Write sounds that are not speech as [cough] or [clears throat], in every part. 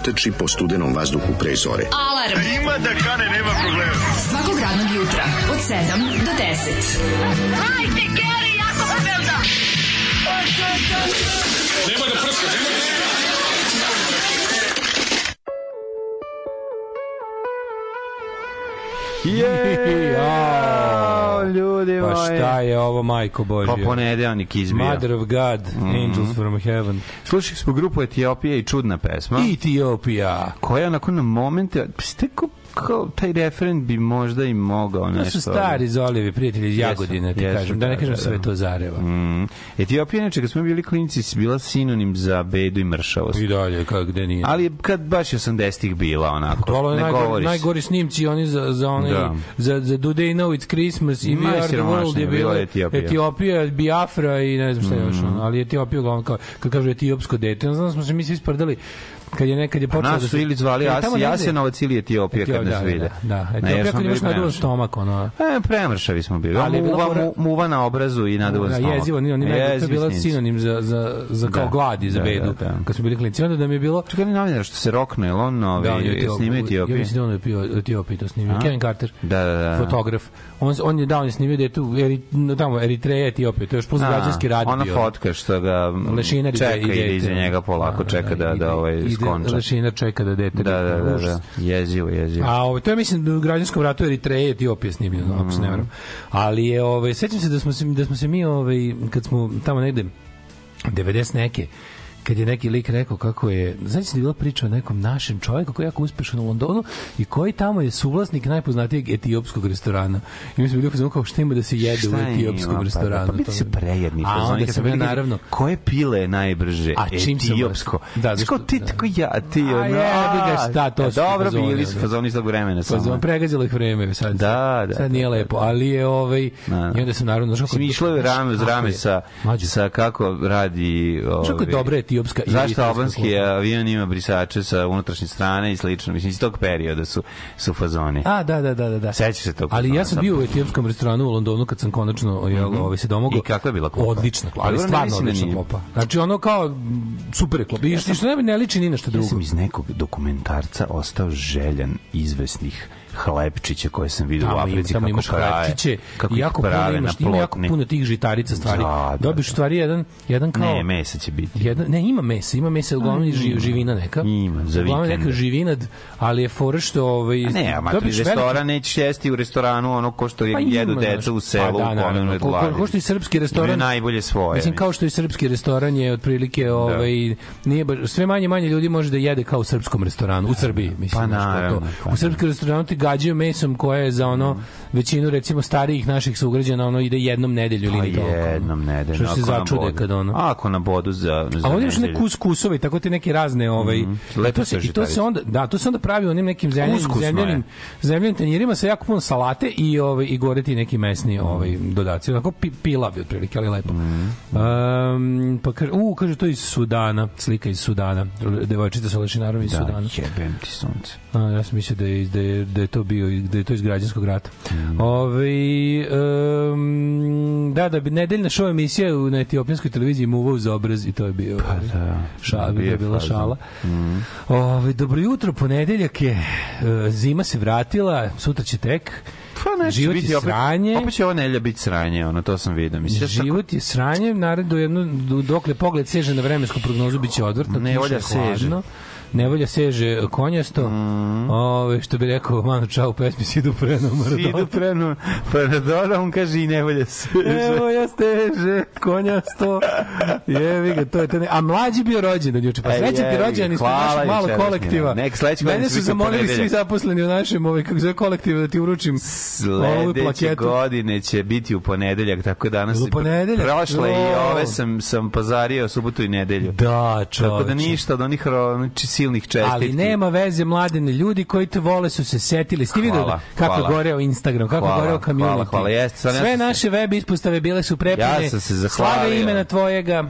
trči po studenom vazduhu pre zore. Alarm. Ima da kane, nema problema. Svakog radnog jutra, od 7 do 10. Hajde, Geri, jako se velda. Jao, [laughs] ljudi Pa moji. šta je ovo, majko Božja? Pa ponedeljnik izbija. Mother of God, Mhm. Angels from Heaven. Slušali smo grupu Etiopija i čudna pesma. Etiopija. koja onako na momente, pa ste kao, taj referen bi možda i mogao To nešto. su stari Zolivi prijatelji iz Jesu, Jagodine, ti jesu, kažem. Da ne kažem da, sve da. to Zareva. Mm. Etiopija, inače, kad smo bili klinici, si bila sinonim za bedu i mršavost. I dalje, kako gde nije. Ali kad baš 80-ih bila onako, To je ne najgori, govoriš. najgori snimci oni za za onaj Da. za za Do They Know It's Christmas i We Are the World je bila Etiopija. Etiopija, Biafra i ne znam šta je još. Mm. ono, Ali Etiopija uglavnom kao kad kažu etiopsko dete, znam smo se mi svi sprdali kad je nekad je počelo Pa Nas da su ili zvali Asi, negde- Jasenovac ili Etiopija kad Etiopija, nas da, vide. Da, da. Etiopija kad imaš naduvan stomak, ono. E, premršavi smo bili. Ali muva, mu, muva na obrazu i naduvan Da, stomak. jezivo, oni, oni to je bila snimci. sinonim za, za, za kao Da. gladi, za Da, bedu, da, da. kad smo bili klinici. Onda da mi je bilo... Čekaj, ali novinar što se rokne, je on novi, Da, on je Etiop- snima Ja Etiopije? mislim da on je pio Etiopiji to snimio. Kevin Carter. Da, da, da. Fotograf. On on je dao on je snimio da je tu eri, tamo Eritreja, Etiopija. To je još plus građanski rad Ona fotka što ga čeka ide, ide iza njega polako, čeka da, da, ovaj ide, skonča. Lešinar čeka da dete. Da, da, da, da. Jezivo, jezivo. A ovo, to je mislim u građanskom ratu Eritreje i Etiopije snimljeno, ako se ne varam. Ali je ovaj sećam se da smo se da smo se mi ovaj kad smo tamo negde 90 neke kad je neki lik rekao kako je, znači se da je bila priča o nekom našem čovjeku koji je jako uspešan u Londonu i koji tamo je suvlasnik najpoznatijeg etiopskog restorana. I mi smo bili u kao šta ima da se jede u etiopskom ima? restoranu. Pa, pa biti To- se prejedni. A onda sam ja naravno Koje pile je najbrže? A čim Etiopsko. Da, zašto- ti da. tako ja, ti A ono, jebi ga, a, šta, to a, su Dobro, bili su ono. fazoni iz tog vremena Pa samo. pregazilo ih vreme sad. Da, da, Sad nije da, lepo, da, da. ali je ovaj Da, da. i onda sam naravno Mislim, išlo je rame uz rame je- sa, sa kako radi... Znaš kako je etiopska i Zašto albanski kultura? avion ima brisače sa unutrašnje strane i slično. Mislim, iz tog perioda su, su fazoni. A, da, da, da, da. da. Sećaš se tog Ali ja sam bio u etiopskom restoranu u Londonu kad sam konačno jel, ovaj, se domogao. I kakva je bila klopa? Odlična klopa, Pa ali stvarno da odlična nije. klopa. Znači ono kao super je klopa. I što ne, ne liči ni na što Ja drugo. sam iz nekog dokumentarca ostao željan izvesnih hlebčića koje sam vidio u Tamo, ima, Africi tamo kako imaš prave, hlebčiće kako jako puno prave imaš, na ima jako puno tih žitarica stvari. Da, da, Dobiš da. stvari jedan, jedan kao... Ne, mesa će biti. Jedan, ne, ima mesa, ima mesa, uglavnom i živ, živina neka. Ima, za Uglavnom vikend. neka živinad, ali je fora što... Ovaj, A ne, a dobiš matri veliki- restoran nećeš jesti u restoranu ono ko što Pa jedu ima, deca u selu Pa da, u naravno. Ko- ko- ko što i srpski restoran- Imaju najbolje svoje. Mislim kao što i srpski restoran je otprilike ovaj nije sve manje manje ljudi može da jede kao u srpskom restoranu u Srbiji mislim Pa naravno, pa u srpskom restoranu ti gađaju mesom koje je za ono većinu recimo starijih naših sugrađana ono ide jednom nedelju ili Pa toliko. jednom nedeljno. Što se začude bodu. kad ono. Ako na bodu za, za A ovdje još ne nedelju. kus kusovi, tako ti neke razne ovaj Mhm. i Lepo se i to se onda da, to se onda pravi onim nekim zemljanim zemljanim zemljanim tanjirima sa jako puno salate i ovaj i gore ti neki mesni Mhm. ovaj dodaci. Onako pi, pila bi otprilike, ali lepo. Um, pa kaže, u, kaže to iz Sudana, slika iz Sudana. Devojčica sa lešinarom iz Da, Sudana. jebem ti sunce. A, ja sam mislio da je, da je, da je to bio da je to iz građanskog rata. Mm. Ove, um, da, da bi nedeljna show emisija na etiopijskoj televiziji muvao za obraz i to je bio Pa da. šala, Bio to je bila fazon. šala. Ove, dobro jutro, ponedeljak je, e, zima se vratila, sutra će tek. Pa nešto Život biti opet, sranje. opet će ova nelja biti sranje, ono, to sam vidio. Mislim, sam tako- Život je sranje, naredno jedno, dokle pogled seže na vremensku prognozu, bit će odvrtno, Nevolja kiša je seže. Nevolja seže konjasto. Mhm. Ove, što bi rekao Manu Čao u pesmi Sidu preno Idu prenu, Paradona, on kaže i nevolja se. Evo ja steže, konjasto. Jevi ga, to je to. Ne. A mlađi bio rođendan juče. Pa E, srećan ti rođendan ispred našeg malog jučerašnji, kolektiva. nek sledeće godine su zamolili svi zaposleni u našem ovaj, kako zove kolektivu da ti uručim ovu Sledeće plaketu. godine će biti u ponedeljak, tako danas U ponedeljak? prošle i ove sam, sam pazario subotu i nedelju. Da, čoveče. Tako da ništa od onih znači, silnih čestitki. Ali nema veze mladene ljudi koji te vole su se setili. Ste videli kako hvala. goreo Instagram, kako Hvala, goreo community. hvala, hvala, jeste, stvarno ja Sve sam se- naše web ispostave bile su prepune. Ja sam se zahvalio. Slave imena tvojega.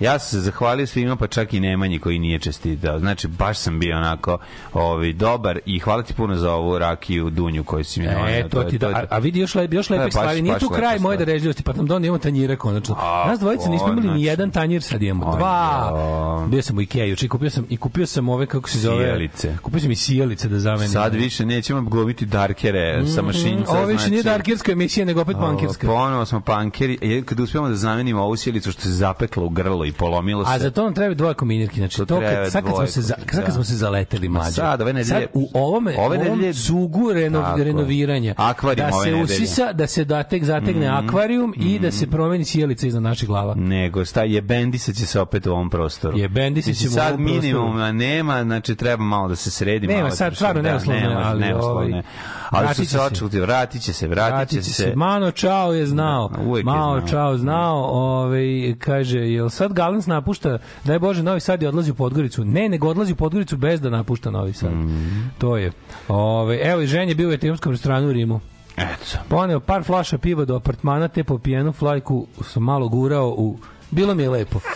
Ja sam se zahvalio svima, pa čak i Nemanji koji nije čestitao. Znači, baš sam bio onako ovaj, dobar i hvala ti puno za ovu rakiju Dunju koju si mi donio. E, to ti da, a, a vidi još lep, još lepih stvari. Nije tu kraj moje darežljivosti, pa nam donijemo tanjire konačno. A, Nas dvojica nismo imali ni jedan tanjir, sad imamo dva. Bio sam u Ikea juče i kupio sam i kupio sam ove kako se zove Sijalice. Kupio sam i sijalice da zamenim. Sad više nećemo glumiti darkere sa mašinca. Ovo više nije znači- darkirska emisija, nego opet punkirska. Ponovo smo pankeri. E, Kad uspijemo da zamenimo ovu sjelicu što se zapekla u grlo i polomilo se. A za to nam treba dvoje kombinirki. Znači, To to, kad, sad kad smo se, za, sad kad da. smo se zaleteli mlađe. sad, ove nedelje- Sad u ovome, ove ove ovom nedelje- cugu reno, Tako je. renoviranja. Akvarijum da ove se nedelje. usisa, da se datek zategne akvarijum i da se promeni sjelica iznad naših glava. nego sta je bendisa će se opet u ovom prostoru. Jebendisat Mislim, ćemo u sad ovom minimuma nema, znači treba malo da se sredi. Nema, malo da sad stvarno da, neuslovno je, nema, ali, je. ovaj, Ali su se očuti, vratit će se, vratit Vratit će se. se. Mano Čao je znao. Da, je Mao. Čao znao. Ovaj, kaže, jel sad Galens napušta, daj Bože, Novi Sad je odlazi u Podgoricu. Ne, nego odlazi u Podgoricu bez da napušta Novi Sad. Mhm. To je. Ovaj, evo i ženje bio u etiopskom restoranu u Rimu. Eto. Poneo par flaša piva do apartmana, te po pijenu flajku sam malo gurao u... Bilo mi je lepo. [laughs]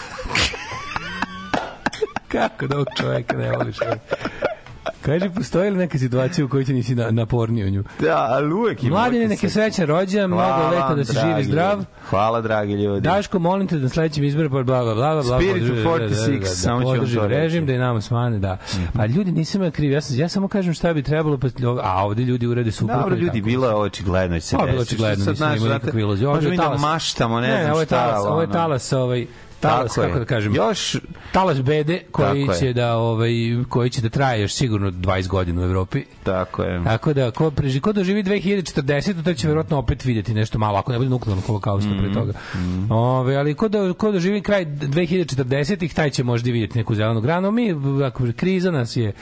Kako da ovog čoveka ne voliš? Kaži, postoji li neka situacija u kojoj ti nisi na, napornio nju? Da, ali uvek ima. Mladine, neke srećan rođendan, mnogo leta da se živi zdrav. Hvala, dragi ljudi. Daško, molim te da na sledećem izboru bla bla bla bla bla Spirit podrži- of 46, da, da, samo da, ću vam to reći. Mhm. režim da i nama smane, da. A ljudi nisam ja kriv, ja, sam, ja samo kažem šta bi trebalo, pa, a ovde ljudi urede suprotno. Dobro, ljudi, bilo je očigledno da će se Pa, bilo desiti. očigledno, Sad, nisam imao nikakve je Možemo mi da maštamo, ne, ne, znam ovo je šta. talas, ovo je talas, ovaj, talas, je. kako da kažem, Još, talas bede koji Tako je. će da ovaj koji će da traje još sigurno 20 godina u Evropi. tako je. Tako da ko preži ko doživi 2040 to će verovatno opet videti nešto malo ako ne bude nuklearnog holokausta pre toga. Ove, ali ko da ko doživi kraj 2040-ih taj će možda videti neku zelenu granu. Mi ako kriza nas je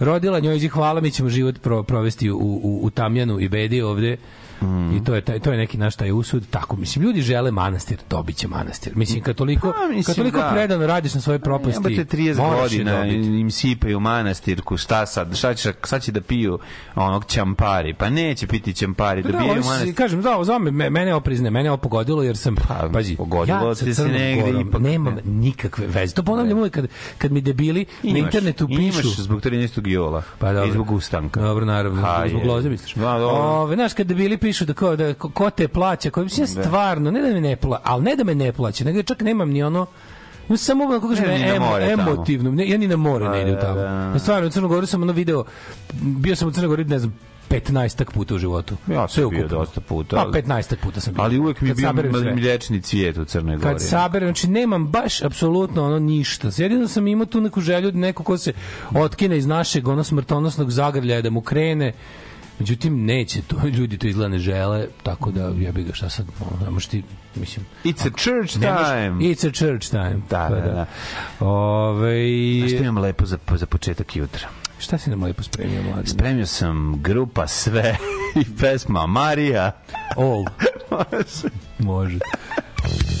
rodila njoj hvala mi ćemo život pro, provesti u, u, u tamjanu i bedi ovde I to je taj, to je neki naš taj usud. Tako mislim ljudi žele manastir, dobiće manastir. Mislim kad toliko Pa, mislim, kad toliko da. predano radiš na svoje propasti. Jebate 30 moraš je godina im sipaju manastirku, šta sad, šta će, sad će da piju onog ćampari, pa neće piti ćampari, Pa Da, su- manastir. kažem, da, za me, mene oprizne, mene ovo pogodilo jer sam, Pa, pazi, pogodilo ja se negde Gorom ipak, nemam ne. nikakve veze. To ponavljam uvijek kad, kad mi debili na internetu pišu. Imaš zbog 13. jula Pa dobro. i zbog ustanka. Dobro, naravno, Ha, zbog je. loze misliš. Da, dobro. Ove, znaš, kad debili pišu da, ko, da ko, te plaća, ko, mislim, ja stvarno, ne da me ne plaća, ali ne da me ne plaća, nego čak nemam ni ono, No, samo kako kažem, Ne, ni na em, more tamo. emotivno. Ne, ja ni na more ne Pa, idem da, tamo. da. Ja stvarno, u Crnu Goru sam ono video, bio sam u Crnoj Gori, ne znam, 15 puta u životu. Ja Sve sam bio dosta puta. Pa ali- 15 puta sam bio. Ali uvek mi je bio mlječni cvijet u Crnoj Gori. Kad saberem, znači nemam baš apsolutno ono ništa. Jedino sam imao tu neku želju da neko ko se otkine iz našeg ono smrtonosnog zagrljaja da mu krene Međutim, neće to, [laughs] ljudi to izgleda ne žele, tako da jebi ga šta sad, ono, ne možeš ti, mislim, It's a church ne možeš- time. It's a church time. Da, Pa da, da. Ove, A što imam lepo za, za početak jutra? Šta si nam lepo spremio, mladi? Spremio sam grupa sve [laughs] i pesma Marija. All. [laughs] Može. If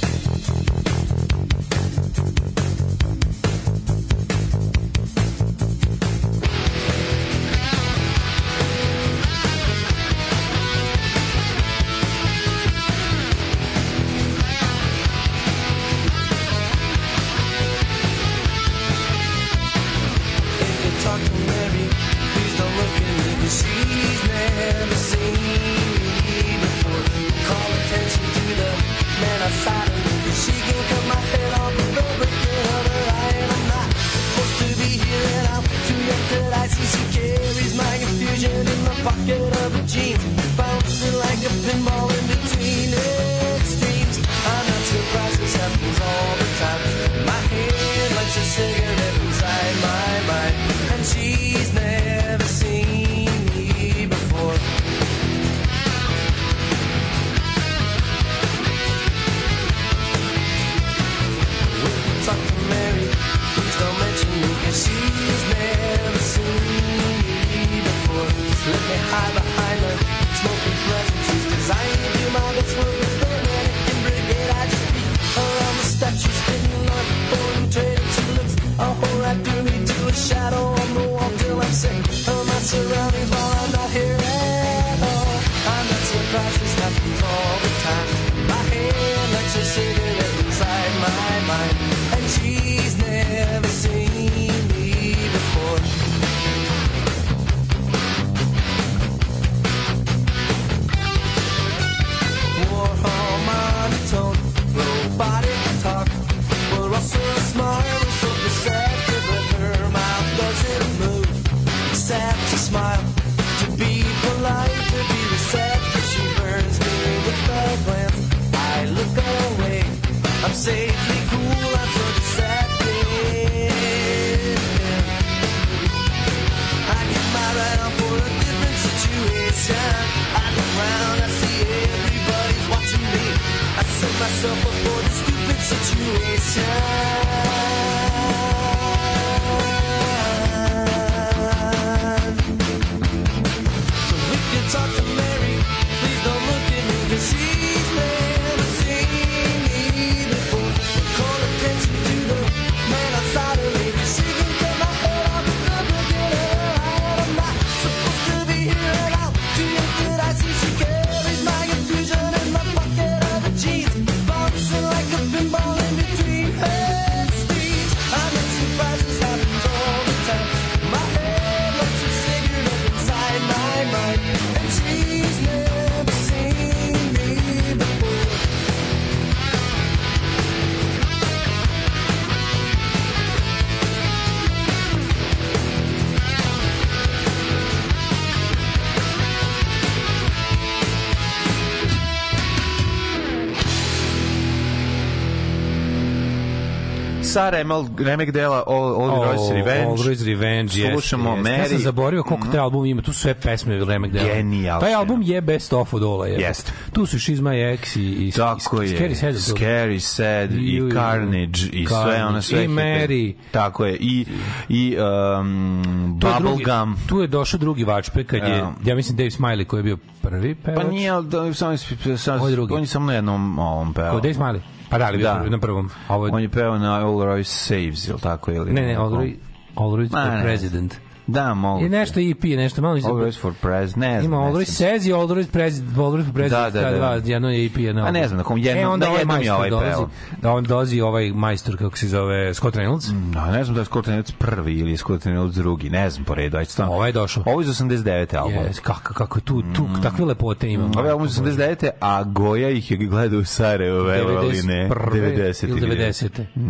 Sa Remel, remek dela All, All Oh, Royce Revenge. All Royce Revenge, Slušamo jeste. Ja sam Mary. zaboravio koliko taj album ima, tu su sve pesme Remek dela. Genijalno. Taj album je best of od Ola. Je. Jeste. Tu su She's My Ex i, i Tako i, je. Scary Sad. Scary Sad i ju, Carnage i sve Carnage. ono sve. I Mary. Tako je. I, i um, Bubblegum. Tu je došao drugi vačpe kad je, Ja. ja mislim Dave Smiley koji je bio prvi pevač. Pa nije, ali da, Ovo je drugi. on je samo na jednom ovom peo. Ko Dave Smiley? Pa da li bio Da. na prvom. Ovo On je peo na All Royce Saves, ili tako? Ili ne, ne? All Royce, All Royce Ma, for ne. Da, mogu. Je nešto EP, nešto malo. All Royce for President, ne znam. Ima znam. Says i President, All Royce for President, Da, da, da. jedno je EP, jedno. A ne znam, na kom jednom- e, onda na ovaj jednom je majstor ovaj dolazi, da on dolazi ovaj majstor, kako se zove, Scott Reynolds. Da, ne znam da je Scott Reynolds prvi ili je Scott Reynolds drugi, ne znam po redu, ajde. Ovaj je došao. Ovo je iz 89. album. Yes, kako, kako tu, tu, takve lepote ima. Ovo je album iz 89. a Goja ih je gledao u Sarajevo, verovali ne. 91.. 90. ili 90..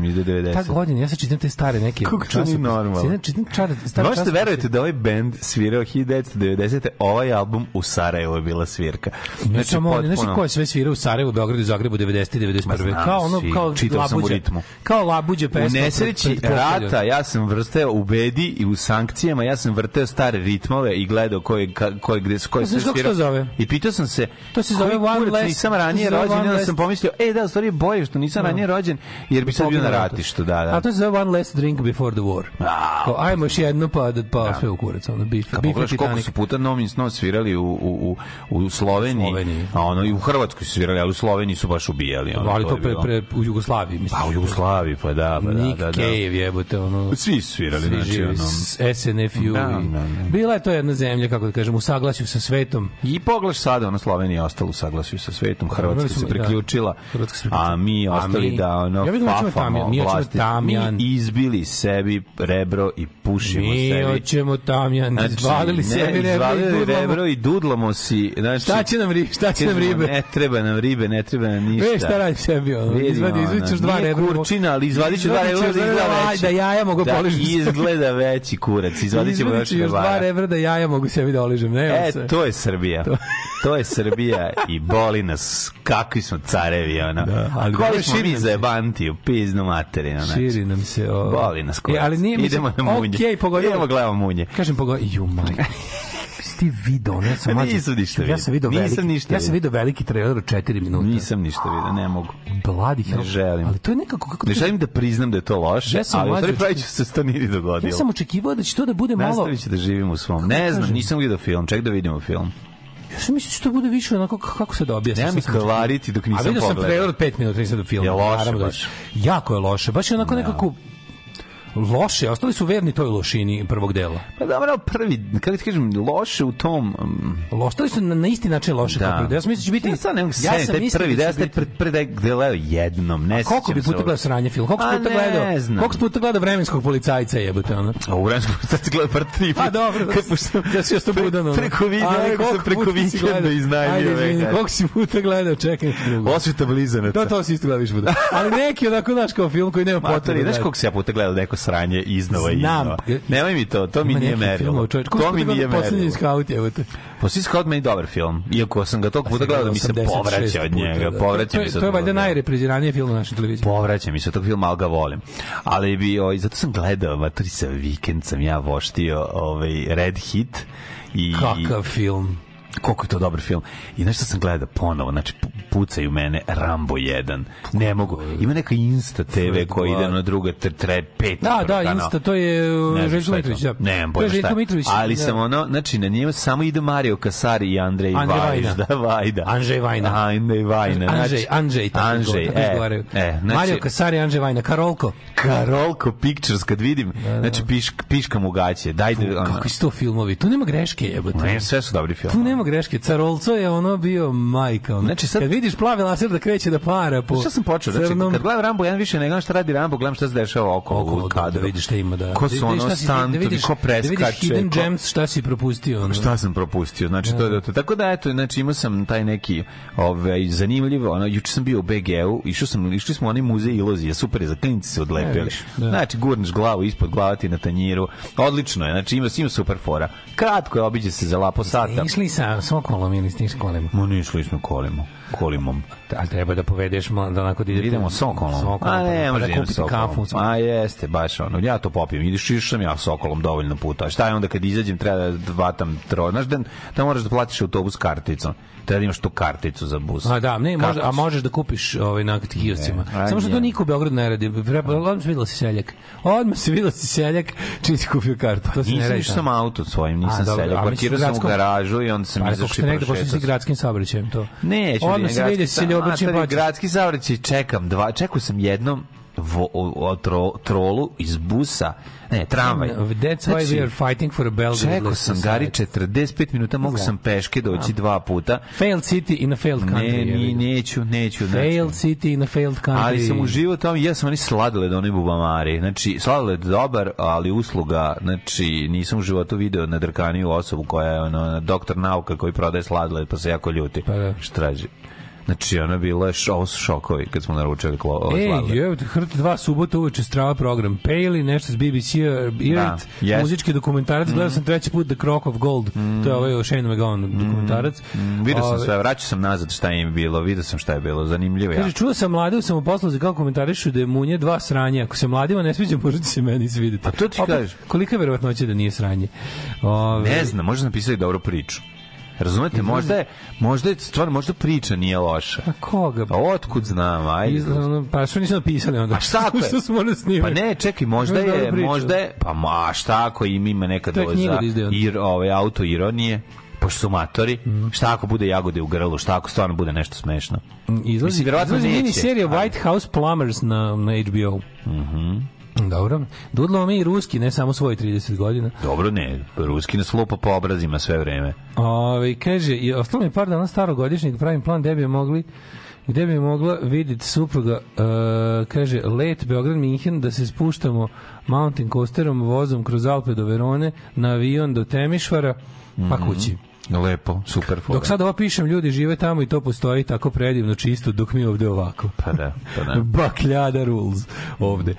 Iz 90. Ta godina, ja sad čitam te stare neke Kako to nije normalno? Čitam- Čitam čar, stare. Verujete da ovaj bend svirao 1990. Ovaj album u Sarajevo je bila svirka. Ne samo oni, znači potpuno- ko je sve svirao u Sarajevu, Beogradu Zagrebu 90. i 91. Ma znam, kao ono, svi. kao u labuđe. ritmu. Kao labuđe U pesma. nesreći pred- pred pokoljom. rata ja sam vrteo u bedi i u sankcijama ja sam vrteo stare ritmove i gledao koji ka- koji gde koji Znaš se zove? I pitao sam se To se zove One Less- nisam ranije rođen, onda sam pomislio ej da u stvari je bolje što nisam ranije rođen jer bi sad bio na ratištu, da, da. A to se zove one less drink before the war. Ajmo još jedno pa da, pa sve u kurac, ono, bif, Kad bif pogledaš koliko su puta Nomin Snow svirali u, u, u, u Sloveniji, Sloveniji. a ono i u Hrvatskoj su svirali, ali u Sloveniji su baš ubijali. Ono, Ali to je pre, pre, u Jugoslaviji, mislim. Pa u Jugoslaviji, pa da, pa da, Nick da, da. Cave jebote, ono... Svi su svirali, Svi znači, živi, ono... SNFU. Da, da, da. Bila je to jedna zemlja, kako da kažem, u saglasju sa svetom. I pogledaš sada, ono Slovenija je ostala u saglasju sa svetom, Hrvatska se da. priključila, Hrvatska se a priključila. mi A ostali mi- da ono Ja da fafamo mi. Tamjan. Mi izbili sebi rebro i pušimo Mi sebi. Hoćemo tamjan, Znači, izvalili ne, sebi rebro i izvalili dudlamo. rebro i dudlamo si. Znači, Šta će nam, ri, šta će nam ribe? Ne treba nam ribe, ne treba nam ništa. Ve šta radi sebi, ono, izvadi, izvadi dva nije rebra. kurčina, ali izvadit ću dva rebra da izgleda veći. da jaja mogu da poližem. izgleda veći kurac. Izvadit ćemo još Izvadi dva rebra da jaja mogu sebi da oližem. Ne, E, se. to je Srbija. To je Srbija i boli nas. Kakvi smo carevi, ono. Da, ali Koji dobro, smo mi nam za se. jebantiju, piznu materinu. Znači. Širi nam se. O... Boli nas kurac. E, ali nije, Idemo na munje. Okej. Idemo gledamo munje. Kažem pogodio, ju majko. Si ti video, ne sam [laughs] mlađe. Nisam ništa Ja sam video vidio. veliki, Nisam ništa ja sam video veliki trailer od 4 minuta. Nisam ništa vidio, ne mogu. Hell. Ne želim. Ali to je nekako kako Ne želim da priznam da je to loše, Ja sam ali stvari pravi ću se to nije ni dogodilo. Ja sam očekivao da će to da bude malo... Nastavit ću da živim u svom. Ne znam, kažem? nisam vidio film, ček da vidimo film. Ja sam mislio da će to bude više onako kako se da objasni. Nema mi kvariti dok A nisam vidio sam pogledao. trailer od 5 minuta, nisam do filma. Je loše da- baš? Jako je loše. Baš je onako nekako loše. Ostali su verni toj lošini prvog dela. Pa dobro, prvi, kako ti kažem, loše u tom... um, Ostali su na, na isti način loše Da. kao prvi. deo. Ja sam mislio da će biti... Ja sad ne mogu se ja sam taj prvi, da da ja pred prvi da gledao jednom, ne Koliko bi puta gledao sranje film? Koliko si A puta ne gledao? znam. Koliko si puta gledao vremenskog policajca jebote ono? A u vremenskom sad se gleda par tri Pa dobro, Kad pošto- [laughs] da si još to budan. ono. Preko nego sam preko puta si vikenda gledao? iznajmio Ajde, koliko si puta gledao, čekaj. Osveta blizanaca. To, to si isto gledao više puta. Ali neki onako, znaš, kao film koji nema potrebe. znaš koliko se ja puta gledao neko sranje iznova i iznova? Nemoj mi to, to mi nije merilo. To mi nije gledao Poslednji merilo. skaut, evo te. Posljednji Scout meni dobar film. Iako sam ga toliko puta gledao da mi se 86 povraća od njega. da. Povraća mi je- se To je valjda toga. najrepriziraniji film na našoj televiziji. Povraća mi se tog filma, ali ga volim. Ali bi, ovaj, zato sam gledao, matori sa vikend sam ja voštio ovaj, Red Hit. I, Kakav film. Koliko je to dobar film. I nešto sam gledao ponovo, znači pu- pucaju mene Rambo 1. Ne mogu. Ima neka Insta TV koja ide na druga, tre, tre, pet. Da, da, Insta, to je Ne znam Željko šta Mitrović, da. To je pojma šta. Ali da. sam ono, znači na njemu samo ide Mario Kasari i Andrej Andrej Vajda. [laughs] Da, Vajda. Andrej Vajna. Andrej Vajna. Znači, tako Anđej, tako e, e, znači, Mario Kasari, Anđej Vajna, Karolko. Karolko Pictures, kad vidim, znači piš, piškam u gaće. Dajde, ono, Kakvi su to filmovi? Tu nema greške, jebote. ne, sve su dobri Tu filmovi. nema greške. Carolco je ono bio majka. Ono. Znači, sad- Kad vidiš plavi laser da kreće da para po Šta sam počeo? Znači, crnom- kad gledam Rambo, ja više ne gledam šta radi Rambo, gledam šta se dešava okolo, Okolo, u da, kadru. da vidiš šta ima da. Ko da su ono šta si- stantovi, da vidiš, ko Da vidiš preskače. hidden ko- gems, šta si propustio. Ono. Šta sam propustio? Znači to je to. Tako da eto, znači imao sam taj neki ovaj zanimljiv, ono juče sam bio u BG-u, išao sam, išli smo u onaj muzej iluzije, super je za klinci se odlepili. da. Znači gurneš glavu ispod glava ti na tanjiru. Odlično je. Znači ima ima super fora. Kratko je obiđe se za lapo sata. Išli sa Sokolom ili s tim kolima. Ma nisli smo kolimo. Kolimom. Ali treba da povedeš malo, da onako da idete... Idemo sokolom. Sokolom, A ne, pa da kupite sokolom. kafu. A jeste, baš ono. Ja to popijem. Ideš išao sam ja sokolom dovoljno puta. A Šta je onda kad izađem treba da vatam tro. Znaš da, da moraš da platiš autobus karticom. Treba da imaš tu karticu za bus. A da, ne, može, a možeš da kupiš ovaj na kioscima. Ne, a Samo što to niko u Beogradu ne radi. Treba, odmah se videla si seljak. Odmah se videla si seljak, čim si kupio kartu. To se ne Nisam radi. išao tamo. sam auto svojim, nisam A, seljak. a Parkirao sam u garažu i onda sam Ali kako izašao ste i negde prošetao si gradskim saobraćajem to. Neću Odmah se vidi si ljubačim plaćaš. plaćaš. Gradski saobraćaj čekam dva, čekao sam jednom vo, o, o, tro, trolu iz busa, ne, tramvaj. That's why we are fighting for a Belgrade. Čekao sam Gari 45 minuta, mogu sam peške doći dva puta. Failed city in a failed country. Ne, ni, neću, neću. Failed Znači. city in a failed country. Ali sam uživao tamo, ja sam oni sladoled, onaj bubamari. Znači, sladoled dobar, ali usluga, znači, nisam u životu video na drkaniju osobu koja je ono, doktor nauka koji prodaje sladoled, pa se jako ljuti. Pa da. Šta traži? Znači, je, šo, ovo su šokovi kad smo naručili klo, ovo Ej, te, Hrt 2 subota uveče strava program. Paley, nešto s BBC, Irt, Da, jest. muzički dokumentarac. Gledao sam treći put The Crock of Gold. To je ovaj o Shane McGowan dokumentarac. Vidio sam Ove, sve, vraćao sam nazad šta im je bilo, vidio sam šta je bilo, zanimljivo ja. Kaže, čuo sam mlade, sam u poslu kako komentarišu da je munje dva sranja. Ako se mladima ne sviđa, možda će se meni svidjeti. Pa to ti kažeš. Kolika je verovatnoća da nije sranje? Ove, Ne znam, možda sam napisali dobru priču. Razumete, možda je, možda je stvarno, možda priča nije loša. A koga? Pa otkud znam, ajde. Iz, ono, pa što nisu napisali onda? A šta ako [laughs] je? morali Pa ne, čekaj, možda Možda je, možda je, pa ma, šta ako im ima neka doza da ir, ovaj, auto ironije, pošto su matori, šta ako bude jagode u grlu, šta ako stvarno bude nešto smešno. Izlazi, Mislim, izlazi mini serija White House Plumbers na, na HBO. Dobro. Dudlamo mi i ruski, ne samo svoj 30 godina. Dobro, ne, ruski nas lupa po obrazima sve vreme. Ove, kaže, i ostalo mi par dana starogodišnjeg, pravim plan gde bi mogli gde bi mogla vidjeti supruga uh, kaže, let Beograd Minhen da se spuštamo mountain coasterom vozom kroz Alpe do Verone na avion do Temišvara pa kući Lepo, super fora. dok sad ovo pišem ljudi žive tamo i to postoji tako predivno čisto dok mi ovde ovako Pa da, pa da. [laughs] Bakljada rules ovde.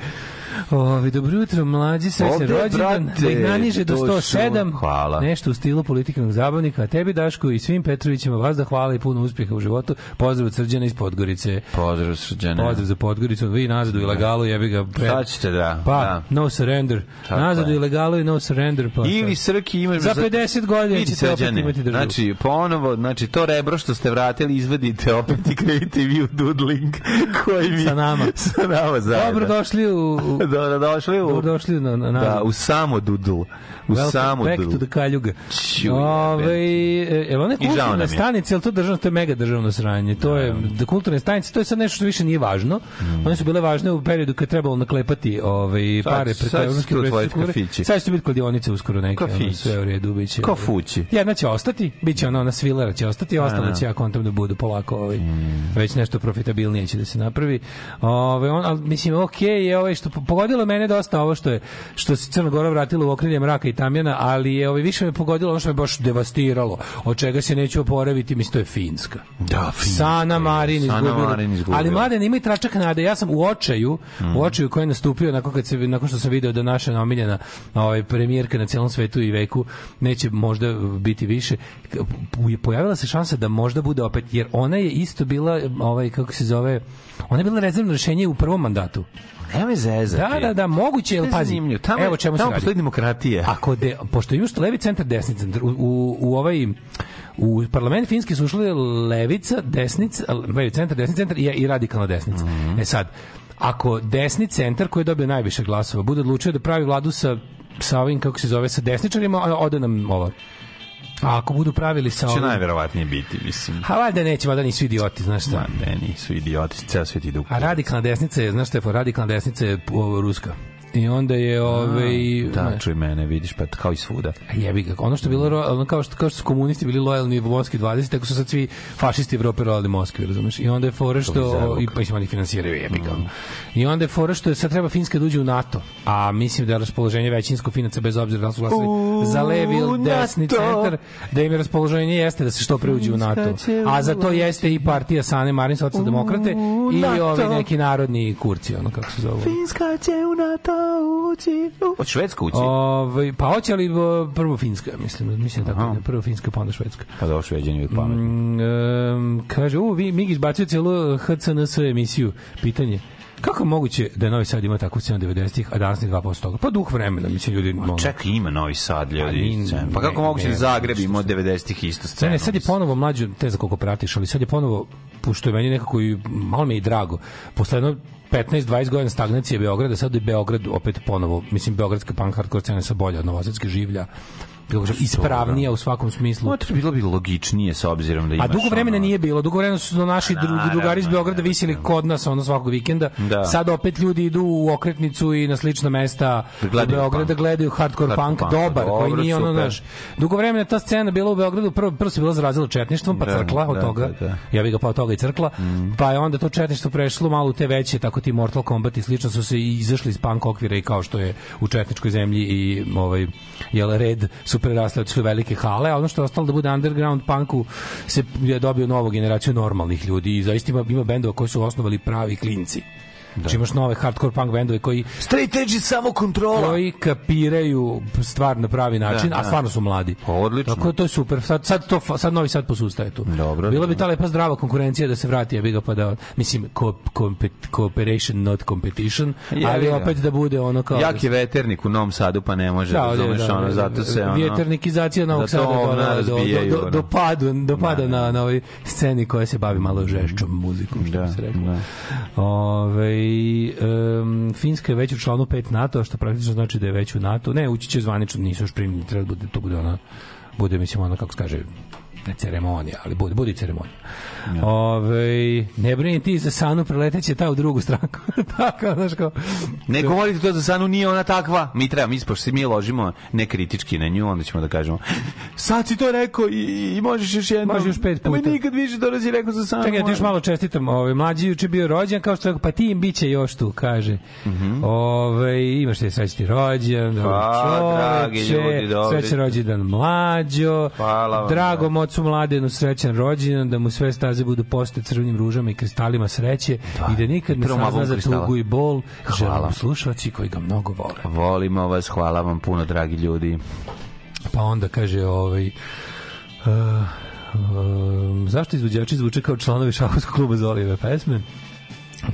Ovi, dobro jutro, mlađi srećan rođendan, da ih naniže do dušu. 107, Hvala. nešto u stilu politiknog zabavnika, a tebi Daško i svim Petrovićima vas da hvala i puno uspjeha u životu, pozdrav od Srđana iz Podgorice, Pozdrav srđane. pozdrav za Podgoricu, vi nazad u ilegalu, jebi ga pre... Šta ćete da? Pa, da. no surrender, Tako nazad u je. ilegalu i no surrender, pa Ili. Srki imaš Za 50 godina ćete opet Srđane, imati državu. Znači, ponovo, znači to rebro što ste vratili, izvadite opet i krenite i vi u dudling [laughs] koji mi... Sa nama. [laughs] sa nama zajedno. Dobro došli u... u [laughs] Dobro došli u... došli na, na, Da, nazad. u samo dudl. U Welcome samo back dudl. to the Kaljuga. Čuj, Ove, jebem evo one kulturne je. stanice, ali to državno, to je mega državno sranje. To je, da kulturne stanice, to je sad nešto što više nije važno. One su bile važne u periodu kad je trebalo naklepati ovaj, Mm. Pare preko će evropske kafići. Sad će biti kladionice uskoro neke. ono, Kafići. sve u redu, biće. Ko ovaj, fući. Jedna će ostati, bit će ona, ona svilera će ostati, ostale da. će ja kontam da budu polako ovaj, Mm. već nešto profitabilnije će da se napravi. Ove, on, ali, mislim, ok je ovaj što pogodilo mene dosta ovo što je što se Crna Gora vratila u okrilje mraka i tamjana, ali je ovaj, više me pogodilo ono što me baš devastiralo, od čega se neću oporaviti, mislim, to je Finska. Da, Finska. Sana Marin izgubila. Ali mladen ima i tračak nade. Ja sam u očaju, u očaju koji je nastupio nakon kad se nakon što sam video da naša omiljena ovaj premijerka na celom svetu i veku neće možda biti više. Pojavila se šansa da možda bude opet jer ona je isto bila ovaj kako se zove ona je bila rezervno rešenje u prvom mandatu. Nema me zezati. Da, da, da, moguće, je, je pazi. zanimljivo. Tamo, evo čemu se tamo radi. postoji demokratija. Ako de, pošto imaš levi centar, desni centar, u, u, u ovaj u parlament finski su ušli levica, desnica, levi centar, desni centar i, i radikalna desnica. E sad, ako desni centar koji je dobio najviše glasova bude odlučio da pravi vladu sa sa ovim kako se zove sa desničarima, a ode nam ova. A ako budu pravili sa će ovim... najverovatnije biti, mislim. Ha, valjda neće, valjda nisu idioti, znaš šta. Ma, ne, nisu idioti, ceo svet ide u A radikalna desnica je, znaš šta je, radikalna desnica je ruska. I onda je ovaj Da, čuj mene, vidiš, pa kao i svuda. A jebi ga, ono što bilo ono kao što kao što su komunisti bili lojalni u Moskvi 20, tako su sad svi fašisti Evrope rodili Moskvi, razumeš? I onda je fora što i pa ih oni finansiraju jebi ga. I onda je fora što sad treba Finska da uđe u NATO. A mislim da je raspoloženje većinsko Finaca bez obzira da su glasali za levi ili desni centar, da im je raspoloženje jeste da se što pre uđe u NATO. A za to jeste i partija Sane Marin socijaldemokrate i ovi neki narodni kurci, ono kako se zove. Finska će u NATO ući. Od Švedska ući? Ovaj pa hoće ali o, prvo Finska, mislim, mislim tako, da, prvo Finska pa onda Švedska. Pa da, šveđani uvijek pametni. Mm, em, kaže, u, vi, Migi izbacio cijelu HCNS emisiju. Pitanje, kako je moguće da Novi Sad ima takvu cenu 90-ih, a danas ni 2% toga? Pa duh vremena, mislim, ljudi... ono- Čekaj, ima Novi Sad, Pa ljudi. ni- scenu. Pa kako ne, moguće ne, da Zagreb ima od ste- 90-ih isto Ne, scenu? ne, sad je ponovo mlađo, te za koliko pratiš, ali sad je ponovo, pošto je meni nekako i malo mi je i drago, posle jedno 15-20 godina stagnacije Beograda, sad je Beograd opet ponovo, mislim, beogradska punk hardcore scena sa bolja od novosadske življa, kako ispravnija u svakom smislu. No, to bilo bi logičnije s obzirom da imaš... A dugo vremena ono- nije bilo. Dugo vremena su naši dru, drugari iz Beograda visili kod nas ono svakog vikenda. Da. Sad opet ljudi idu u okretnicu i na slična mesta Da u Beogradu da gledaju hardcore punk, punk, dobar, koji dobro, nije ono, znaš. Dugo vremena ta scena bila u Beogradu, prvo, prvo se bila zarazila četništvom, pa Da, crkla od da, toga. da, da. Ja bih ga pa od toga i crkla. Pa je onda to četništvo prešlo malo u te veće, tako ti Mortal Kombat i slično su se izašli iz punk okvira i kao što je u četničkoj zemlji i ovaj jel red su prerasle sve velike hale, a ono što je ostalo da bude underground punku se je dobio novu generaciju normalnih ljudi i zaista ima, ima bendova koji su osnovali pravi klinci Znači imaš nove hardcore punk bendove koji Straight edge je samo kontrola. koji kapiraju stvar na pravi način, Da, a da. stvarno su mladi. Odlično. Tako da to je super. Sad, sad, to, sad Novi Sad posustaje tu. Dobro, Bila bi ta lepa zdrava konkurencija da se vrati, ja bi ga pa da, mislim, ko, kompet, cooperation, not competition, Jebi ali ga. opet da bude ono kao... Jak je veternik u Novom Sadu, pa ne može, Da, da, da, razumeš, da, ono, da, zato se, ono... Vjeternikizacija Novog Sada do, do, do, do, do, padu, do pada na, na ovoj sceni koja se bavi malo žešćom muzikom, što Da, bi se reklo. da. Ove, um, Finska je već u članu 5 NATO, što praktično znači da je već u NATO. Ne, ući će zvanično, nisu još primljeni, treba da bude, to bude ona, bude, mislim, ono, kako se kaže, ne ceremonija, ali bude, bude i ceremonija. Ove, ne brini ti za Sanu, preleteće ta u drugu stranku. [laughs] Tako, znaš kao... Ne govorite to za Sanu, nije ona takva. Mi treba, mi pošto se mi ložimo nekritički na nju, onda ćemo da kažemo sad si to rekao i, i možeš još jednom. Može još pet Nemoj puta. nikad više da si rekao za Sanu. Čekaj, ja ti još malo čestitam. Ovaj mlađi juče bio rođen, kao što pa ti im biće još tu, kaže. Ovaj imaš te srećni rođendan, Hvala, dobro dragi čoveče, ljudi, dobri. Srećan rođendan mlađo. Hvala vam, Dragom da. Ocu mladenu srećan rođendan, da mu sve staze budu poste crvenim ružama i kristalima sreće i da nikad ne sazna za tugu i bol. Hvala. Želim slušalci koji ga mnogo vole. Volimo vas, hvala vam puno, dragi ljudi. Pa onda kaže ovaj uh, um, zašto izvođači zvuče kao članovi šahovskog kluba za olive pesme?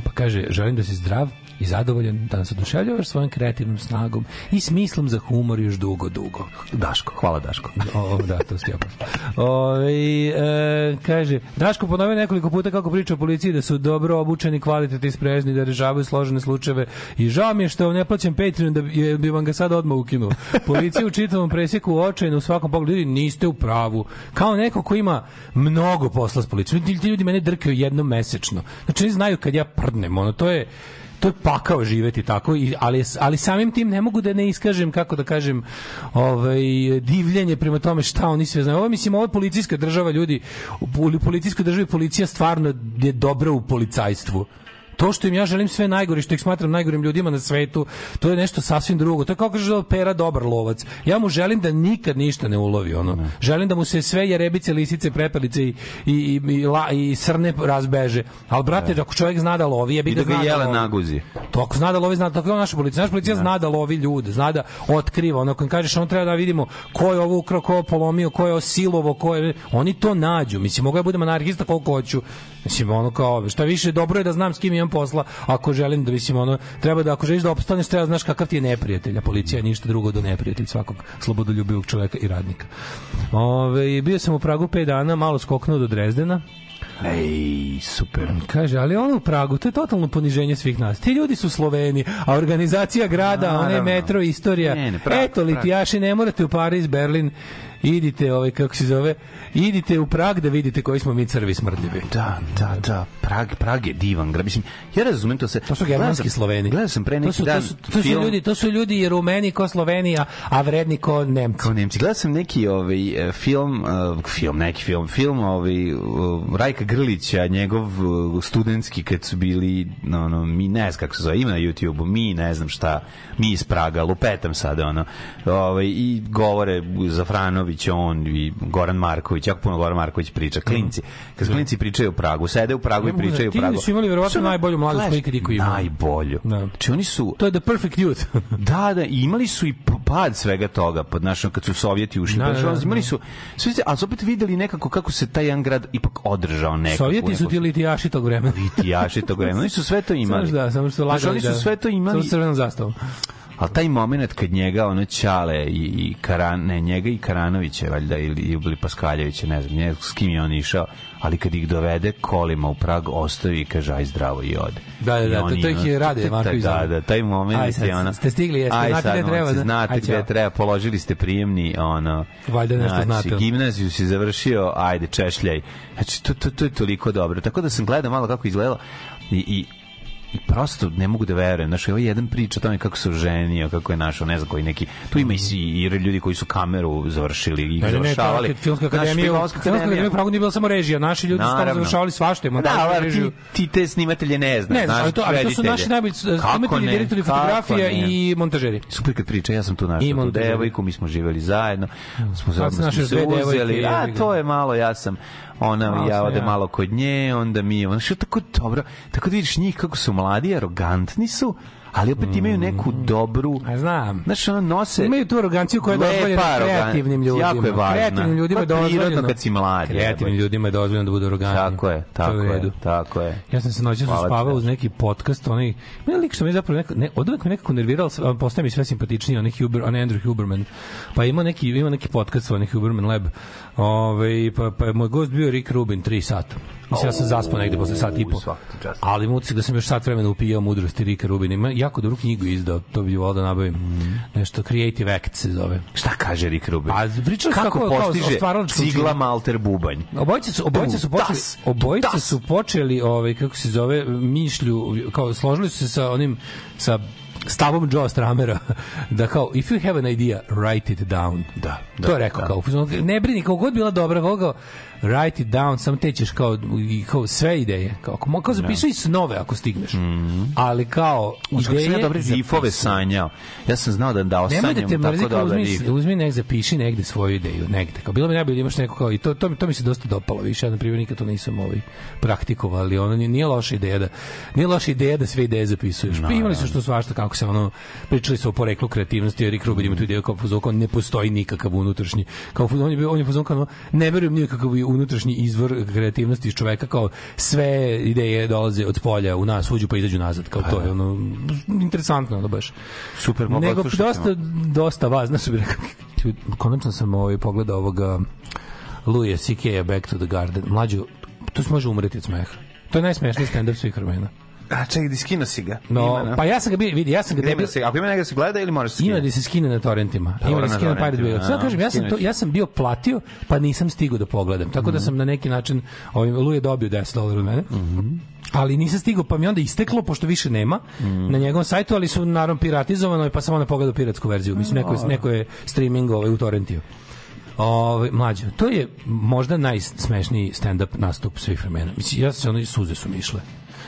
Pa kaže, želim da si zdrav i zadovoljan, da nas oduševljavaš svojom kreativnom snagom i smislom za humor još dugo, dugo. Daško, hvala Daško. O, da, to ste ja Ove, e, kaže, Daško ponovio nekoliko puta kako priča o policiji da su dobro obučeni, kvalitetni i sprežni, da rešavaju složene slučajeve i žao mi je što ne plaćam Patreon da bi, bi vam ga sad odmah ukinuo. Policija u čitavom presjeku očajno u svakom pogledu, ljudi, niste u pravu. Kao neko ko ima mnogo posla s policijom. Ti, ljudi mene drkaju jednom mesečno. Znači, oni znaju kad ja prdnem, ono, to je to je pakao živeti tako i ali ali samim tim ne mogu da ne iskažem kako da kažem ovaj divljenje prema tome šta oni sve znaju. Ovo mislim je policijska država ljudi u poli- policijskoj državi policija stvarno je dobra u policajstvu. To što im ja želim sve najgore, što ih smatram najgorim ljudima na svetu, to je nešto sasvim drugo. To je kao kaže da pera dobar lovac. Ja mu želim da nikad ništa ne ulovi, ono. Želim da mu se sve jerebice, lisice, prepelice i, i, i, i, la, i srne razbeže. Ali, brate, ako čovjek zna da lovi, je bi I da ga jele naguzi. To ako zna da lovi, zna, tako je naša policija. Naša policija zna da lovi ljude, zna da otkriva. Ono, kad kažeš, on treba da vidimo ko je ovo ukrao, ko je polomio, ko je osilovo, ko je... Oni to nađu. Mislim, mogu ja budem anarhista koliko hoću. Mislim, ono kao, šta više, dobro je da znam s kim imam posla, ako želim da, mislim, ono, treba da, ako želiš da opstaneš, treba da znaš kakav ti je neprijatelj, a policija je ništa drugo do neprijatelj svakog slobodoljubivog čoveka i radnika. Ove, bio sam u Pragu 5 dana, malo skoknuo do Drezdena, Ej, super. Kaže, ali ono u Pragu, to je totalno poniženje svih nas. Ti ljudi su Sloveni, a organizacija grada, onaj metro, istorija. Ne, ne, Prag, Eto, litijaši, ne morate u Pariz, Berlin, idite, ovaj, kako se zove, idite u Prag da vidite koji smo mi crvi smrdljivi. Da, da, da. Prag, Prag je divan grad. Mislim, ja razumem to se. To su germanski Sloveni. Gledao sam pre to neki su, dan to su, to su film- ljudi, to su ljudi i Rumeni ko Slovenija, a vredni ko Nemci. kao Nemci. Gledao sam neki ovaj e, film, uh, film, neki film, film ovaj uh, Rajka Grlića, njegov uh, studentski kad su bili no, no, mi ne znam kako se zove, ima na YouTubeu, mi ne znam šta, mi iz Praga, lupetam sada ono. Ovaj i govore Zafranović, on i Goran Marković, jako puno Goran Marković priča, klinci. Kad su klinci pričaju o Pragu, sede u Pragu i da- pričaju ti Pragu. su imali verovatno najbolju mladost koju ikad iko. Najbolju. Da. Znači oni su To je the perfect youth. [laughs] Da, da, imali su i pad svega toga, pod našom kad su Sovjeti ušli. Da, Da, da, imali su, sve, ali su opet videli nekako kako se taj jedan grad ipak održao nekako. Sovjeti su ti litijaši tog vremena. litijaši tog vremena. Oni su sve to [laughs] imali. Samo da, samo što Znaš, lagali oni su da- sve to Samo imali. s crvenom zastavom. Ali taj moment kad njega, ono Ćale i, i Karan, ne, njega i Karanovića, valjda, ili, ili Paskaljevića, ne znam, ne, s kim je on išao, ali kad ih dovede kolima u Prag, ostavi i kaže, aj zdravo i ode. Da, da, da, to- to ih je Rade Marković Da, da, taj moment Aj, sad je ono... ste stigli, jeste, aj, znate gde treba, da? Znate gde treba, položili ste prijemni, ono... Valjda nešto znači, znate. Gimnaziju si završio, ajde, češljaj. Znači, to, to, to je toliko dobro. Tako da sam gledao malo kako izgledalo i, i i prosto ne mogu da verujem. Znaš, ovaj jedan priča o tome kako se oženio, kako je našao, ne znam koji neki... Tu ima i, i ljudi koji su kameru završili i Ne, ne, ne, završavali. to je Filmska akademija, Filmska akademija u Pragu nije bila samo režija, naši ljudi su tamo završavali svašta, Da, montažu, ali ti, ti te snimatelje ne znaš. Ne, znaš, ali to, ali to su naši najbolji snimatelji, ne, direktori fotografija ne. i montažeri. Super kad priča, ja sam tu našao tu devojku, mi smo živeli zajedno, smo, se, uzeli, a to je malo, ja sam ona, Malo ja ode ja. malo kod nje, onda mi, ona što tako dobro, tako da vidiš njih kako su mladi, arogantni su, ali opet imaju neku dobru... A znam. Znaš, ono nose... Imaju tu aroganciju koja je dozvoljena kreativnim ljudima. Jako je važna. Kreativnim ljudima je Pa prirodno dozvoljeno. kad si mlad, Kreativnim ljudima je dozvoljeno da budu arogantni. Tako je, tako je, tako je. Ja sam se noćas uspavao uz neki podcast, onaj, meni lik što mi je zapravo neko, ne, od uvek me nekako nervirao, a postaje mi sve simpatičniji, onaj Huber, onaj Andrew Huberman. Pa ima neki, ima neki podcast, onaj Huberman Lab, Ove, pa, pa je moj gost bio Rick Rubin, 3 sata. Mislim, ja sam zaspao negde posle sat i po. Ali mu utisak da sam još sat vremena upijao mudrosti Rika Rubina. Ima jako dobru knjigu izdao, to bi volao da nabavim. Nešto Creative Act se zove. Šta kaže Rick Rubin? A su kako, kako- kao postiže stvaralačko cigla malter bubanj? Obojice su obojice su počeli obojice su počeli ovaj kako se zove mišlju kao složili su se sa onim sa stavom Joe Stramera [laughs] da kao if you have an idea write it down. Da, to da, je rekao da. kao ne brini kako god bila dobra koga write it down sam te ćeš kao, i kao sve ideje kao, kao, kao zapisuj snove ako stigneš ali kao Kako sam ideje ja dobre zapisuj. sanjao. Ja sam znao da da Nemoj osanjam da te mrzi, tako kao dobar uzmi, rif. uzmi nek zapiši negde svoju ideju, negde. Kao bilo bi najbolje da imaš neko kao i to to mi to mi se dosta dopalo. Više ja na primjer nikad to nisam ovaj praktikovao, ali ono nije, loša ideja da nije loša ideja da sve ideje zapisuješ. No, imali su što svašta kako se ono pričali su o poreklu kreativnosti, Erik Rubin ima tu ideju kao fuzon, kao ne postoji nikakav unutrašnji. Kao fuzon, on je on je fuzon kao ne verujem nikakav unutrašnji izvor kreativnosti čoveka kao sve ideje dolaze od polja u nas, uđu pa izađu nazad. Kao to je ono interesantno ono baš. Super, mogu Nego dosta, dosta vas, znaš bi rekao, konačno sam ovaj, pogledao ovoga Louis C.K. Back to the Garden. Mlađu, tu se može umreti od smeha. To je najsmešniji stand-up svih vremena. A čekaj, di skino si ga. No, Ima, na? pa ja sam ga bio, vidi, ja sam ga ima da se, ako ima negde da se gleda ili možeš se ima skine? da se skine na torrentima. Dobro, Ima da se na skine na Pirate Bay. Sad kažem, ja sam, to, ja sam bio platio, pa nisam stigao da pogledam. Tako da sam na neki način, ovaj, Lu je dobio 10 dolara od mene. ali nisam stigao, pa mi onda isteklo, pošto više nema na njegovom sajtu, ali su naravno piratizovano, pa sam onda pogledao piratsku verziju. Mislim, neko, je- neko je streaming ovaj, u torrentiju. Ove, mlađo, to je možda najsmešniji stand-up nastup svih vremena. Mislim, ja se ono i suze su mi išle.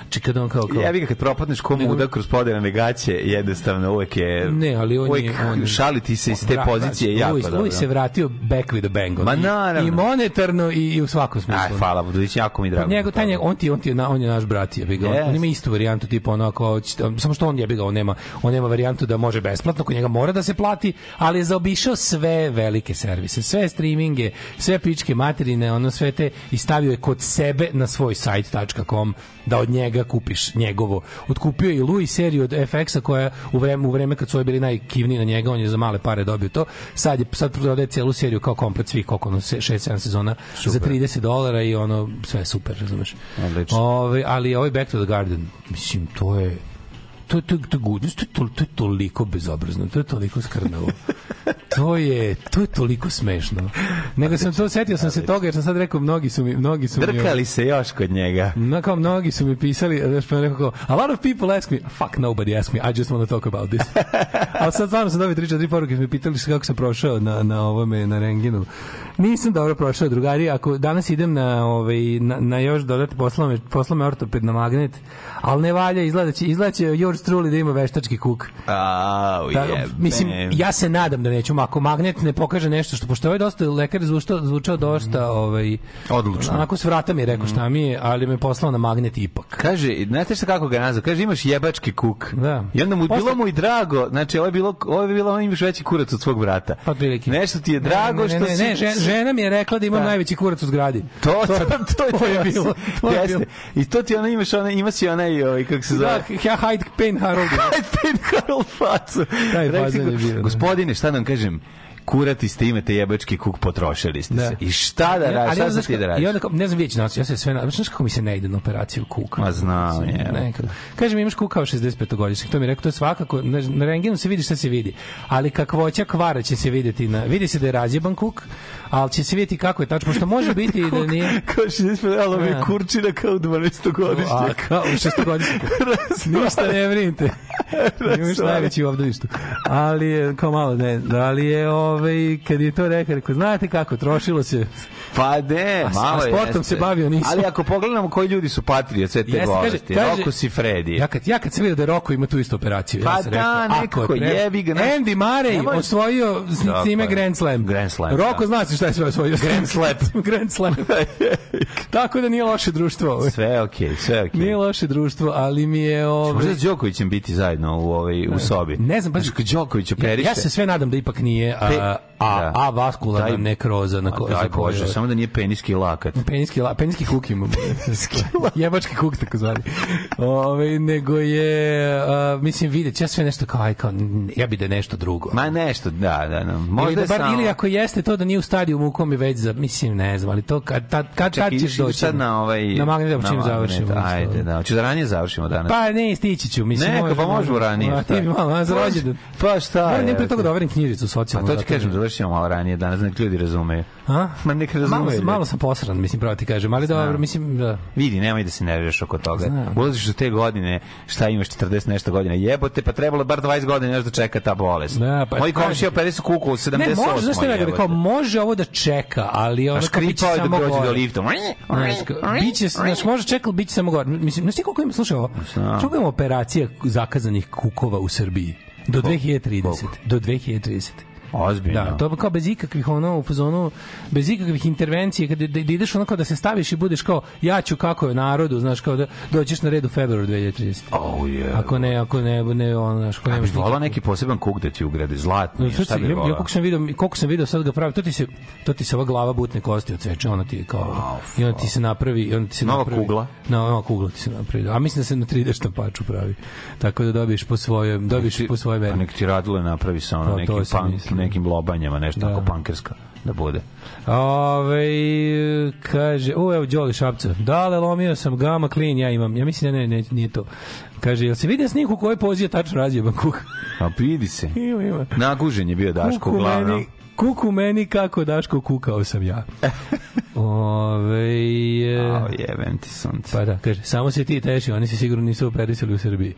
Znači, kada on kao... kao Jebi ga kad propadneš ko muda kroz podelane gaće, jednostavno uvek je... Ne, ali on uvek je... On, je- šaliti se iz te Vra- pozicije je jako dobro. se vratio back with a bang. Ma naravno. I monetarno i, i u svakom smislu. Aj, hvala, Buduć, jako mi je drago. Njego, taj, njeg- on, ti, on, ti, je on je naš brat, jebi ga. On, Jest. on ima istu varijantu, tipa ono, ako hoćete- samo što on jebi ga, on nema, on nema varijantu da može besplatno, kod njega mora da se plati, ali je zaobišao sve velike servise, sve streaminge, sve pičke materine, ono sve te, i stavio je kod sebe na svoj site.com da od njega kupiš njegovo. Otkupio je i Louis seriju od FX-a koja u vreme, u vreme kad su ovi bili najkivniji na njega, on je za male pare dobio to. Sad je sad prodaje celu seriju kao komplet svih koliko ono 6 7 sezona za 30 dolara i ono sve je super, razumeš. Odlično. Ove, ali ovaj Back to the Garden, mislim, to je to, to, to, to, to, to, to je toliko bezobrazno, to je toliko skrnavo. [laughs] to je, to je toliko smešno. Nego sam to, setio sam se toga jer sam sad rekao, mnogi su mi, mnogi su mi... Drkali se još kod njega. No, kao mnogi su mi pisali, znaš, pa rekao kao, a lot of people ask me, fuck nobody ask me, I just want to talk about this. [laughs] Ali sad stvarno sam dobio 3-4 poruke, me pitali su kako sam prošao na, na ovome, na renginu. Nisam dobro prošao, drugari, ako danas idem na, ovaj, na, na još dodatne poslome, poslome ortoped na magnet, ali ne valja, izgleda će, izgleda će truly da ima veštački kuk. Au, Da, mislim, ja se nadam da neću, ako magnet ne pokaže nešto što, pošto je ovaj dosta, lekar zvučao, zvučao dosta, ovaj, Odlučno. Onako s vrata mi je rekao šta mi je, ali me poslao na magnet ipak. Kaže, znate šta kako ga nazva? Kaže imaš jebački kuk. Da. I onda mu Posle- bilo mu i drago, znači ovo je bilo ovo je bilo on imaš veći kurac od svog brata. Pa otprilike. Nešto ti je drago ne, ne, što ne, si ne, žena, žena mi je rekla da imam Da. najveći kurac u zgradi. To, to, to, je, to je bilo. To je bilo. I to ti ona imaš, ona, ima si onaj, ovaj, kako se zove, Da, ja hide pain Harold. Pin Karol facu. Taj fazon je bio, da. Gospodine, šta da vam kažem? Kurati ste imate jebački kuk, potrošili ste Da. se. I šta da radiš? Šta ti da radiš? I onda ne znam, vidjet ću nas, ja se sve, na- znaš kako mi se ne ide na operaciju kuka? Ma znam, je. nekad. Kaže mi imaš kuka od 65 godišnjih, to mi je rekao, to je svakako, na, na rengenu se vidi šta se vidi, ali kakvoća kvara će se videti, na, vidi se da je razjeban kuk, ali će se vidjeti kako je tačno, pošto može [laughs] biti i da nije... Kao 65, ali mi kurčina kao 12 A, godišnje. kao, šestogodišnjak. [laughs] Ništa ne brinite. [laughs] Imaš najveći u obdaništu. Ali je, kao malo, ne, ali je, ovaj, kad je to rekao, rekao, znate kako, trošilo se. Pa ne, A malo a sportom jeste. se bavio nisam. Ali ako pogledamo koji ljudi su patri od sve te Jeste, kaže- Roko si Fredi. Ja kad, ja kad sam vidio da Roko ima tu istu operaciju, Pa ja sam da, rekao, nekako, ako treba- jebi ga, znaš, Andy Murray ne može- osvojio je. Grand Slam. Grand Slam, Roko da. zna se šta je sve osvojio. Grand Slam. [laughs] Grand Slam. [laughs] Tako da nije loše društvo. ovo. Sve je okej, sve je okej. Nije loše društvo, ali mi je... Ovaj, Možda s Đokovićem biti zajedno u ovoj u sobi. Ne znam, pa Znaš, Đoković ja, operiše. ja se sve nadam da ipak nije a, Pe- a, da. a vaskularna Daj- nekroza na ko, Daj Bože, samo da nije peniski lakat. Penijski, la, penijski kuk imamo. [laughs] [laughs] Jebački kuk, tako zvani. Ove, nego je, a, mislim, vidjet, ja sve nešto kao, aj, kao, ja bi da je nešto drugo. Ma nešto, da, da, da. ili, Možda da je bar, samo... ili ako jeste to da nije u stadijumu u kom je već za, mislim, ne znam, ali to kad, kad, kad, Čekaj, kad ćeš doći? sad na ovaj... Na magnet, da čim magnet, završimo. Ajde, da. Hoćeš da ranije završimo danas? Pa ne, stići ću, mislim. Neka, pa možemo ranije. A ti bi malo, za rođendan. Pa šta je? ne pre toga da overim knjižicu A socijalnu. to kažem, da- završimo malo ranije danas, nek ljudi razumeju. A? Ma nek Malo, razumeju. sam- malo sam posran, mislim, pravo ti kažem, ali dobro, mislim, da. Vidi, nemoj da se nerviraš oko toga. Znam. Ulaziš u te godine, šta imaš 40 nešto godina, jebote, pa trebalo bar 20 godina još da čeka ta bolest. Da, pa Moji ti. operi su kuku u 78. Ne, može, znaš kao, može ovo da čeka, ali ono kao biće da samo dođe do lifta. Biće, znaš, može čekati, biće samo gore. Mislim, znaš ti koliko ima, slušaj ovo, koliko ima operacija zakazanih kukova u Srbiji? Do 2030. Do 2030. Ozbiljno. Da, to kao bez ikakvih ono u fazonu bez ikakvih intervencije kad da, da ideš ono kao da se staviš i budeš kao ja ću kako je narodu, znaš kao da dođeš na red u februaru 2030. Oh, je. Ako ne, ako ne, ne ono, znaš, ako nemaš bih volao neki poseban kuk da ti ugrade, zlatni, No, šta bi ja, ja koliko sam video, koliko sam video sad ga pravi, to ti se to ti se ova glava butne kosti odseče, ona ti kao i onda ti se napravi, i onda ti se Nova napravi. kugla? No, nova kugla ti se napravi. A mislim da se na 3D štampaču pravi. Tako da dobiješ po svoje, dobiješ po svoje Pa meri. nek ti radile napravi sa ono Pa, sam punk. Nekim lobanjama, nešto Da. tako pankerska da bude. Ove, kaže, o, evo, Đoli Šapca. Dale, lomio sam gama clean, ja imam. Ja mislim da ne, ne, nije to. Kaže, jel se vidi snik u kojoj pozi je tačno razjeban kuk? A vidi se. [laughs] ima, ima. Nagužen je bio Daško, Kuku uglavnom. meni, kuku meni kako Daško kukao sam ja. [laughs] Ove, e, Ao, jebem ti sunce. pa da, kaže, samo se ti teši, oni se sigurno nisu operisali u Srbiji.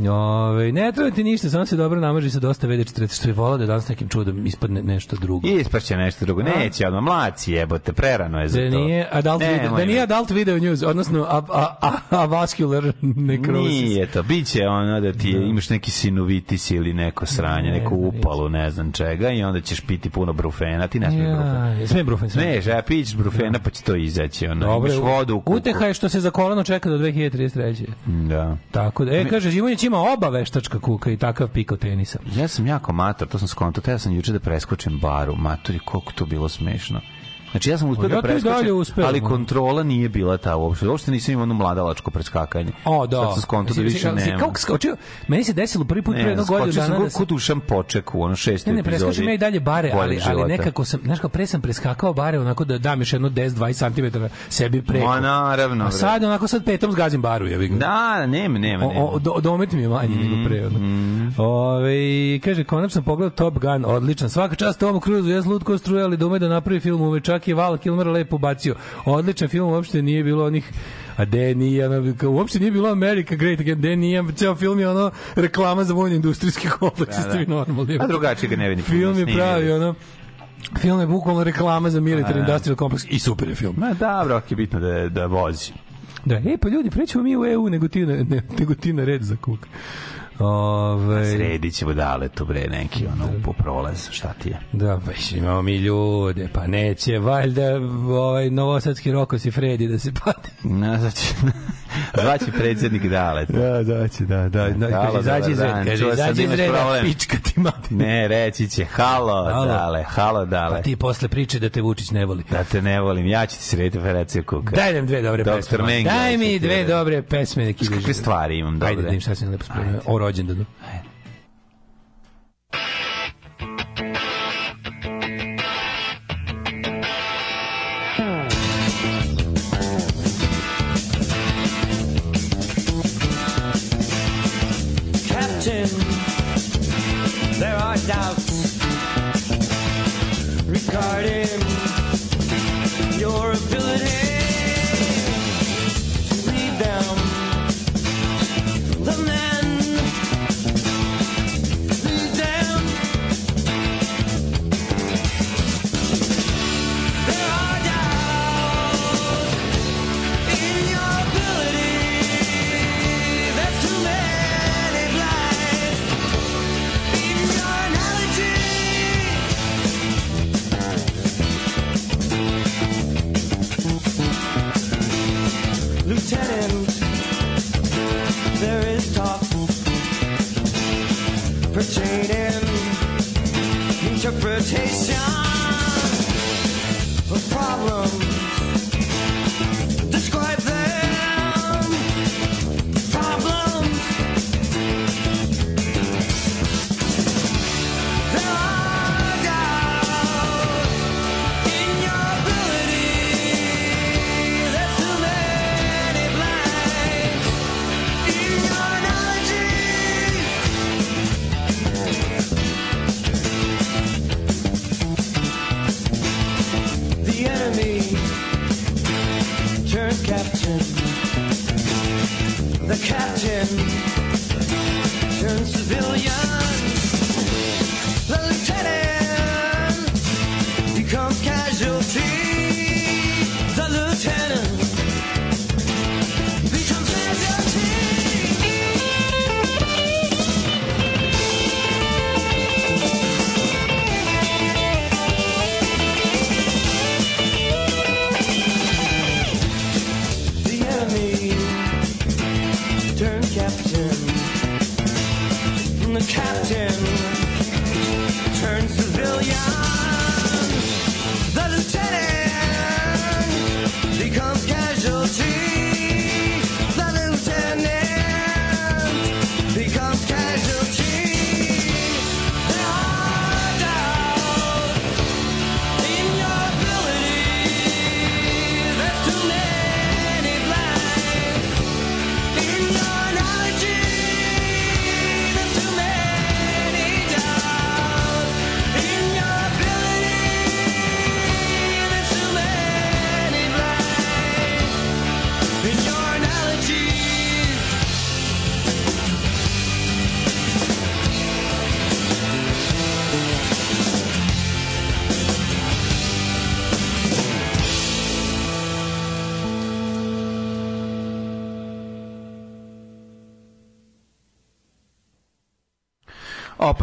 Ove, ne treba ti ništa, samo se dobro namaži sa dosta VD40, što je volao da danas nekim čudom ispadne nešto drugo. Ispašće nešto drugo. Neće, odmah mlaci jebote, prerano je za Da to. nije adult video, Nemoj da nije adult video news, odnosno a, a, a, avascular [laughs] necrosis. Nije to, biće ono da ti je, imaš neki sinovitis ili neko sranje, Ne, neku ne, upalu, ne znam čega i onda ćeš piti puno brufena, ti ne smiješ brufen. Ja, sve brufen, sve. Ne, ja pićeš brufena pa će to izaći, ono, Dobro, imaš vodu u kuku. uteha je što se za kolano čeka do 2033. Da. Tako da, e, kaže, Žimunjić ima oba veštačka kuka i takav piko tenisa. Ja sam jako mator, to sam skonto, ja sam juče da preskočim baru, matori, koliko to bilo smešno. Znači ja sam uspeo Pa da preskočim, uspeo, ali kontrola nije bila ta uopšte. Uopšte nisam imao ono mladalačko preskakanje. O, da. Sad sam skonto da više nema. Kako skočio? Meni se desilo prvi put pre Ne, jednog skočio sam dana da kod se... kod Dušan Poček u ono šestoj Ne, ne, epizodi. preskočim ja i dalje bare, ali, ali nekako sam, znaš kao, pre sam preskakao bare onako da dam još jedno 10-20 cm sebi preko. Ma naravno. A sad onako sad petom zgazim baru, ja bih Da, nema, nema, nema. O, o, do, domet mi je manji nego pre. Ono. Ove, kaže, konačno sam pogledao Top Gun, odličan. Svaka čast Tomu Cruise, ja lutko struje, ali dome da napravi film, uve čak je Val Kilmer lepo bacio. Odličan film, uopšte nije bilo onih a de nije, uopšte nije bilo America Great Again, de nije, ceo film je ono reklama za vojni industrijski kompleks, Da, da, da. normalni. A drugačije ga ne vidim. Film je pravi, ono, film je bukvalno reklama za military Da. industrial kompleks i super je film. Ma dobro, ok, je bitno da, da vozi. Da, e, pa ljudi, prećemo mi u EU nego ti na, ne, nego ti na red za kuk. Ove, Sredit ćemo dale tu bre neki ono po prolaz, šta ti je? Da, pa imamo mi ljude, pa neće valjda ovaj novosadski Rokos i Fredi da se pati. [laughs] Na, znači, [laughs] zvaće predsjednik dale. Da, da, će, da, da. da Halo, izađi iz reda, kaže, izađi da iz reda, pička ti mati. Ne, reći će, halo, Halo. dale, halo, dale. Pa ti posle priče da te Vučić ne voli. Da te ne volim, ja ću ti srediti operacije kuka. Daj nam dve dobre Doktor pesme. Mengele Daj mi dve dobre pesme Kakve stvari imam dobre. Ajde, da im šta sam lepo spremio. Rođendanu.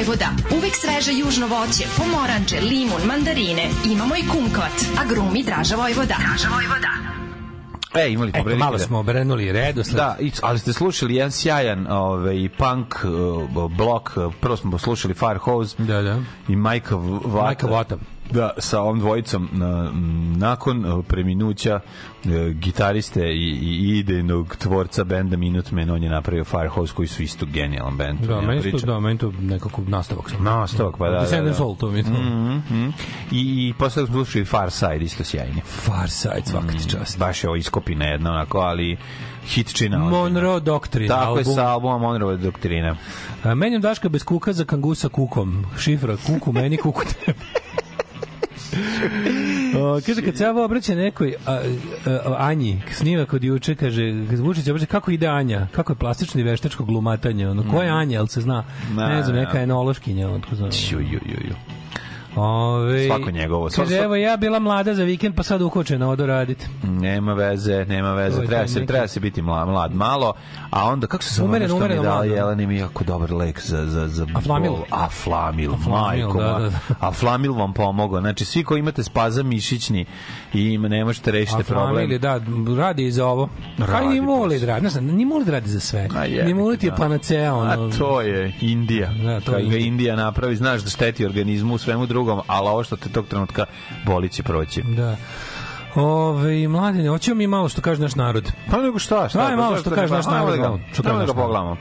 Vojvoda. Uvek sveže južno voće, pomoranče, limun, mandarine. Imamo i kumkvat. Agrumi Draža Vojvoda. Draža Vojvoda. E, imali Eto, prilike malo da- smo obrenuli redosled. Da, ali ste slušali jedan sjajan ovaj, punk uh, blok, prvo smo slušali Firehose Da, da. i V- Vata. Majka Vata. Da, sa ovom dvojicom na, nakon uh, preminuća uh, gitariste i, i idejnog tvorca benda Minutemen, on je napravio Firehose koji su isto genijalan bend. Da, nema meni to, da, meni to nekako nastavak sam. Nastavak, pa da, da, Descendants da. All, to mi je to. Mhm, mhm. I, i posle smo slušali Far Side, isto sjajni. Far Side, svaka ti čast. Baš je ovo iskopina jedna, onako, ali hitčina. Monroe Doctrine. Tako je album. sa albumom Monroe Doktrina. A, Menjam Daška bez kuka za kangusa kukom. Šifra, kuku meni, kuku tebi. O, kaže, kad se ja obraća nekoj a, a, Anji, snima kod juče, kaže, Vučić obraća, kako ide Anja? Kako je plastično i veštačko glumatanje? Ono, ko je Anja, jel se zna? Ne znam, neka enološkinja. Otko znam. Ju, ju, ju, ju. Ove, Svako njegovo. Kaže, Sva- evo, ja bila mlada za vikend, pa sad ukočena, odo radit. Nema veze, nema veze. Je Treba se, treba se biti mlad, mlad malo. A onda, kako se zove što mi mlado. Jelena mi je jako dobar lek za, za, za Aflamil. bol. Aflamil, Aflamil, majko. da, da, da. Aflamil vam pomogao. Znači, svi koji imate spazam mišićni i ne možete rešiti problem. familije, da, radi i za ovo. Radi Radi, ni moli da radi. Ne znam, ni moli da radi za sve. A jebi Ni moli ti je ga. panacea. Ono, A to je Indija. Da, to Kad je Indija. Indija napravi, znaš da šteti organizmu svemu drugom, ali ovo što te tog trenutka boli će proći. Da. Ove, mladine, hoćemo mi malo što kaže naš narod. Pa nego šta, šta? Aj, malo što kaže naš narod, da ajmo kaže da ga naš narod. pogledamo.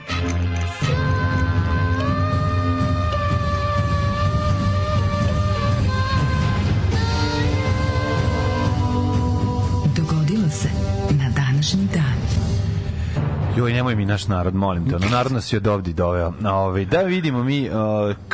Joj, nemoj mi naš narod, molim te. Ono, narod nas je od ovdje doveo. Ovaj, da vidimo mi uh,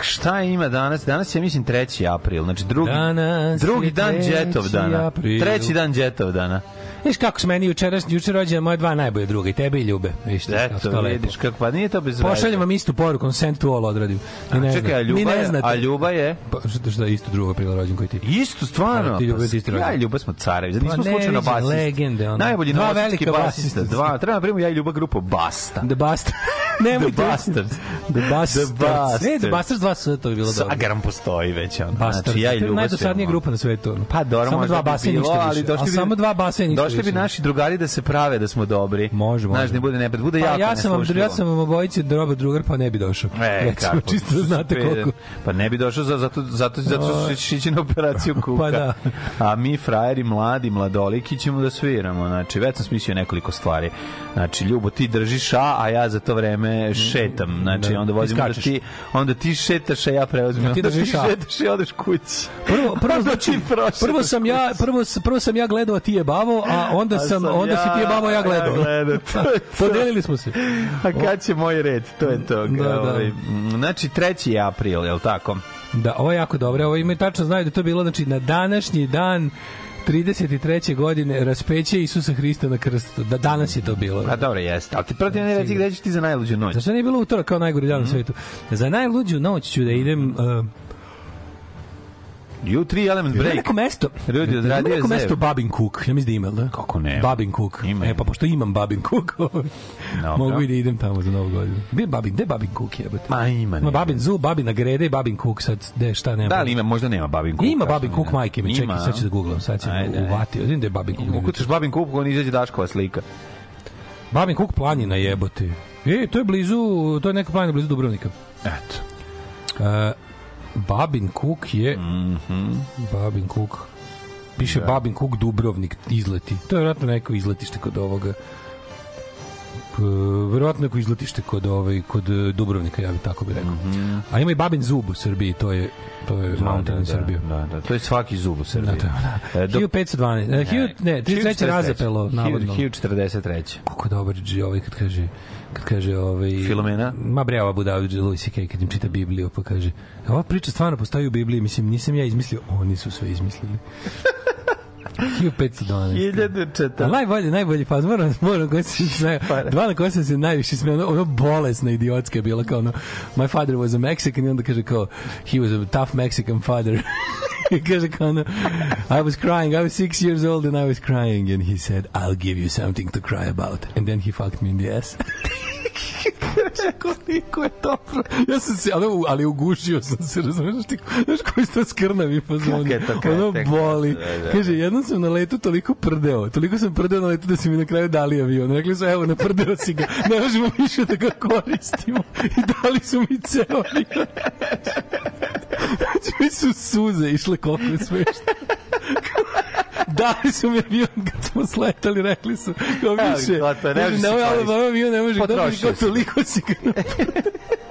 šta ima danas. Danas je, mislim, 3. april. Znači, drugi, Danas drugi dan 3. Jetov dana. april. Treći dan Jetov dana. Viš kako su meni jučeras, juče rođene moje dva najbolje druga, i tebe i Ljube. Viš kako Eto, to lepo. vidiš kako, pa nije to bez veze. Pošaljem vam istu poruku, on send to all odradim. Ni ne Čekaj, a znam. Ni Ljuba, ne je, znate. a Ljuba je... Pa, šta, šta je isto drugo aprila rođen koji ti? Isto, stvarno. Pa, ti Ljuba, Pa, ti ja i. Ljuba smo carevi. Da Pa nismo ne, slučajno basista. legende, ono. Najbolji Dva velika basista. Dva. Treba napravimo ja i Ljuba grupu Basta. The Bast. [laughs] Nemoj The Bastards. The Bastards. The Bastards. E, The Bastards 2 s, to bi bilo dobro. Sagaram postoji već. Ono. Bastards. Znači, ja i To je Ljuba najdosadnija grupa na svetu. Pa dobro, samo dva bi basa ništa ali više. došli A bi, samo dva basa ništa Došli bi naši drugari da se prave da smo dobri. Može, može. Znaš, ne bude nepred, bude Pa jako ja sam vam ja sam vam obojici dobar drugar pa ne bi došao. E, Recimo, kako? [laughs] čisto da znate koliko. Pa ne bi došao za, zato, zato, zato što ćeš ići na operaciju [laughs] kuka. Pa da. A mi, frajeri, mladi, mladoliki, ćemo da sviramo. Znači, već sam smislio nekoliko stvari. Znači, Ljubo, ti držiš A, a ja za to vreme šetam. Znači, Da, onda ti vozimo da ti, onda ti šetaš, a ja preuzmem. A ti [laughs] Onda držiš A. šetaš i odeš kući. Prvo, prvo, znači, ti prvo sam ja, prvo, prvo sam ja gledao, a ti je bavo, a onda A sam, onda si ti je bavo, ja gledao. Ja gledao. [laughs] Podelili smo se. A kad će moj red? To je to. Da, da. Ovaj, Znači, 3. je april, je li tako? Da, ovo je jako dobro. Ovo imaju tačno znaju da je to bilo znači na današnji dan 33. godine raspeće Isusa Hrista na krstu. Da danas je to bilo. A dobro, jeste. Ali ti protiv ne reci gde ćeš ti za najluđu noć? Zašto nije bilo utorak kao najgori dan na svetu? Za najluđu noć ću da idem uh, U3 Element Ima Break. neko mesto. Ljudi, Ima odradio je neko mesto Babin Cook. Ja mislim da ima, da? Kako ne? Babin Cook. Ima, e, ima. pa pošto imam Babin Cook, [laughs] ovaj, Dobro. mogu i da idem tamo za novu godinu. Gde je Babin? Gde je Babin Cook jebote? Ma ima. Ima nema. Babin Zoo, Babina Grede i Babin Cook sad. Gde, šta nema? Da li ima, možda nema Babin Cook. Ima Babin Cook majke mi, čekaj, Ima, sad ću da googlam, sad ću ajde. uvatio. Vidim da je Babin Cook. Ukucaš Babin Cook, on izađe Daškova slika. Babin Cook planina jebote. E, to je blizu, to je neka planina blizu Dubrovnika. Eto. Uh, Babin Cook je Mhm. Babin Cook piše Da. Babin Cook Dubrovnik izleti. To je vjerojatno neko izletište kod ovoga verovatno neko izletište kod ovaj kod eh, Dubrovnika ja bih tako bi rekao. A ima i Babin Zub u Srbiji, to je to je mountain Mhm. da, Srbiju. Da, da, to je svaki zub u Srbiji. Da, je- E, dok- 1512. Ne, 1000 ne, 33 razapelo navodno. 1043. Kako dobar dži ovaj kad kaže kad kaže ovaj Filomena? Ma bre, ova Budavi Louis C.K. kad im čita Bibliju, pa kaže ova priča stvarno postoji u Bibliji, mislim, nisam ja izmislio, oni su sve izmislili. [laughs] 1512. 1004. A najbolji, faz, moram, moram koji se sve, [laughs] Pa dva na koje sam se najviše smeo, ono, ono bolesna idiotska je bila kao ono, my father was a Mexican i onda kaže kao, he was a tough Mexican father. [laughs] Kaže kao ono, I was crying, I was six years old and I was crying and he said, I'll give you something to cry about. And then he fucked me in the ass. [laughs] Koliko je dobro. Ja sam se, ali, ali ugušio sam se, razumiješ, ti, znaš koji su to skrnavi kreten, Ono boli. da, da, da. Kaže, jednom sam na letu toliko prdeo, toliko sam prdeo na letu da si mi na kraju dali avion. Rekli su, evo, naprdeo si ga, ne možemo više da ga koristimo. I dali su mi ceo avion. Znači, mi su suze išle koliko je smešno. [laughs] Dali su mi avion kad smo sletali, rekli su, kao više. gotovo, ne Kaže, može se "Nemoj, ali koristiti." ovaj avion ne može ga dobiti, Potrošio kao si ga. toliko si ga [laughs] genije, genije, Da, jebeni, odlično. To je baš- jebeni ali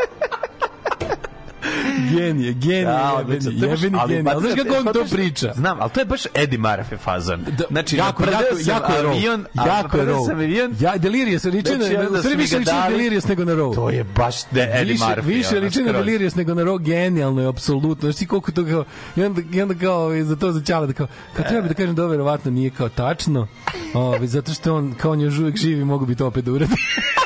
genije. baš- Ali znaš kako on to priča? Znam, ali to je baš Eddie Murphy fazon. Da, znači, jako, jako, jako je avion, a jako je avion, Ja, Delirious, liči na, Znači, mi više liči na dali. Delirious nego na row. to je baš Eddie Murphy. više liči na skroz. Delirious nego na Rock, genijalno je, apsolutno. Znaš ti koliko to kao, i onda, i onda kao ovaj, za to za Ćala da kao, kad treba bi da kažem da ovo verovatno nije kao tačno, ovaj, zato što on, kao on još uvijek živi, mogu bi to opet da uradi. [laughs]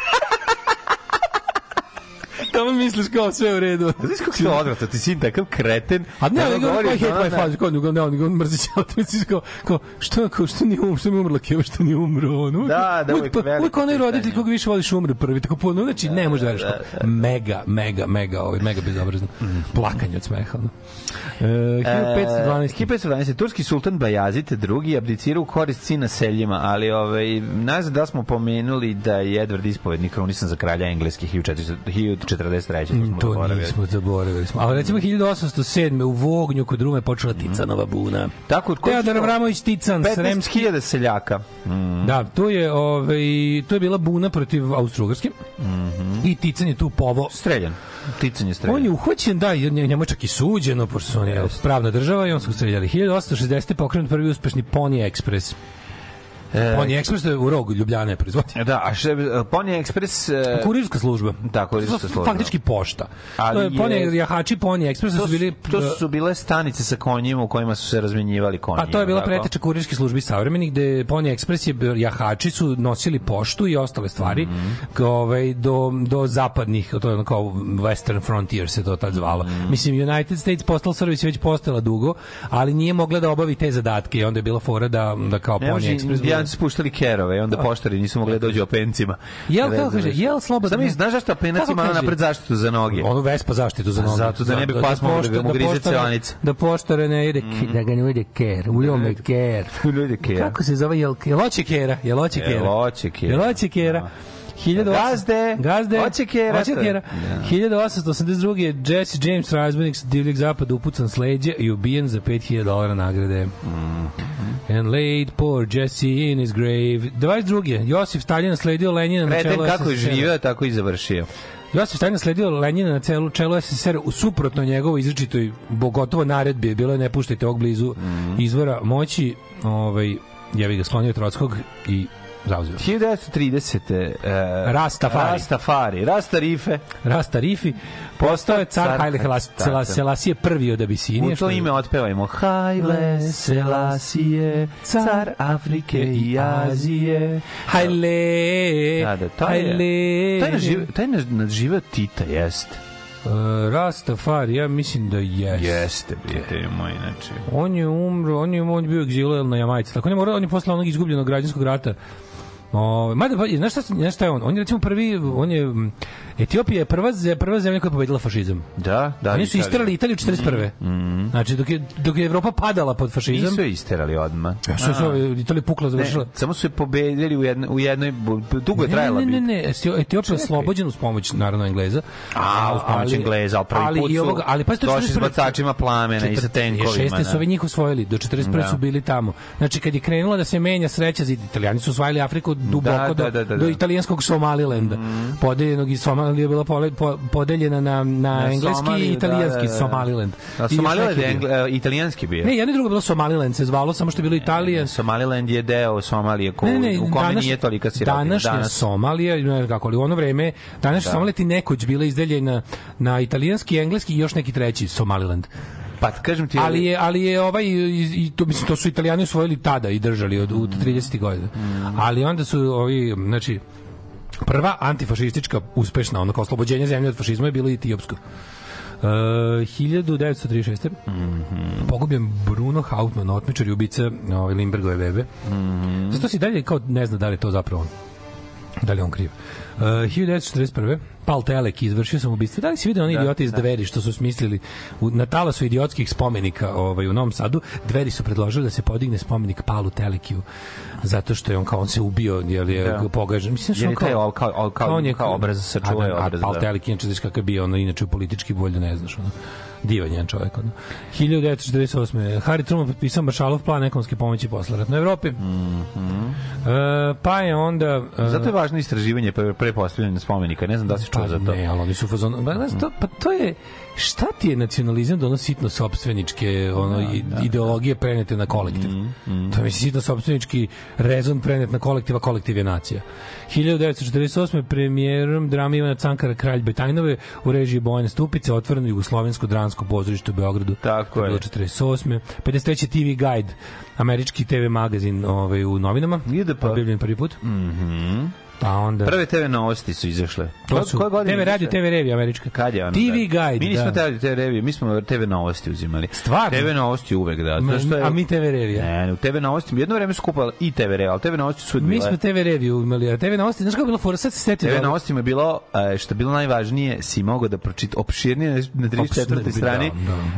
Tamo misliš kao sve u redu. Znaš kako se odvrata, ti si takav kreten. A ne, Ono nego govoriš, koji hate ono, my ne. father, kao ne, nego on mrzi to misliš kao, kao, što, kao, što nije umro, što mi je umrla keva, što nije umro, ono. Da, da, uvijek, pa, veliko uvijek onaj roditelj koga više voliš umre prvi, tako puno, znači, ne može da veriš, mega, mega, mega, ovaj, mega bezobrazno, plakanje od smeha, ono. E, 1512. 1512. Turski sultan Bajazid II. abdicirao u korist sina Seljima, ali ovaj, nazad da smo pomenuli da je Edward Ispovednik krunisan za kralja engleskih 1443. To smo To nismo zaboravili smo. Ali recimo 1807. u Vognju kod Rume počela Ticanova buna. Tako, ko- Teodor Avramović Tican, sremski 15.000 seljaka. Mm. Da, to je, ovaj, to je bila buna protiv Austro-Ugrske i Tican je tu povo. Streljan. Ticanje streljan. On je uhvaćen, da, njemu je čak i suđeno, pošto su oni jel, pravna država i on su streljali. 1860. pokrenut prvi uspešni Pony Express. E, Pony Express je u rogu Ljubljane proizvodi. Da, a še, Pony Express... e, Kurirska služba. Da, kurirska služba. Faktički pošta. Ali to je, je- Pony, jahači Pony Express To su bili... to su bile stanice sa konjima u kojima su se razmenjivali konji. Pa to je bila tako? preteča kurirske službe savremenih gde Pony Express je jahači su nosili poštu i ostale stvari Mhm. kao, ovaj, do, do zapadnih, to je ono kao Western Frontier se to tad zvalo. Mhm. Mislim, United States Postal Service već postala dugo, ali nije mogla da obavi te zadatke i onda je bila fora da, da kao Ne Pony Express... bude- indijanci spuštali kerove onda poštari nisu mogli da dođu opencima. Jel, kako Razumeš? kaže, jel slobodno- Znam, znaš zašto openac Kako ima napred zaštitu za noge? Ono Vespa zaštitu za noge. Zato da ne bi pas mogao da mu grize cevanica. Da poštare ne ide, da ga ne ide ker, ujome ker. Kako se zove, jel, jel oće kera? Jel oće kera? Jel oće kera. Jel oće kera? 1800 Gazde, Gazde, oće kera, Oće to je. kera. Da. 1882. je Jesse James, razbojnik s divljeg zapada, upucan s leđa i ubijen za 5000 dolara nagrade. Mhm. And laid poor Jesse in his grave. 22. Josif Stalin nasledio Lenina na čelu kako je živio, tako i završio. Josif Stalin nasledio Lenina na celu čelu SSSR u suprotno njegovoj izričitoj bogotovo naredbi bilo je ne puštajte ovog blizu Mhm. izvora moći ovaj jevi ga sklonio Trockog i zauzeo 1930. Uh, Rastafari. Rastafari. Rastarife. Rasta Rifi postao je car Car Haile Selassie. Selassie prvi od Abisinije U to ime otpevajmo. Haile Selassie, car Afrike i Azije. Haile Da, da, taj je, Haile taj, naživ, taj na- nadživeo Tita, jeste. Uh, Rastafari ja mislim da jeste Jeste, prijatelji moji, znači. On je umro, on je, on je bio egzilovan na Jamajci. Tako ne mora, on je posle onog izgubljenog građanskog rata. O, mada, pa, znaš šta, znaš šta je on? On je recimo prvi, on je, Etiopija je prva, prva zemlja koja je pobedila fašizam. Da, da. Oni su isterali Italiju 41. Znači, dok je, dok je Evropa padala pod fašizam, Nisu je isterali odmah. Ja, što su Italija pukla, završila. Ne, samo su je pobedili u, jedno, u jednoj, dugo je trajala ne, ne, bitka. ne, ne, Eti- Etiopija je oslobođena uz pomoć, naravno, Engleza. A, uz pomoć Engleza, ali prvi ali put i su ovoga- ali pa došli s bacačima plamena i sa tenkovima. 46. su da. ovi njih osvojili, do 41. Da. su bili tamo. Znači, kad je krenula da se menja sreća, italijani su osvajali Afriku duboko Da, do, da, da, da, do italijanskog Somalilanda. Podeljenog i Somalija je bila po, podeljena na, na, Na engleski Somaliju, i italijanski da, da, da. Somaliland. A I još Somaliland je bio. engl- e, italijanski bio. Ne, jedno i drugo je bilo Somaliland se zvalo, samo što je bilo Italija. Somaliland je deo Somalije ko, Ne, ne, u kome danas- nije tolika sirotina. Današnja Danas. Somalija, ne kako, ali u ono vreme, današnja Da. Somalija ti nekoć bila izdeljena na italijanski, engleski i još neki treći Somaliland. Pa kažem ti... Ali je, ali je ovaj, i, to, mislim, to su italijani osvojili tada i držali od, u 30. godina. Mm. Ali onda su ovi, znači, prva antifašistička uspešna, ono kao oslobođenje zemlje od fašizma je bilo etiopsko. Uh, 1936. Mhm. Pogubljen Bruno Hauptmann, otmičar i ubica ovaj, Limbergove bebe. Zato se i dalje kao ne zna da li je to zapravo on. Da li on kriv. Uh, 1941. Pal Telek izvršio sam ubistvo. Da li si vidio oni idioti iz Dveri što su smislili u, na talasu idiotskih spomenika ovaj, u Novom Sadu? Dveri su predložili da se podigne spomenik Palu Telekiju zato što je on kao on se ubio jer je Da. pogažen. Mislim da on je taj kao, kao- kao- kao- on je kao obraz, sačuvao je A, da, a obraz, Pal da. Telek inače znaš kakav je bio, ono inače politički bolje ne znaš, ono. Divan jedan čovjek, ono. 1948. Harry Truman potpisao Maršalov plan ekonomske pomoći posle ratnoj Evropi. E, pa je onda... e. Zato je važno istraživanje pre, pre postavljanja spomenika. Ne znam da si čuo Pa za to. Ne, ali oni su u fazonu. Pa, to, pa to je šta ti je nacionalizam da ono sitno sopstveničke ono, i- ideologije prenete na kolektiv. Mhm, To je mislim sitno sopstvenički rezon prenet na kolektiva, kolektiv je nacija. 1948. premijerom drama Ivana Cankara Kralj Betajnove u režiji Bojane Stupice otvoreno jugoslovensko dransko pozorište u Beogradu. Tako je je. bilo 48. 53. TV Guide, američki TV magazin ovaj, u novinama. Ide pa. Objavljen prvi put. Pa onda... Prve TV novosti su izašle. To su Koje godine TV radio? TV revija američka. Kad je ono? TV da? Guide, Mi nismo da. TV, TV revije, mi smo TV novosti uzimali. Stvarno? TV novosti uvek, da. Ma, što je, a mi TV revija. Ne, ne, u TV novosti, jedno vreme su i TV revije, ali TV novosti su uvek Mi bile. smo TV reviju imali, a TV novosti, znaš kako je bilo fora, sad se setio. TV novostima je bilo, e, što je bilo najvažnije, si mogao da pročita opširnije na- na 34. da, strani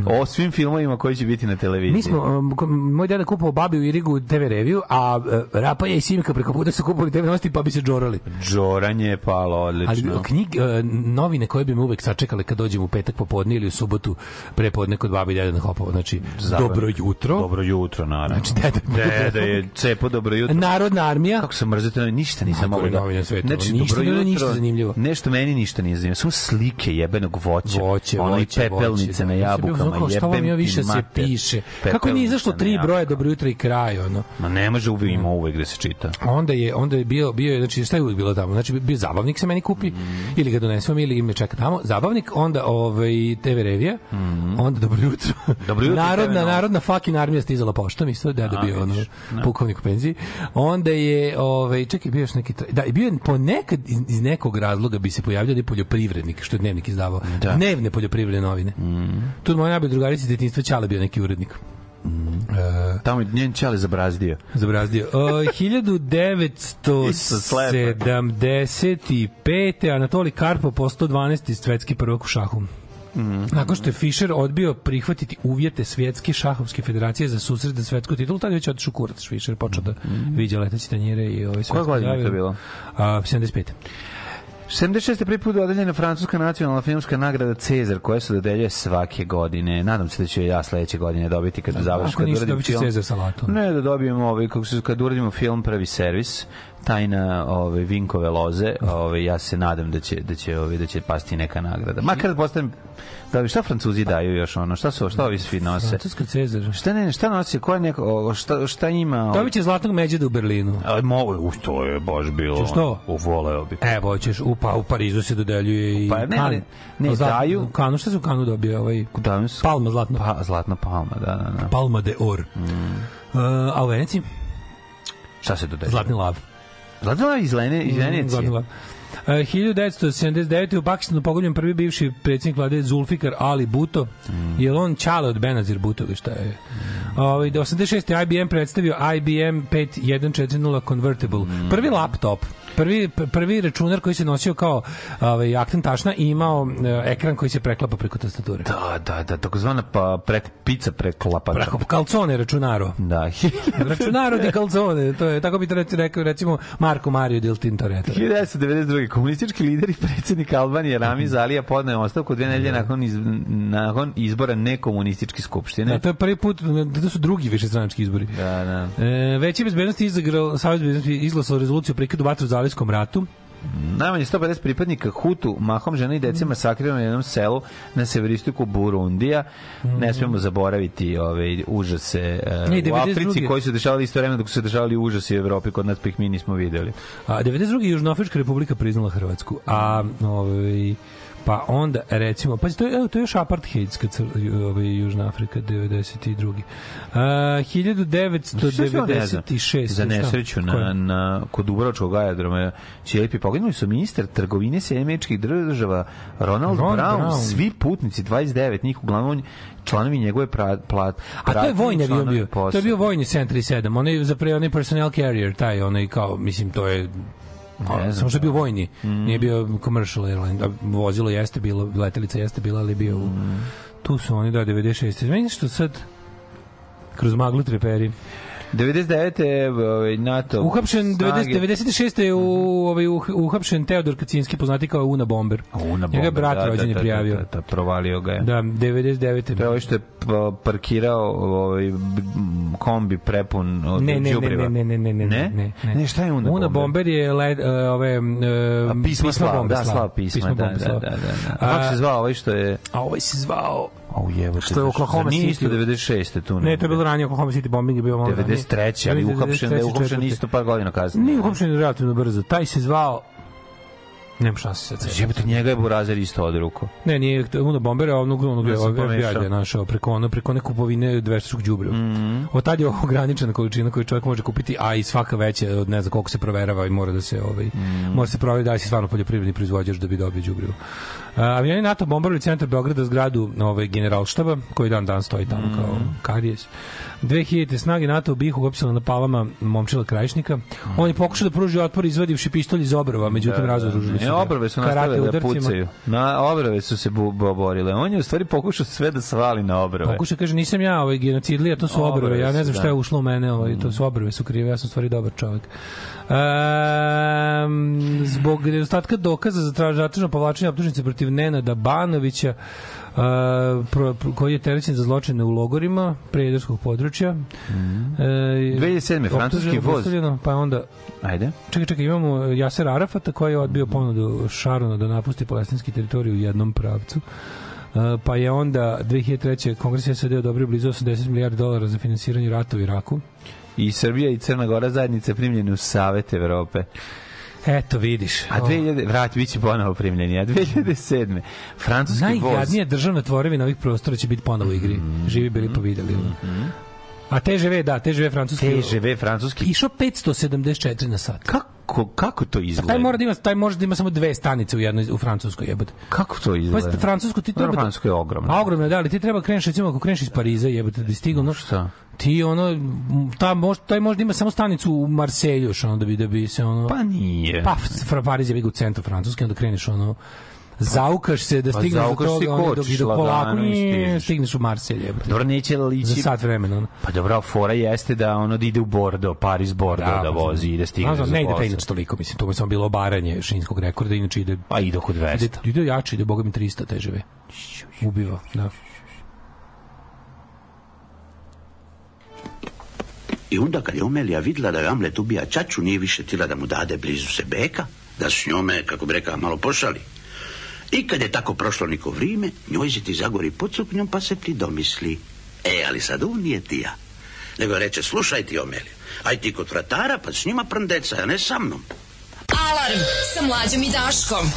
da, o svim filmovima koji će biti na televiziji. Mi smo, um, moj deda kupovao babi u Irigu TV reviju, a uh, Rapaja i Simika preko puta su kupovali TV novosti pa bi se džorali. Džoranje je palo, Ali odlično. knjig, uh, novine koje bi me uvek sačekale kad dođem u petak popodne ili u subotu prepodne kod babi i dede na Hopovo. Znači, Zabavno. dobro jutro. Dobro jutro, naravno. Znači, deda, Deda je cepo dobro jutro. Narodna armija. Kako sam mrzio te novine, ništa nisam mogao da... novine svetu, Znači, ništa dobro jutro, ništa zanimljivo. Nešto meni ništa nije zanimljivo. Samo slike jebenog voća. voće, ono voće, pepelnice voće, na da. Jabukama. kao, Šta vam više se piše? Kako nije izašlo tri broja dobro jutro i kraj, ono. Ma ne može uvijek ima uvek da se čita. onda je onda je bio bio je znači šta je uvijek bilo tamo. Znači bio zabavnik se meni kupi ili ga donesem ili me čeka tamo. Zabavnik onda ovaj TV revija onda dobro jutro. Dobro jutro, narodna narodna fucking armija stizala poštom isto da da bio ono da. pukovnik u penziji. Onda je ovaj čekaj bio još neki da bio je ponekad iz, iz nekog razloga bi se pojavljao da je poljoprivrednik što je dnevnik izdavao. Da. dnevne poljoprivredne novine. Tu moja najbolja drugarica iz detinjstva Ćale bio neki urednik Tamo je njen čale zabrazdio. Zabrazdio. Slepa. 1975. Anatoli Karpov postao 12. svetski prvak u šahu. Nakon što je Fischer odbio prihvatiti uvjete svjetske šahovske federacije za susret za svetsku titulu, tada je već otišao kurac Fischer, počeo da viđa leteće tanjire i ovaj Koje godine je to bilo? A, 75. 76. prvi put dodeljena francuska nacionalna filmska nagrada Cezar, koja se dodeljuje svake godine. Nadam se da ću ja sledeće godine dobiti kad završim. Ako nisi, uradim dobit će film. Cezar salatu. Ne, da dobijemo ovaj, kako se, kad uradimo film Prvi servis, tajna ovaj Vinkove loze, ovaj ja se nadam da će da će ovaj da će pasti neka nagrada. Makar postanem da bi šta Francuzi daju još ono, šta su šta ovi svi nose? Francuska Cezar. Šta ne, šta nosi, ko je neko, o, šta, šta ima? Dobit će zlatnog međeda u Berlinu. Aj, mogu, u, to je baš bilo. Ćeš to? U, voleo bi. Evo, ćeš, u, pa, u Parizu se dodeljuje i Pa, ne, kan. ne, ne, Zlat- daju- Kanu, šta se u Kanu dobije? Ovaj, Da, su- Palma zlatna. Pa, zlatna palma, da, da, da. Palma de Or. Mm. Uh, a u Veneciji? Šta se dodaje? Zlatni lav. Zlatni lav iz Lene, iz Mm, Venecije. Uh, 1979. u Pakistanu pogođen prvi bivši predsjednik vlade Zulfikar Ali Bhutto. Mm. Je on čale od Benazir Bhutto ili šta je? Ovaj 86. IBM predstavio IBM 5140 Convertible. Mm. Prvi laptop prvi prvi računar koji se nosio kao ovaj aktan tašna i imao e, ekran koji se preklapa preko tastature. Da, da, da, takozvana pa prek, pizza preklapača. Preko kalcone računaro. Da, [laughs] [laughs] Računaro di calzone, to je tako bi to rekao recimo Marko Mario del Tintoretto. 1992. Komunistički lider i [laughs] predsjednik Albanije Ramiz Alija podneo ostavku dve nedelje nakon, iz, nakon izbora nekomunističke skupštine. Da, to je prvi put, to su drugi višestranački izbori. Da, da. E, Veće bezbednosti izagrao, Savjez bezbednosti izglasao rezoluciju o prekidu vatre u Zalijskom ratu. Najmanje 150 pripadnika Hutu, mahom žena i dece masakrirano na jednom selu na severistiku Burundija. Ne smemo zaboraviti ove užase e, Ne, u 92. Africi koji su dešavali isto vremena dok su se dešavali užasi u Evropi, kod nas pa ih mi nismo videli. A 92. Južnoafrička republika priznala Hrvatsku. A ovaj pa onda recimo pa to je to je još apartheidska cr- ovaj Južna Afrika 92. A 1996. Za nesreću je? na, na, kod Dubrovačkog aerodroma Ćelipi poginuli su ministar trgovine Sjemečkih država Ronald Ron Brown, Brown. svi putnici, 29 njih, uglavnom članovi njegove pra, plat, A to je vojni avion bio. To je bio vojni 737. Onaj za pre onaj personnel carrier, taj onaj kao mislim to je Ne. Samo što je bio vojni, nije bio commercial airline. A Vozilo jeste bilo, letelica jeste bila, ali bio u... Tu su oni, da, 96. Meni što sad kroz maglu treperi. 99. je ovaj, NATO. Uhapšen 90, snage- 96. je u, ovaj, uh- uhapšen Teodor Kacinski, poznati kao Una Bomber. Una Njega je bomba, brat da, rođen je da, da, prijavio. Da, da, provalio ga je. Da, 99. To je ovaj što je pa, parkirao ovaj, kombi prepun od Ne, ne, ne, đubriva. ne, ne, ne, ne, ne, ne, ne. Ne, šta je Una, Una Bomber? Bomber je led, uh, ove uh, pisma slava, bombe da, slava pisma, da, bombe da, slava. da, da, da. A kako se zvao ovaj što je... A ovaj se zvao Au jebote. Što je Oklahoma City? isto 96. tu. Ne, to je bilo ranije Oklahoma City bombing je bio malo ranije. 93. ali uhapšen, da je 93., uhapšen isto par godina kasnije. Nije uhapšen relativno brzo. Taj se zvao Nemam šanse sad. setiti. Jebote, njega je Burazer isto od ruku. Ne, nije Uno Bomber, a onog, onog Ja je našao preko ono, preko one kupovine dveštačkog đubriva. Mhm. Od tad je ograničena količina koju čovjek može kupiti, a i svaka veća od ne znam koliko se proverava i mora da se ovaj Mhm. mora se proveriti da li si stvarno poljoprivredni proizvođač da bi dobio đubrivo. Avioni NATO bombarili centar Beograda zgradu ovaj generalštaba koji dan dan stoji tamo Mhm. kao karijes. 2000 snage NATO bih uhapsila na palama momčila Krajišnika. On je pokušao da pruži otpor izvadivši pištolj iz obrva, međutim razoružili su. Ne, obrve su nastavile da pucaju. Na obrve su se bu, bu, borile. On je u stvari pokušao sve da svali na obrve. Pokuša kaže nisam ja ovaj genocidlija, to su obrve. Ja ne znam šta da. je ušlo u mene, ovaj to su obrve su krive, ja sam u stvari dobar čovjek. Um, zbog nedostatka dokaza za tražačino povlačenje optužnice protiv Nenada Banovića Uh, pro, pro, koji je terećen za zločine u logorima prejedarskog područja. Mm. E, 2007. francuski voz. Pa onda Ajde. Čekaj, čekaj, imamo Jaser Arafata koji je odbio ponudu Šarona da napusti palestinski teritorij u jednom pravcu. Uh, pa je onda 2003. Kongres SAD odobrio blizu 80 milijardi dolara za finansiranje rata u Iraku. I Srbija i Crna Gora zajednice primljene u Savet Evrope. Eto, vidiš. A 2000, vrati, bit će ponovo primljeni. A 2007. Francuski voz. Najjadnija državna tvorevina ovih prostora će biti ponovo u igri. Mm. Živi bili pa videli. A TGV, da, TGV francuski. TGV francuski. Išao 574 na sat. Kako, kako to izgleda? Taj mora da ima, taj može da ima samo dve stanice u jednoj u francuskoj jebote. Kako to izgleda? Pa francusko ti Dobro, treba Francusko je ogromno. A ogromno je, da, ali ti treba kreneš recimo ako kreneš iz Pariza, jebote da stigao no Šta? ti ono ta mož, taj možda ima samo stanicu u Marselju, još ono da bi da bi se ono Pa nije. pa Pariz je u centru francuski, onda kreneš ono zaukaš se da Pa stigneš do toga, ono, dok, dok polako nije, stižeš. stigneš u Marselj, jebote. Dobro, neće lići... Za sat vremena. Ono. Pa dobro, fora jeste da ono da ide u Bordo, Paris Bordo da, pa vozi i da stigne za ne ide taj sata. inače toliko, mislim, to je samo bilo obaranje šinskog rekorda, inače ide Pa ide oko 200. ide, ide jače, ide boga mi 300 TGV. Ubiva, da. I onda kad je Omelija vidjela da je Amlet ubija čaču, nije više tila da mu dade blizu se beka, da s njome, kako bi rekao, malo pošali. I kad je tako prošlo niko vrijeme, njoj se ti zagori pod suknjom pa se ti domisli. E, ali sad on nije tija. Nego reče, slušaj ti Omelija, aj ti kod vratara pa s njima prndeca, a ne sa mnom. Alarm sa mlađom i Daškom.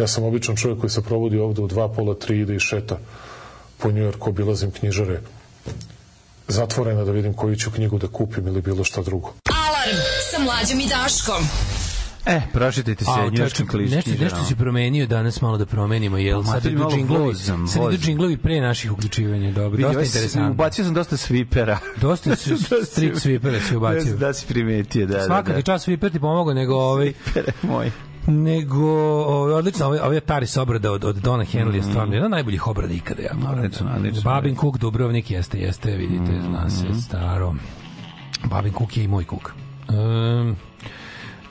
Ja sam običan čovjek koji se provodi ovde u dva, pola, tri, ide i šeta po Njujorku, obilazim knjižare zatvorena da vidim koju ću knjigu da kupim ili bilo šta drugo. Alarm sa mlađom i Daškom. E, pročitajte se čekaj, klišćima. nešto, nešto si promenio danas malo da promenimo, jel? Pa, Sad idu džinglovi, vozam, sad idu džinglovi pre naših uključivanja, dobro, dosta interesantno. Ubacio sam dosta svipera. Dosta su street sweepera si ubacio. Da, da si primetio, da, Svaka da, ti čast sweeper ti pomogao, nego ovaj, da. moj. Nego ovaj, odlično, ovaj, ovaj Taris obrada od, od Dona Henley je stvarno jedna od najboljih obrada ikada. Ja moram. Mhm. Odlično, odlično. Babin Kuk Dubrovnik jeste, jeste, vidite, zna se, Mhm. staro. Babin Kuk je i moj kuk. Um,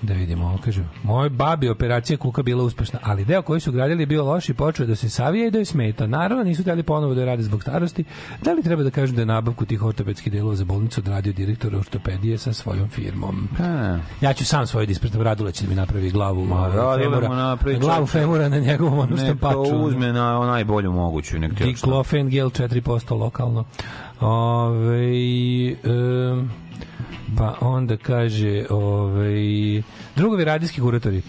da vidimo, ovo kaže, moj babi operacija kuka bila uspešna, ali deo koji su gradili bio loš i počeo da se savija i da je smeta. Naravno, nisu htjeli ponovo da rade zbog starosti. Da li treba da kažem da je nabavku tih ortopedskih delova za bolnicu odradio direktor ortopedije sa svojom firmom? A, Ja ću sam svoj dispretam Radula će da mi napravi glavu Ma, femura, napravi glavu femura na njegovom onom stampaču. uzme na najbolju moguću. Nek ti još- Diklofen gel 4% lokalno. Ove, um, pa onda kaže ovaj drugovi radijski kuratori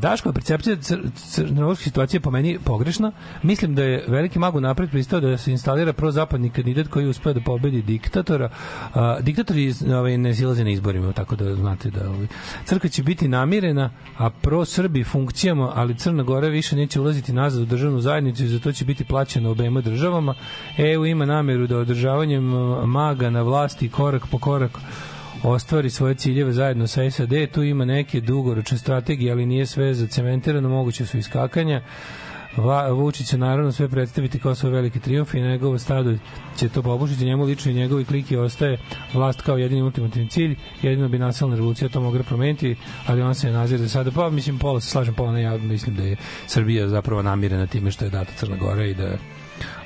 Daškova percepcija cr crnogorske situacije po meni pogrešna. Mislim da je veliki mag napred pristao da se instalira prozapadni kandidat koji uspeo da pobedi diktatora. A, diktatori ovaj, ne silaze na izborima, tako da znate da ovaj, crkva će biti namirena, a pro Srbi funkcijama, ali Crna Gora više neće ulaziti nazad u državnu zajednicu i zato će biti plaćena obema državama. EU ima nameru da održavanjem maga na vlasti korak po korak ostvari svoje ciljeve zajedno sa SAD, tu ima neke dugoročne strategije, ali nije sve zacementirano, moguće su iskakanja. Vučić će naravno sve predstaviti kao svoj veliki triumf i njegovo stado će to pobušiti njemu lično i njegovi kliki ostaje vlast kao jedini ultimativni cilj jedino bi nasilna revolucija to mogla promeniti ali on se nazire za sada pa mislim pola se slažem pola ne ja mislim da je Srbija zapravo namirena time što je data Crna Gora i da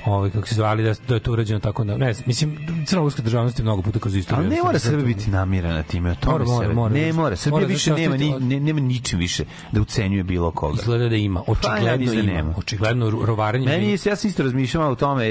ovaj kako se zvali da, da je to urađeno tako da ne znam, mislim crnogorska državnost je mnogo puta kroz istoriju Ali ne mora Srbija biti namirana time, o tome Mora, mora, se- mora. ne mora. Srbija Mora, više nema, ni, ne, nema ničim više da ucenjuje bilo koga. Izgleda da ima. Pa, ja Očigledno da ima. nema. Očigledno ro- rovarenje. Meni je, ja sam isto razmišljao o tome,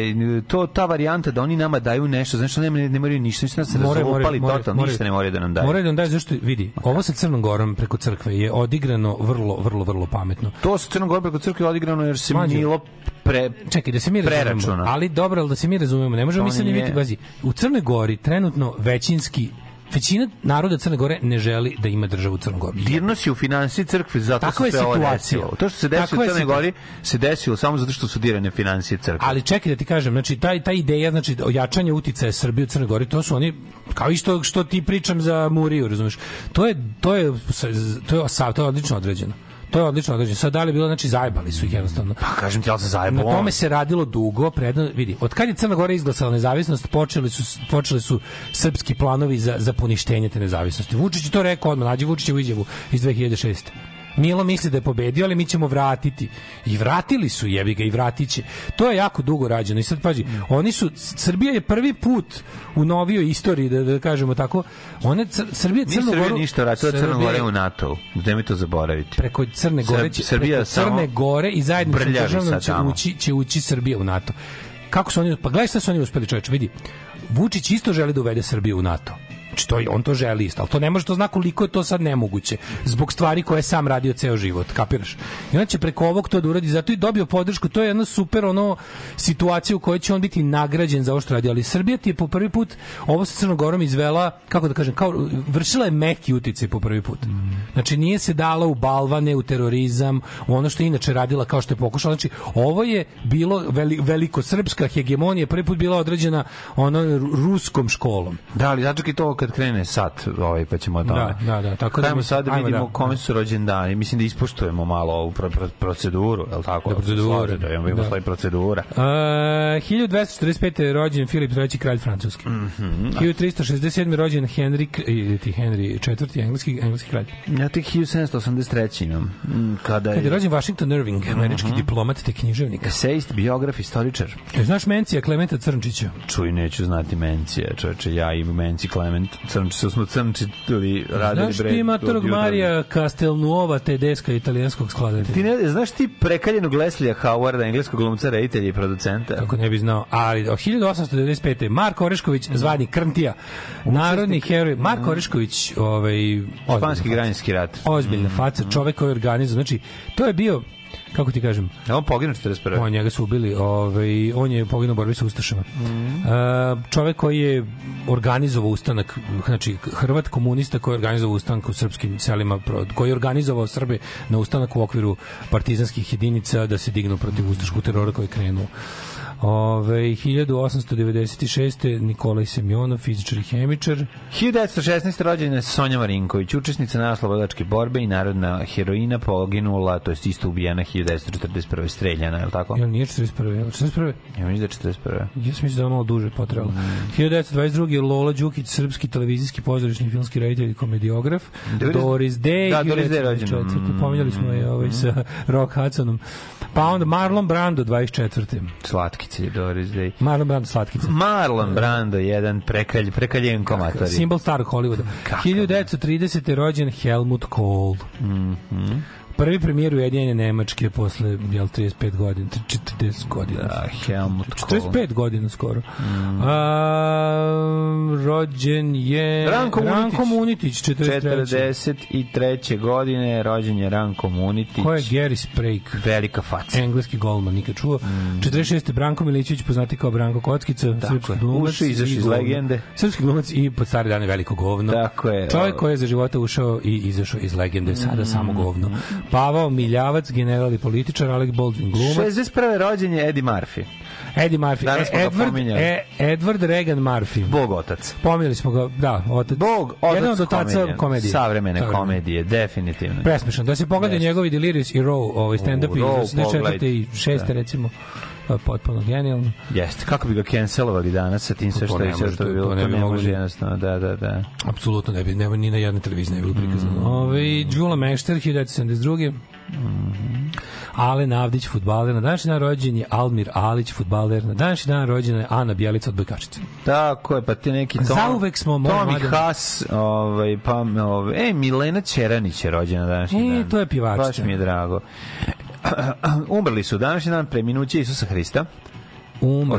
to ta varijanta da oni nama daju nešto, znači što nema ne, ne moraju ništa, ništa nas More, razopali totalno, ništa ne moraju da nam daju. Moraju da nam daju zašto vidi. Ovo sa Crnom Gorom preko crkve je odigrano vrlo vrlo vrlo pametno. To sa Crnom Gorom preko crkve je odigrano jer se. Milo pre, Čekaj, da se mi razumemo. Ali dobro, ali da se mi razumemo. Ne možemo To mi sad nije- biti bazi. U Crnoj Gori trenutno većinski većina naroda Crne Gore ne želi da ima državu Crnu Goru. Dirno si u finansiji crkve, zato Takva je se sve ovo desilo. To što se desilo u je Crnoj. Gori se desilo samo zato što su dirane financije crkve. Ali čekaj da ti kažem, znači taj ta ideja znači ojačanje uticaja Srbije u Crnoj Gori, to su oni kao isto što ti pričam za Muriju, razumeš? To je to je to je, sa- to je odlično određeno. To je odlično određeno. Sad da li je bilo, znači zajebali su ih jednostavno. Pa kažem ti, ali se zajebalo. Na tome se radilo dugo, predno, vidi, od kad je Crna Gora izglasala nezavisnost, počeli su, počeli su srpski planovi za, za poništenje te nezavisnosti. Vučić je to rekao odmah, nađi Vučićevu izjavu iz 2006. Milo misli da je pobedio, ali mi ćemo vratiti. I vratili su, jebi ga, i vratit će. To je jako dugo rađeno. I sad, pađi, oni su, Srbija je prvi put u novijoj istoriji, da, da kažemo tako, one, Cr- Srbija Crnu Goru... ništa vratila Srbija Gore u NATO. Nemoj to zaboraviti. preko Crne Gore će Srbija Crne Gore i zajedno sa sad će ući, će ući Srbija u NATO. Kako su oni, pa gledaj šta su oni uspeli čoveče, vidi. Vučić isto želi da uvede Srbiju u NATO. Znači to, on to želi isto, ali to ne može to zna koliko je to sad nemoguće zbog stvari koje je sam radio ceo život, kapiraš? I on će preko ovog to da uradi, zato i dobio podršku, to je jedna super ono situacija u kojoj će on biti nagrađen za ovo što radi, ali Srbija ti je po prvi put ovo sa Crnogorom izvela, kako da kažem, kao vršila je meki uticaj po prvi put. Znači nije se dala u balvane, u terorizam, u ono što je inače radila kao što je pokušala. Znači ovo je bilo veli, veliko srpska hegemonija prvi put bila određena ono ru- ruskom školom. Da, ali začekaj to kad krene sat, ovaj, pa ćemo o tome. Da, da, da, tako da Hajmo sad da vidimo da, kome da. su rođendani. Mislim da ispoštujemo malo ovu pro, pro, proceduru, je li tako? Da, proceduru, Da imamo da. svoje procedura. Uh, 1245. je rođen Filip III. kralj francuski. Mm Mhm. 1367. rođen Henrik, ili ti Henry IV. engleski, engleski kralj. Ja tek 1783 imam. Mm, Kada Kad je je rođen Washington Irving, američki Mhm. diplomat te književnik. esejist, biograf, istoričar. E, Znaš Mencija Klementa Crnčića? Čuj, neću znati Mencije, čoveče, ja i Menci Klement, crnči, su smo crnči tuli, radili Znaš ti matorog. Marija Castelnuova Tedeska italijanskog skladatelja? Ti ne, znaš ti prekaljenog Leslija Howarda, engleskog glumca, reditelja i producenta? Kako ne bi znao. Ali od 1895. Marko Orešković, zvani Krntija, narodni heroj. Marko Orešković, ovaj, Španski građanski rat. ozbiljna faca, čovek koji je organizam. Znači, to je bio kako ti kažem, A on poginuo 41. on njega su ubili, ovaj, on je poginuo u borbi sa Ustašama. Mhm. E, čovek koji je organizovao ustanak, znači Hrvat komunista koji je organizovao ustanak u srpskim selima, koji je organizovao Srbe na ustanak u okviru partizanskih jedinica da se dignu protiv ustaškog terora koji je krenuo. Ove, 1896. Nikolaj Semjonov, fizičar i hemičar. 1916. rođena je Sonja Marinković, učesnica naslobodačke borbe i narodna heroina poginula, to jest isto ubijena 1941. streljana, je li tako? Jel nije 41. Jel 41. Ja mislim da je 41. Ja sam mislim da je malo duže potrebalo. Mm. 1922. Lola Đukić, srpski televizijski pozorišni filmski reditelj i komediograf. Doris Day. Da, Doris Day je rođena. 1924. Pominjali smo je ovaj, sa Rock Hudsonom. Pa onda Marlon Brando, 24. Slatkice, Doris Day. Marlon Brando, slatkica. Marlon Brando, jedan prekalj, prekaljen komatori. Simbol starog Hollywooda. Kako ne? 1930. je rođen Helmut Kohl. Mhm. Prvi premijer Ujedinjene Nemačke posle jel, 35 godina, 40 godina. Da, Helmut Kohl. 45 godina skoro. A, rođen je Ranko Munitić. Ranko Munitić 43. 43. godine rođen je Ranko Munitić. Ko je Gary Sprake? Velika faca. Engleski golman, nikad čuo. 46. Branko Milićević, poznati kao Branko Kockica, Tako srpski je. glumac. Ušao i izašao i iz legende. Srpski glumac i pod stare dane veliko govno. Tako je. Čovjek koji je za života ušao i izašao iz legende, sada Mm. samo govno. Pavao Miljavac, general i političar, Alec Baldwin, glumac. 61. rođen je Eddie Murphy. Eddie Murphy, Danas smo e, ga Edward, e, Edward Regan Murphy. Bog otac. Pominjali smo ga, da, otac. Bog, otac Jedan od otaca komedije. komedije. Savremene komedije, definitivno. Presmešan. Da se pogleda njegovi Delirious i Row, ovaj stand-up U, Row, iz 84. i pogledaj. 6. Da. recimo. To je potpuno genijalno. Jeste, kako bi ga cancelovali danas sa tim sve To što je sve što to- bilo, to ne bi može jednostavno, da, da, da. Apsolutno ne bi, nema ni na jednoj televiziji ne bi bilo prikazano. Mm. Ove, Đula Mešter, 1972. Alen Avdić, futbaler. Na današnji dan rođen je Almir Alić, futbaler. Na današnji dan rođena je Ana Bjelica od Bojkačice. Tako je, pa ti neki Tom, Zauvek smo, moj Tomi mladen. Has, ovaj, pa, ovaj, e, Milena Ćeranić je rođena današnji E, dan. to je pjevačica. Baš mi je drago. [clears throat] Umrli su današnji dan preminuće Isusa Hrista, Umro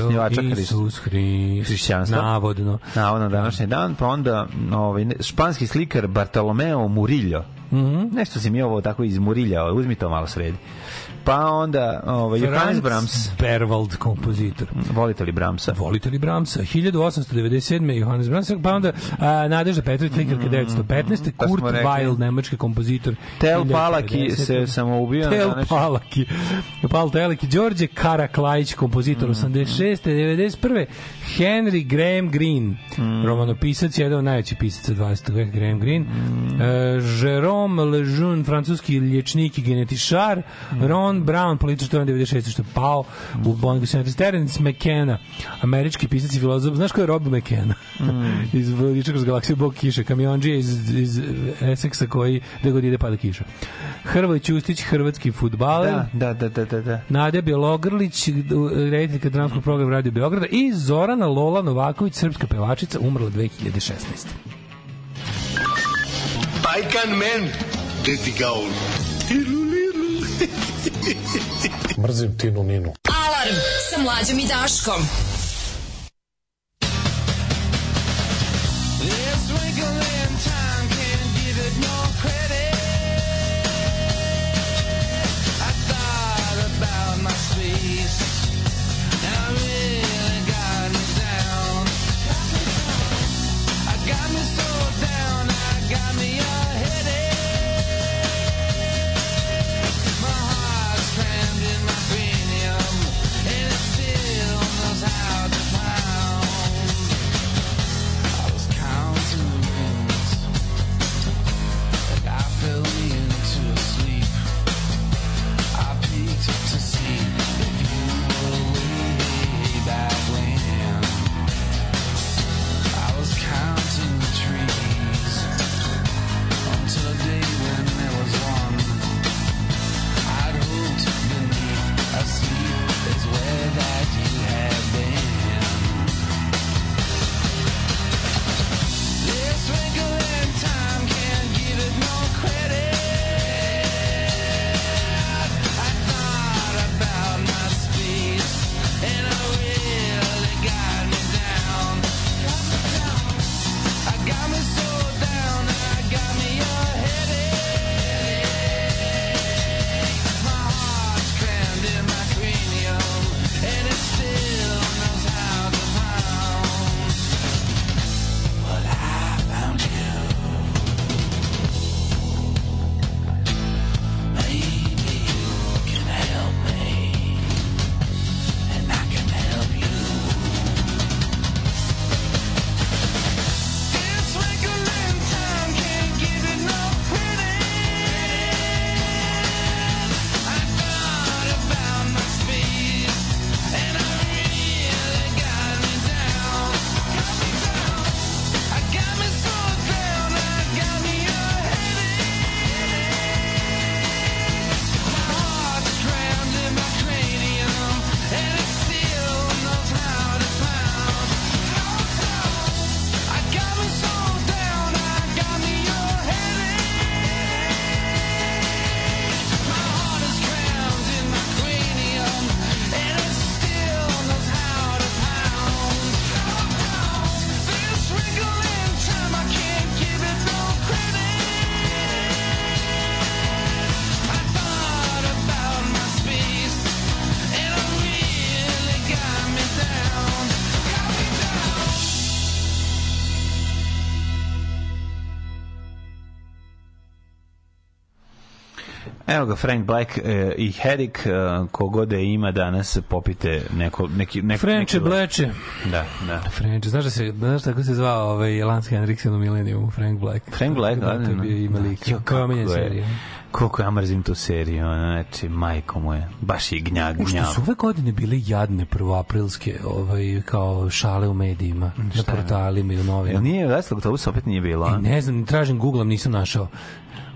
Isus Hrist. hrišćanstva. Navodno. navodno današnji dan, pa onda ovaj, španski slikar Bartolomeo Murillo. Mhm. Nešto si mi ovo tako iz Murilja, ovaj, uzmi to malo sredi. Pa onda ovaj, Johannes Franz Brahms. Berwald, kompozitor. Volite li Brahmsa? Volite li Bramsa? 1897. Johannes Brahms, pa onda a, Nadežda Petrović, slikarka 1915. Pa smo Kurt. Weill, nemački kompozitor. Tel 1950. Palaki se samoubio. Tel današnji- Palaki. Pal Teleki. Đorđe Karaklajić, kompozitor Mm. 86. 91. Henry Graham Greene, Mm. romanopisac, jedan od najvećih pisaca 20. veka, Graham Greene. E, Jerome Lejeune, francuski liječnik i genetišar. Mm. Ron Brown, političar, on 96. što je pao u Boningu Centers. Terence McKenna, američki pisac i filozof. Znaš ko je Rob McKenna? Mm. [laughs] iz Vodiča kroz galaksiju Bog kiše. Kamionđija iz, iz Essexa koji gde god ide pada kiša. Hrvoj Ćustić, hrvatski futbaler. Da, da, da, da, da. Nadja Bjelogrlić, rediteljka dramskog programa Radio Beograda i Zorana Lola Novaković, srpska pevačica, umrla 2016. Bajkan men, deti gaun. [laughs] [laughs] Mrzim Tinu Ninu. Alarm sa mlađom i Daškom. This wrinkle in Evo ga Frank Black e, i Herik, e, kogode ima danas, popite neko, neki... neki Frenče neki- bleče. Da, da. French, znaš da se, znaš tako se zvao ovaj Lance Henriksen u Millenniumu, Frank Black. Frank Black, da, da, da. ima lik. Jo, je omiljena kako je- serija. Koliko ja mrzim tu seriju, znači, majko moje, baš je gnjag, U što gnjag. su ove godine bile jadne prvoaprilske ovaj, kao šale u medijima, na portalima i u novinama. nije veselog autobusa opet nije bilo? I ne znam, tražim Googlom, nisam našao.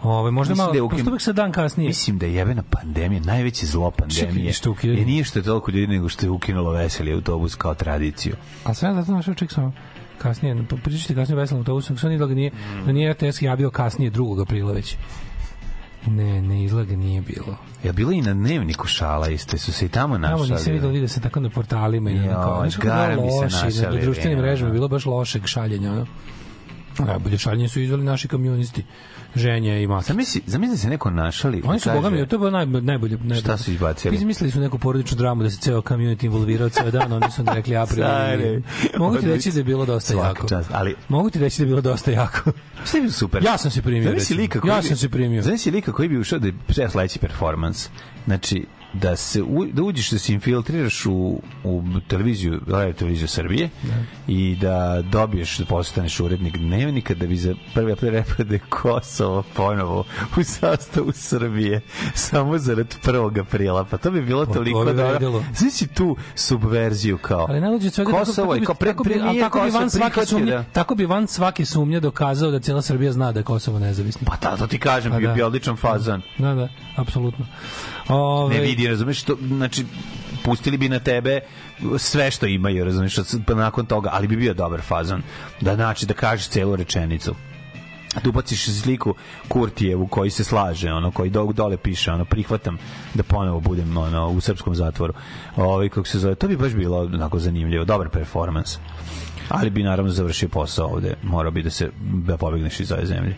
Ove, možda Mislim malo, da je pošto uvek sa dan kasnije. Mislim da je jebena pandemija, najveće zlo pandemije. što ukidanje? je nije što je toliko ljudi, nego što je ukinulo veseli autobus kao tradiciju. A sve zato našao ček samo kasnije, pa pričate kasnije veselom autobusu, sve da ga nije, Mm. da nije RTS javio kasnije 2. aprila već. Ne, ne, izgleda nije bilo. Je bilo i na dnevniku šala isto, su se i tamo Tamo našali. nisam vidio vidio se tako na portalima i znaš je gara mi se loše, i na našali, društvenim mrežama ono. bilo baš lošeg šaljenja, ono. Najbolje šaljenje su izveli naši komunisti, ženje i maki. Zamisli, zamisli da se neko našali. Oni su, kaže- boga mi, to je bilo naj, najbolje, najbolje. Šta su izbacili? Izmislili su neku porodičnu dramu da se ceo community involvirao ceo dan, oni su rekli april. Mogu ti reći da je bilo dosta Svaka jako. čast, ali- Mogu ti reći da je bilo dosta jako. Šta je bilo super? Ja sam se primio, Zamisli lika koji Ja sam se primio. Zamisli lika koji bi ušao da je sve sledeći performans. Znači, da se u, da uđeš da se infiltriraš u, u televiziju, radio televiziju Srbije i da dobiješ da postaneš urednik dnevnika da bi za prvi april rekao da je [laughs] Kosovo ponovo u sastavu Srbije samo zarad 1. aprila. Pa to bi bilo to toliko bi vredilo. Znači tu subverziju kao Ali najluđe svega Kosovo tako, tako bi, ali premijer tako bi van svake sumnje, da- tako bi van svake sumnje dokazao da cijela Srbija zna da je Kosovo nezavisno. Pa da, to ti kažem, Pa bio da. bi odličan fazan. Da, da, apsolutno. Ove, Ne vidi, razumeš, to, znači, pustili bi na tebe sve što imaju, razumeš, pa nakon toga, ali bi bio dobar fazon, da znači, da kažeš celu rečenicu. Tu ubaciš sliku Kurtijevu koji se slaže, ono koji do, dole piše, ono prihvatam da ponovo budem ono u srpskom zatvoru. Ovaj kako se zove, to bi baš bilo onako zanimljivo, dobar performans. Ali bi naravno završio posao ovde, morao bi da se da pobegneš iz ove zemlje.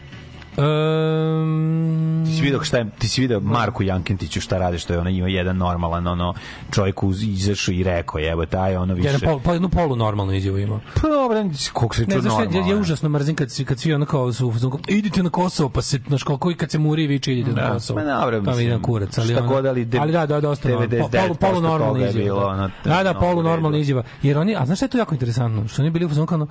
Um, Ti si vidio šta je, ti si vidio Marku Jankentiću šta radi, što je ono ima jedan normalan ono čovjek uz izašao i rekao je, evo taj ono više. jedan pol, pa jednu polu normalnu izjavu imao. Pa dobro, koliko se Ne, to znaš, šta, ja, normalno. ja užasno mrzim kad, kad svi ono kao su, idite na Kosovo, pa se, znaš, kako i kad se muri viče, idite na Da, Kosovo. ma dobro, mislim, na kurac, ali šta ono, god, ali de- ali da, da, dosta, 99% polu, polu normalna izjava. bilo, da. da, da, polu normalna izjava. Jer oni, a znaš šta je to jako interesantno? Što oni bili u fazonu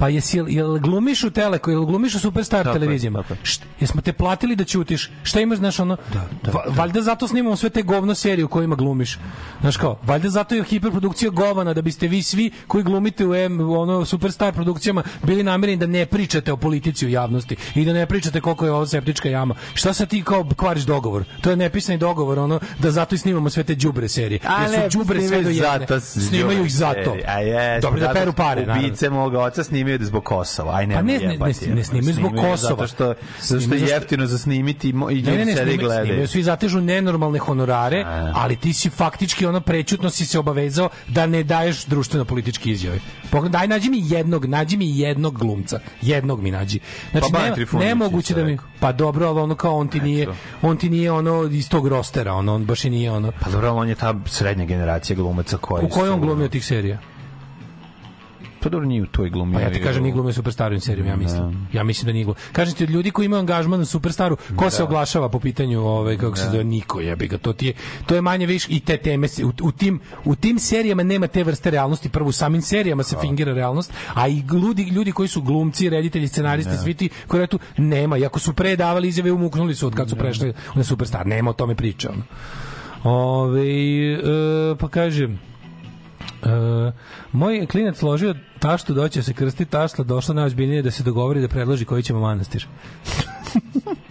pa jesi, jel, jel glumiš u Teleko, jel glumiš u Superstar Tako televizijama? je. Št, jesmo te platili da ćutiš? Šta imaš, znaš, ono, va- valjda zato snimamo sve te govno serije u kojima glumiš. Znaš kao, valjda zato je hiperprodukcija govana, da biste vi svi koji glumite u M, ono Superstar produkcijama bili namereni da ne pričate o politici u javnosti i da ne pričate koliko je ovo septička jama. Šta sad ti kao kvariš dogovor? To je nepisani dogovor, ono, da zato i snimamo sve te đubre serije. A Jer su đubre sve do jedne. zato Snimaju ih zato. A jes, Dobro da peru pare, naravno. Ubice moga oca snimaju da zbog Kosova. Aj ne, Pa ne, ne, ne, ne snimaju zbog Kosova. Zato što, zato što je jeftino za snimiti i Ne, ljudi ne, ne, gledaju. svi zatežu nenormalne honorare, ali ti si faktički ono prećutno si se obavezao da ne daješ društveno političke izjave. Daj, nađi mi jednog, nađi mi jednog glumca. Jednog mi nađi. Znači, Pa Trifunović nemoguće da mi... Pa dobro, ali ono kao on ti nije, on ti nije ono iz tog rostera, ono, on baš i nije ono. Pa dobro, on je ta srednja generacija glumaca koji U kojoj on glumio tih serija? Pa dobro, nije u toj glumi. Pa ja ti kažem, nije glumio Superstaru in serijom, ja mislim. Ja mislim da nije glumio. Kažem ti, od ljudi koji imaju angažman na Superstaru, ko se oglašava po pitanju, ovaj, kako se zove, niko jebi ga. To, ti je, to je manje više i te teme, se- u, u, tim, u tim serijama nema te vrste realnosti, prvo u samim serijama se fingira realnost, a i ljudi, ljudi koji su glumci, reditelji, scenaristi, svi ti koji tu nema. I ako su pre davali izjave, umuknuli su od kad su prešli na Superstar. Nema o tome priče. Ono. Ove, e, pa kažem, E, moj klinac složio taštu da će se krsti tašta došla najozbiljnije da se dogovori da predloži koji ćemo manastir. [laughs]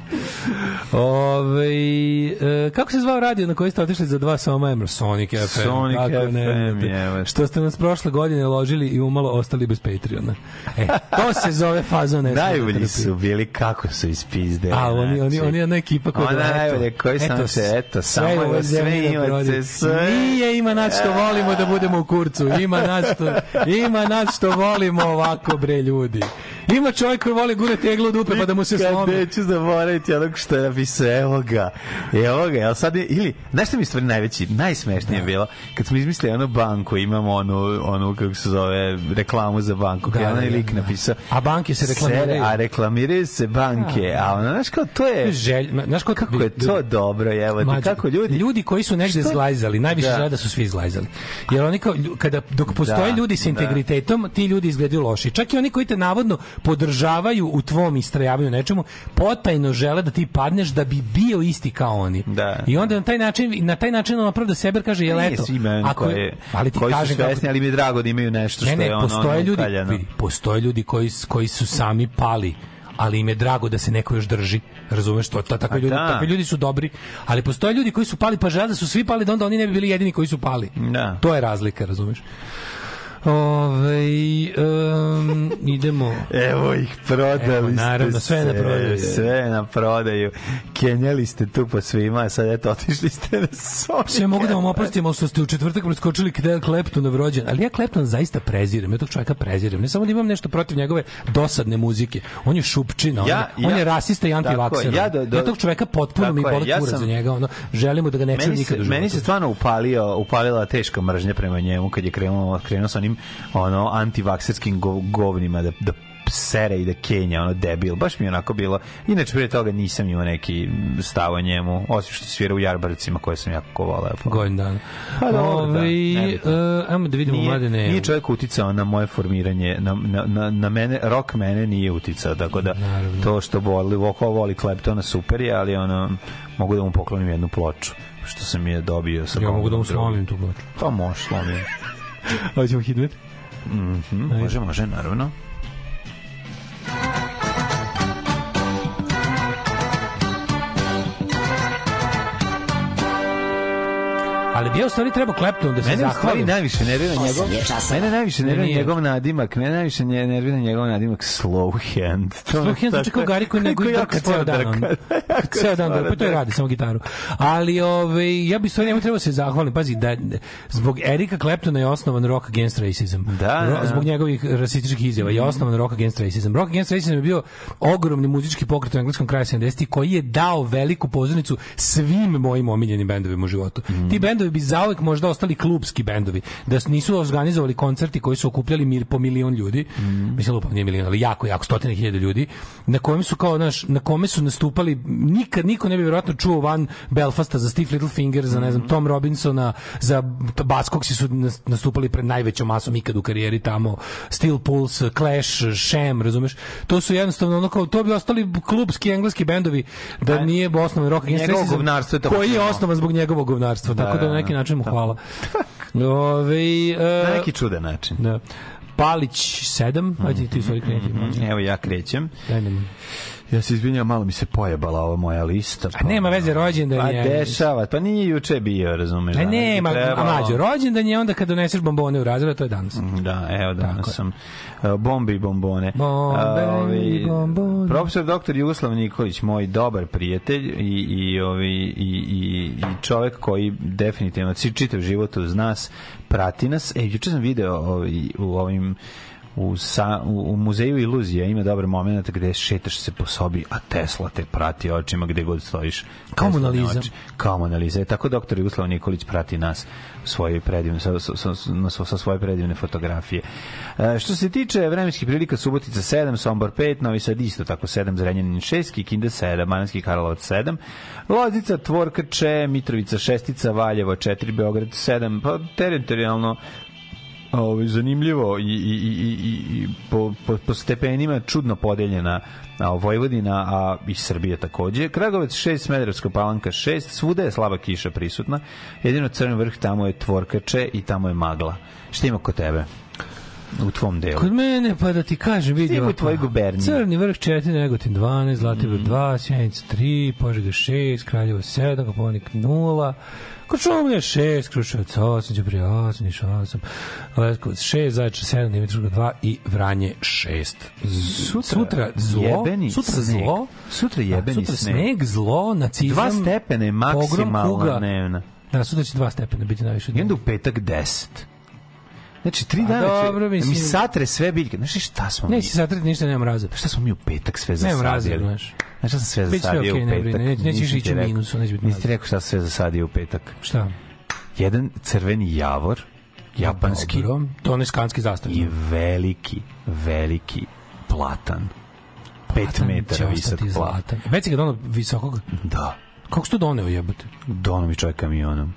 Ove, e, kako se zvao radio na koji ste otišli za dva soma emra? Sonic FM. Sonic ne FM, znate. jevo. Što ste nas prošle godine ložili i umalo ostali bez Patreona. E, to se zove fazon ne Najbolji su bili kako su ispizde. A oni oni oni ona ekipa koja Ona najbolje koji sam eto, se eto samo zemlji sve da ima se sve. Nije ima nas što volimo da budemo u kurcu. Ima nas što ima nas što volimo ovako bre ljudi. Ima čovjek koji voli gure teglu dupe pa da mu se Kad slomi. neću zaboraviti onog što je napisao, evo ga, evo ga, jel sad je, ili, znaš što mi stvari najveći, najsmešnije bilo, kad smo izmislili onu banku, imamo onu, onu, kako se zove, reklamu za banku, Da, je onaj da, lik da. napisao, A banke se reklamiraju. a reklamiraju se banke, a ono, znaš kao, to je, Želj, znaš ko, kako je to dobro, evo, Mlađe, kako ljudi, ljudi koji su negde Što? zglajzali, najviše Da. žele da su svi zglajzali. Jer oni kao, kada, dok postoje Da, ljudi sa da. integritetom, ti ljudi izgledaju loši. Čak i oni koji te navodno podržavaju u tvom istrajavanju u nečemu, potajno žele da ti padneš da bi bio isti kao oni. Da. I onda na taj način, na taj način on opravda sebe kaže, jel Nije eto, svima oni ako je- ali ti koji kažem kako- svesni, ali mi je drago da imaju nešto ne, što ne, je ono, postoje ljudi, ukaljano. vidi, postoje ljudi koji, koji su sami pali ali im je drago da se neko još drži. Razumeš to? Ta, takvi, ljudi, da. takvi ljudi su dobri, ali postoje ljudi koji su pali pa žele da su svi pali da onda oni ne bi bili jedini koji su pali. Da. To je razlika, razumeš? Ove, um, idemo. Evo ih, prodali Evo, naravno, ste sve na prodaju. Sve na prodaju. Kenjali ste tu po svima, a sad eto, otišli ste na Sony. Sve mogu da vam oprostim, ali što ste u četvrtak preskočili kada Kleptonov rođen. Ali ja Klepton zaista prezirem, ja tog čovjeka prezirem. Ne samo da imam nešto protiv njegove dosadne muzike. On je šupčina, Ja- on, je, on ja- je rasista i antivakser. ja Ja, do- do- tog čovjeka potpuno mi boli ja sam- za njega. Ono, želimo da ga ne čujem nikad u meni se životu. stvarno upalio, upalila teška mržnja prema njemu kad je krenuo, krenuo sa onim ono, antivakserskim go, govnima da, da sere i da kenja, ono debil, baš mi je onako bilo. Inače, prije toga nisam imao neki stav o njemu, osim što svira u Jarbarcima koje sam jako voleo. Godin dana. Pa dobro, da, e, ajmo da vidimo Nije, mladene. nije čovjek uticao na moje formiranje, na, na, na, na mene, rok mene nije uticao, tako da to što voli, Voko voli Kleptona super je, ali ono, mogu da mu poklonim jednu ploču, što sam je dobio sa Ja mogu da mu slomim tu ploču. Pa može slomim. Hoćemo hitmet? Mhm, može, može, naravno. Ali bi ja u stvari trebao Kleptonu da se Mene stvari zahvalim. najviše nervira njegov mene najviše nervira njegov nadimak mene najviše nje- nervira njegov nadimak slow hand to Slow hand zvuči kao Gari koji nego i drka ceo dan. [laughs] Ceo dan, pa to je radi, samo gitaru. Ali ove, ja bih stvarno njemu trebao se zahvalim. Pazi, da, zbog Erika Claptona je osnovan Rock Against Racism. Da, da, Ro- da. Zbog njegovih rasističkih izjava je osnovan Rock Against Racism. Rock Against Racism je bio ogromni muzički pokret u engleskom kraju 70 koji je dao veliku pozornicu svim mojim omiljenim bendovima u životu. Mhm. Ti bendovi bi zauvek možda ostali klubski bendovi, da nisu organizovali koncerti koji su okupljali mir po milion ljudi. Mhm. Mislim lupam nije milion, ali jako jako stotine hiljada ljudi na kojem su kao naš na kome su nastupali nikad niko ne bi verovatno čuo van Belfasta za Steve Littlefinger, za Mhm. ne znam Tom Robinsona, za Buzzcocks su nas- nastupali pred najvećom masom ikad u karijeri tamo, Steel Pulse, Clash, Sham, razumeš? To su jednostavno ono kao to bi ostali klubski engleski bendovi da nije osnovan rock Njegovo racism, govnarstvo je to koji je osnovan zbog njegovog govnarstva, tako da neki način mu hvala. Ove, e, na neki čudan način da. Palić 7, ajde ti stvari kreniti. evo ja krećem Ajde. Ja se izvinjam malo mi se pojebala ova moja lista A nema veze rođendan pa je. dešava pa nije juče bio razumeš E danas bi nema, a mlađo, rođendan je onda kad doneseš bombone u razred, a to je danas. Da, evo danas Tako sam uh, bombe i bombone. Bombe A, ovi, bombone. Profesor doktor Jugoslav Nikolić, moj dobar prijatelj i, i, ovi, i, i, i čovek koji definitivno či- čitav život uz nas, prati nas. E, juče sam video ovi, u ovim u, sa, u, u muzeju iluzija ima dobar moment gde šetaš se po sobi, a Tesla te prati očima gde god stojiš. Kao Tesline Mona Lisa. oči. Kao Mona Lisa. E, tako doktor Jugoslav Nikolić prati nas u svojoj predivne, sa, sa, sa, sa, sa svoje predivne fotografije. E, što se tiče vremenskih prilika, Subotica 7, Sombor 5, Novi Sad isto tako 7, Zrenjanin 6, Kikinda 7, Mananski Karlovac 7, Loznica, Tvorkače, Mitrovica 6, Valjevo 4, Beograd 7, pa teritorijalno ovaj zanimljivo i, i, i, i, i po, po, po stepenima čudno podeljena a, Vojvodina, a i Srbija takođe. Kragovec 6, Smederevska palanka 6, svuda je slaba kiša prisutna. Jedino crni vrh tamo je tvorkače i tamo je magla. Šta ima kod tebe? U tvom delu. Kod mene, pa da ti kažem, vidi Stigu tvoj gubernije. Crni vrh 4, Negotin 12, Zlatibor Mm. 2, Sjenica 3, Požega 6, Kraljevo 7, Koponik 0, Kočumlje 6, Kruševac 8, Đubrije 8, Niš 8, Leskovac 6, Zaječar 7, Dimitrov 2 i Vranje 6. Sutra, sutra zlo, jebeni sutra sneg. zlo, Sutra jebeni sutra sneg. sneg, zlo, nacizam, Dva pogrom maksimalna dnevna. Da, sutra će dva stepena biti najviše. I onda u petak 10. Znači, tri dana će- dobro, mislim- mi satre sve biljke. Znaš šta smo mi? Neće satrati ništa, nema mraza. Šta smo mi u petak sve Nema mraza, zasadili? znaš. Znaš šta sam sve Biće zasadio okej, u ne petak? nećeš Nisam ići u minusu, neće biti Nisi ti rekao šta sam sve zasadio u petak? Šta? Jedan crveni javor, japanski, Dobro. To on je skanski zastav. i veliki, veliki platan. Pet Platan će metara visok platan. Već si ga donao visokog? Da. Kako si to doneo jebote? Dono mi čovjek kamionom.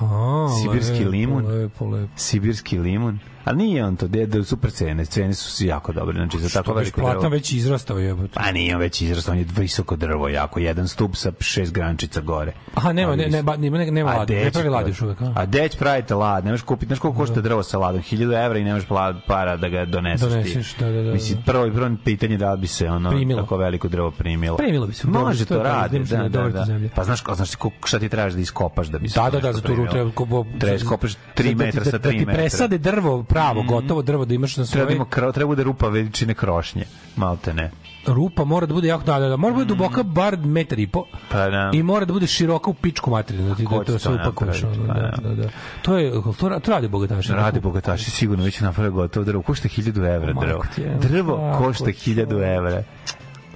A, Sibirski lepo, limun. Lepo, lepo. Sibirski limun. Ali nije on to, de, super cene. Cene su si jako dobre. Znači, za tako veliko platan drvo. već izrastao jebote. Pa nije on već izrastao, on je visoko drvo jako. Jedan stup sa šest grančica gore. Aha, nema, ne, ne, nema, nema A ladi. Ne pravi pravi- još uvek, a? A deć pravite lad, nemaš kupiti, znaš koliko košta drvo sa ladom? 1000 evra i nemaš para da ga doneseš, Doneseš, ti. da, da, da, Mislim, prvo, prvo pitanje da bi se ono Primilo. tako veliko drvo primilo. Primilo bi se, Može to je to pravi, radi, idem se da, da, da. zemlje. Pa znaš, znaš šta ti trebaš da iskopaš da bi se Da, da, da, za turu primilo? treba ko Treba da iskopaš 3 da ti- metra sa da, 3 da ti metra. Presade drvo pravo, gotovo drvo da imaš na Treba svojoj ima kro, treba bude rupa veličine krošnje, malte ne. rupa mora da bude jako da, da, da mora da bude duboka bar metar i po. Pa da. I mora da bude široka u pičku materinu, da ti da će to sve upakuješ. napraviti? ono, Pa Da, da. da, da. To je to, to radi bogataši. Radi bogataši sigurno već napravio gotovo drvo. Košta 1000 evra drvo. Drvo košta 1000 evra.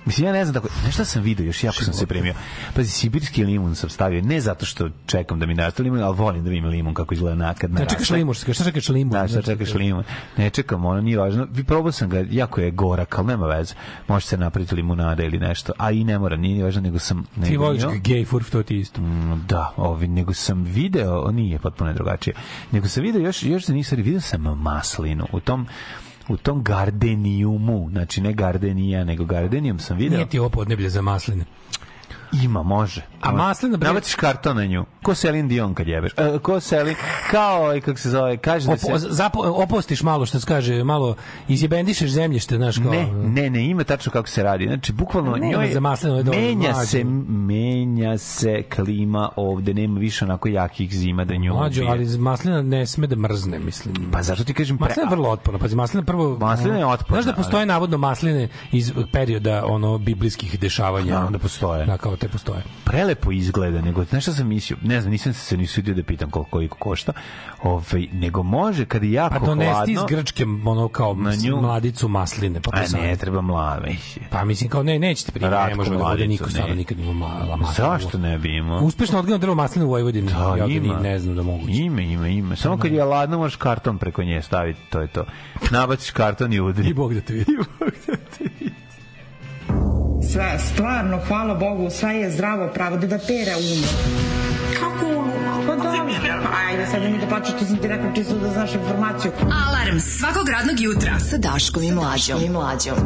Mislim, ja ne znam tako, nešto sam vidio, još jako sam se primio. Pazi, sibirski limun sam stavio, ne zato što čekam da mi naraste limun, ali volim da vidim limun kako izgleda nakad Ne čekaš limun, šta čekaš limun? Da, šta čekaš limun? Ne čekam, ono nije važno. Vi probao sam ga, jako je gorak, ali nema veze. Može se napraviti limunada ili nešto, a i ne mora, nije ni važno, nego sam... Ti nego voliš imao- gej furf, to ti isto. Mm, Da, ovi, nego sam video, nije potpuno drugačije, nego sam video još, još njih stvari, video sam maslinu u tom u tom gardenijumu, znači ne gardenija, nego gardenijum sam video. Nije ti ovo podneblje za masline. Ima, može. A maslina, bre- Nabaciš karton na nju. Ko Selin Dion kad jebeš? E, ko Selin, kao, ovaj, kako se zove, kaže da se... Opo, zapo, opostiš malo, što se kaže, malo izjebendišeš zemljište, znaš, kao... Ne, ne, ne, ima tačno kako se radi. Znači, bukvalno Nema njoj za je dobro, menja mlađo. se, menja se klima ovde, nema više onako jakih zima da nju ubije. ali maslina ne sme da mrzne, mislim. Pa zašto ti kažem... pre- Maslina je vrlo otporna. Pazi, maslina prvo... Maslina je otporna, Znaš da postoje navodno masline iz perioda ono biblijskih dešavanja? Da, da postoje. Da, kao te postoje. prelepo izgleda, nego znaš šta sam mislio, ne znam, nisam se ni sudio da pitam koliko koliko košta, ovaj, nego može kad je jako Pa donesti iz hladno, Grčke ono kao Na nju- mladicu masline. Pa, a ne, treba mlave. Pa mislim kao ne, nećete primiti, ne može da bude mladicu, niko ne. nikad ima mala maslina. Zašto ne bi imao? Uspešno odgledano drvo masline u Vojvodini. Da, ja ima. ne znam da mogu. Ima, ima, ima. Samo kad je ladno možeš karton preko nje staviti, to je to. Nabaciš karton i udri. I Bog da te vidi. [laughs] Sve, stvarno, hvala Bogu, sve je zdravo pravo da da pere um. Kako um? Pa dobro. Ajde, sad mi da plaćaš, to sam ti rekao čisto da znaš informaciju. Alarm svakog radnog jutra sa Daškom i Mlađom. I Mlađom.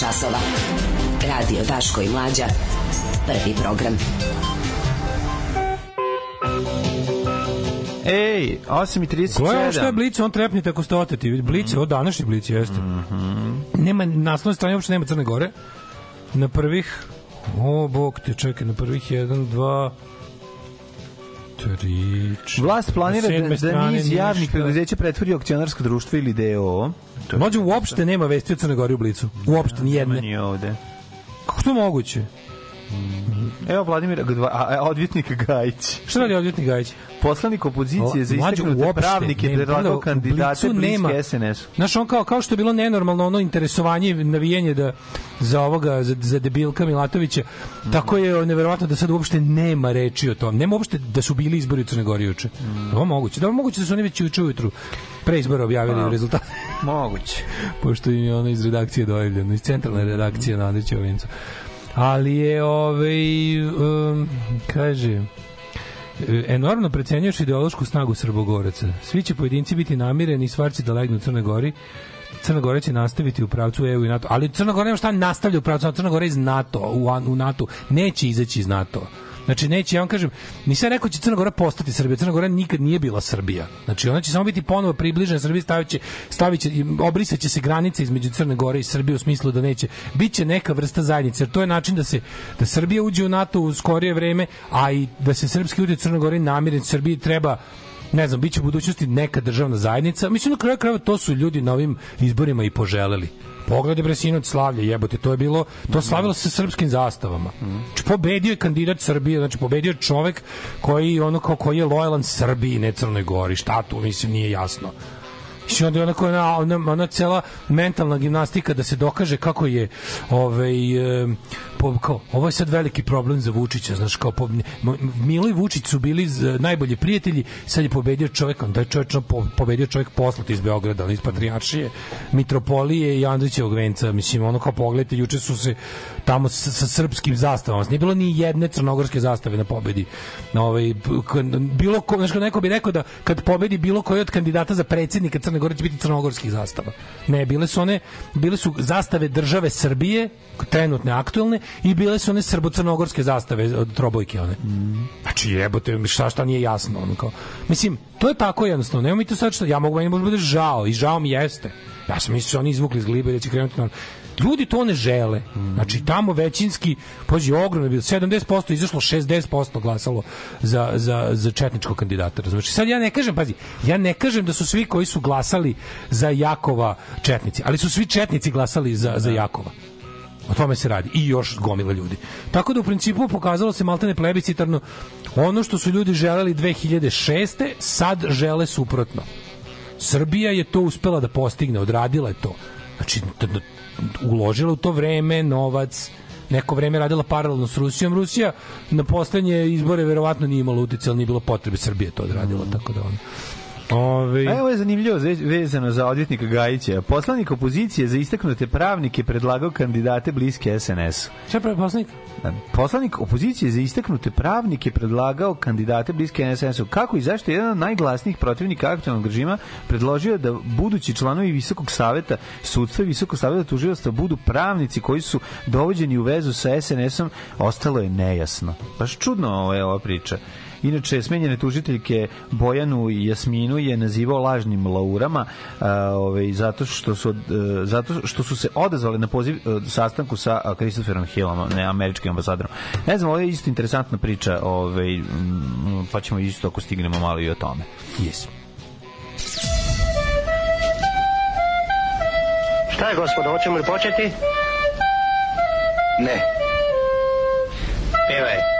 Časova. Radio Daško i Mlađa. Prvi program. Ej, 8.37. Gledaj što je Blic, on trepnite ako ste oteti. Blic, ovo današnji Blic jeste. Nema, na naslovnoj strani uopšte nema Crne Gore. Na prvih, o, bog te, čekaj, na prvih 1, 2, 3, Vlast planira da, da strane niz javnih preduzeća pretvori akcionarsko društvo ili DO. Mlađe, uopšte nema vesti o Crne Gori u Blicu. Uopšte, ni jedne. Ni ovde. Kako to moguće? Evo Vladimir a, odvjetnik Gajić. Šta radi odvjetnik Gajić? Poslanik opozicije za Mlađe, istaknute pravnike predlagao kandidate bliske SNS. Znaš, on kao, kao što je bilo nenormalno ono interesovanje i navijenje da, za ovoga, za, za debilka Milatovića, tako je neverovatno da sad uopšte nema reči o tom. Nema uopšte da su bili izbori u Crnoj Gori juče. Da je moguće. Da moguće da su oni već juče ujutru pre izbora objavili Pa, rezultate. [laughs] Moguće. Pošto im je ono iz redakcije dojavljeno, iz centralne redakcije na Andrićevo vincu. Ali je, ovaj, um, kaže, enormno precenjuješ ideološku snagu Srbogoraca. Svi će pojedinci biti namireni i stvarci da legnu u Crnoj Gori. Crna Gora će nastaviti u pravcu EU i NATO. Ali Crna Gora nema šta nastavlja u pravcu, Crna Gora je iz NATO, u, u NATO. Neće izaći iz NATO. Znači neće, ja vam kažem, nisam rekao da će Crna Gora postati Srbija. Crna Gora nikad nije bila Srbija. Znači ona će samo biti ponovo približena Srbiji, staviće, staviće, obrisaće se granice između Crne Gore i Srbije u smislu da neće. Biće neka vrsta zajednice, jer to je način da se da Srbija uđe u NATO u skorije vreme, a i da se srpski utjecaj Crne Gore namiren Srbiji treba ne znam, biće u budućnosti neka državna zajednica. Mislim, na kraju krajeva to su ljudi na ovim izborima i poželeli. Pogledaj bre sinoć slavlje, jebote, to je bilo, to slavilo se srpskim zastavama. Znači, pobedio je kandidat Srbije, znači pobedio je čovek koji ono kao koji je lojalan Srbiji, ne Crnoj Gori. Šta tu, mislim, nije jasno. Mislim, onda je onako ona, ona, ona cela mentalna gimnastika da se dokaže kako je ovaj, po, kao, ovo je sad veliki problem za Vučića, znaš, kao po, Milo i Vučić su bili z- najbolji prijatelji, sad je pobedio čovjek, da je čovjek po, pobedio čovjek poslat iz Beograda, on iz Patrijaršije, Mitropolije i Andrićevog venca, mislim, ono kao pogledajte, juče su se tamo sa, sa srpskim zastavama, nije bilo ni jedne crnogorske zastave na pobedi. Na ovaj, bilo ko, znaš, neko bi rekao da kad pobedi bilo koji od kandidata za predsjednika Crne Gore će biti crnogorskih zastava. Ne, bile su one, bile su zastave države Srbije, trenutne aktuelne, i bile su one srbo-crnogorske zastave od trobojke one. Znači jebote, šta šta nije jasno ono kao. Mislim, to je tako jednostavno. Nemo mi to sad što ja mogu meni može bude žao i žao mi jeste. Ja sam mislio da oni izvukli iz glibe da će krenuti na Ljudi to ne žele. Znači tamo većinski, pođi ogromno bilo 70% izašlo 60% glasalo za, za, za četničkog kandidata. Znači sad ja ne kažem, pazi, ja ne kažem da su svi koji su glasali za Jakova četnici, ali su svi četnici glasali za, za Jakova. O tome se radi. I još gomila ljudi. Tako da u principu pokazalo se maltene plebiscitarno ono što su ljudi želeli 2006. sad žele suprotno. Srbija je to uspela da postigne, odradila je to. Znači, uložila u to vreme, novac, neko vreme radila paralelno s Rusijom. Rusija na poslednje izbore verovatno nije imala utjecaj, ali nije bilo potrebe Srbije to odradila, tako da ono. Ove... A evo je zanimljivo ve- vezano za odvjetnika Gajića. Poslanik opozicije za istaknute pravnike predlagao kandidate bliske SNS-u. Šta je poslanik? Poslanik opozicije za istaknute pravnike predlagao kandidate bliske SNS-u. Kako i zašto je jedan od najglasnijih protivnika aktualnog režima predložio da budući članovi Visokog saveta sudstva i Visokog saveta tužilaštva budu pravnici koji su dovođeni u vezu sa SNS-om, ostalo je nejasno. Baš čudno ovo je ova priča. Inače, smenjene tužiteljke Bojanu i Jasminu je nazivao lažnim laurama a, ovaj, zato, što su, e, zato što su se odazvali na poziv e, sastanku sa a, Christopherom Hillom, ne američkim ambasadorom. Ne znam, ovo je isto interesantna priča, ovaj, mm, pa ćemo isto ako stignemo malo i o tome. Yes. Šta je, gospodo, hoćemo li početi? Ne, Pevaj.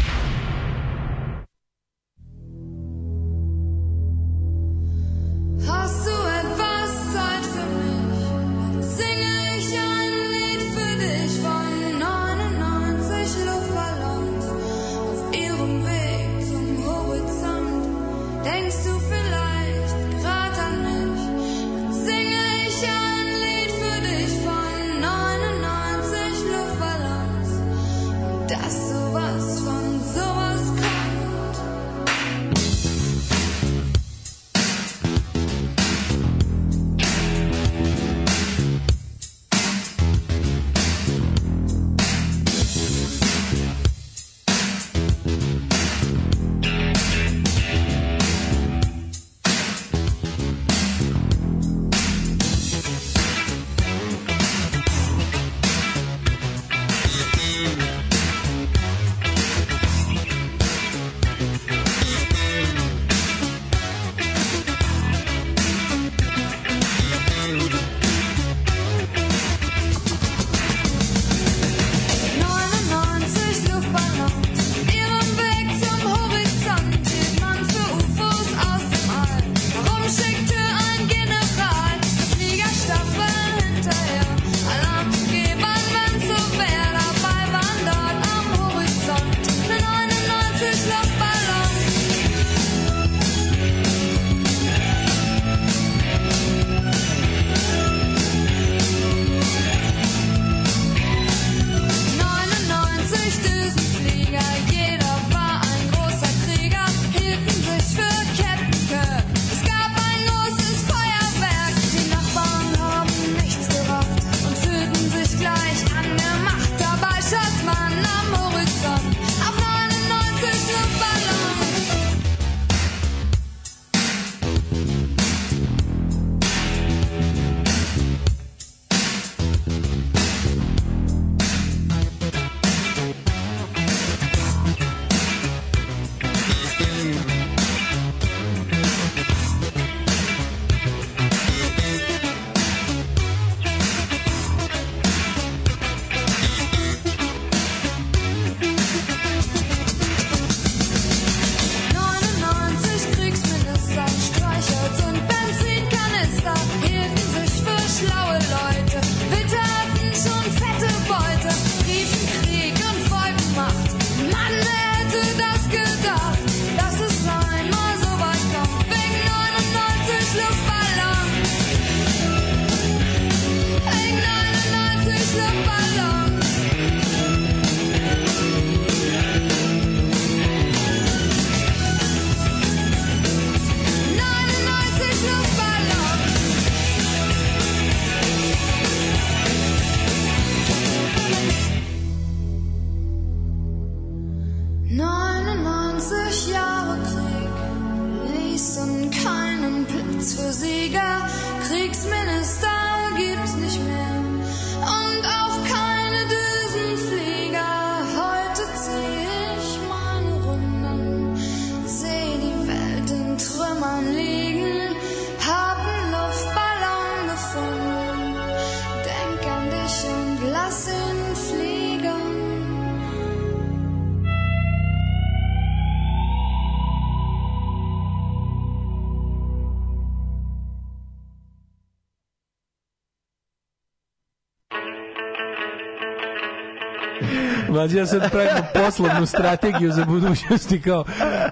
Mlađi, ja sad pravimo poslovnu strategiju za budućnost i kao,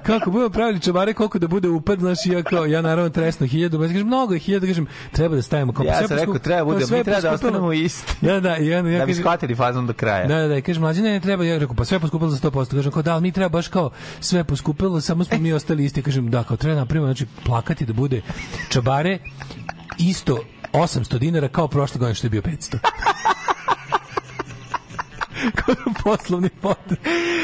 kako budemo pravili čabare, koliko da bude upad, znaš, ja kao, ja naravno tresno hiljadu, ja kažem, mnogo je hiljadu, kažem, treba da stavimo kao, Ja sam rekao, treba bude, kao sve mi treba da ostanemo isti. Da, da, onda ja Da bi kažem, shvatili fazom do kraja. Da, da, da, i kaže mlađi ne, ne treba, ja rekao pa sve poskupilo za 100%, kažem kao da, ali mi treba baš kao sve poskupilo, samo smo mi ostali isti, kažem da, kao treba napravimo, znači plakati da bude čabare isto 800 dinara kao prošle godine što je bio 500. [laughs] [laughs] poslovni pod.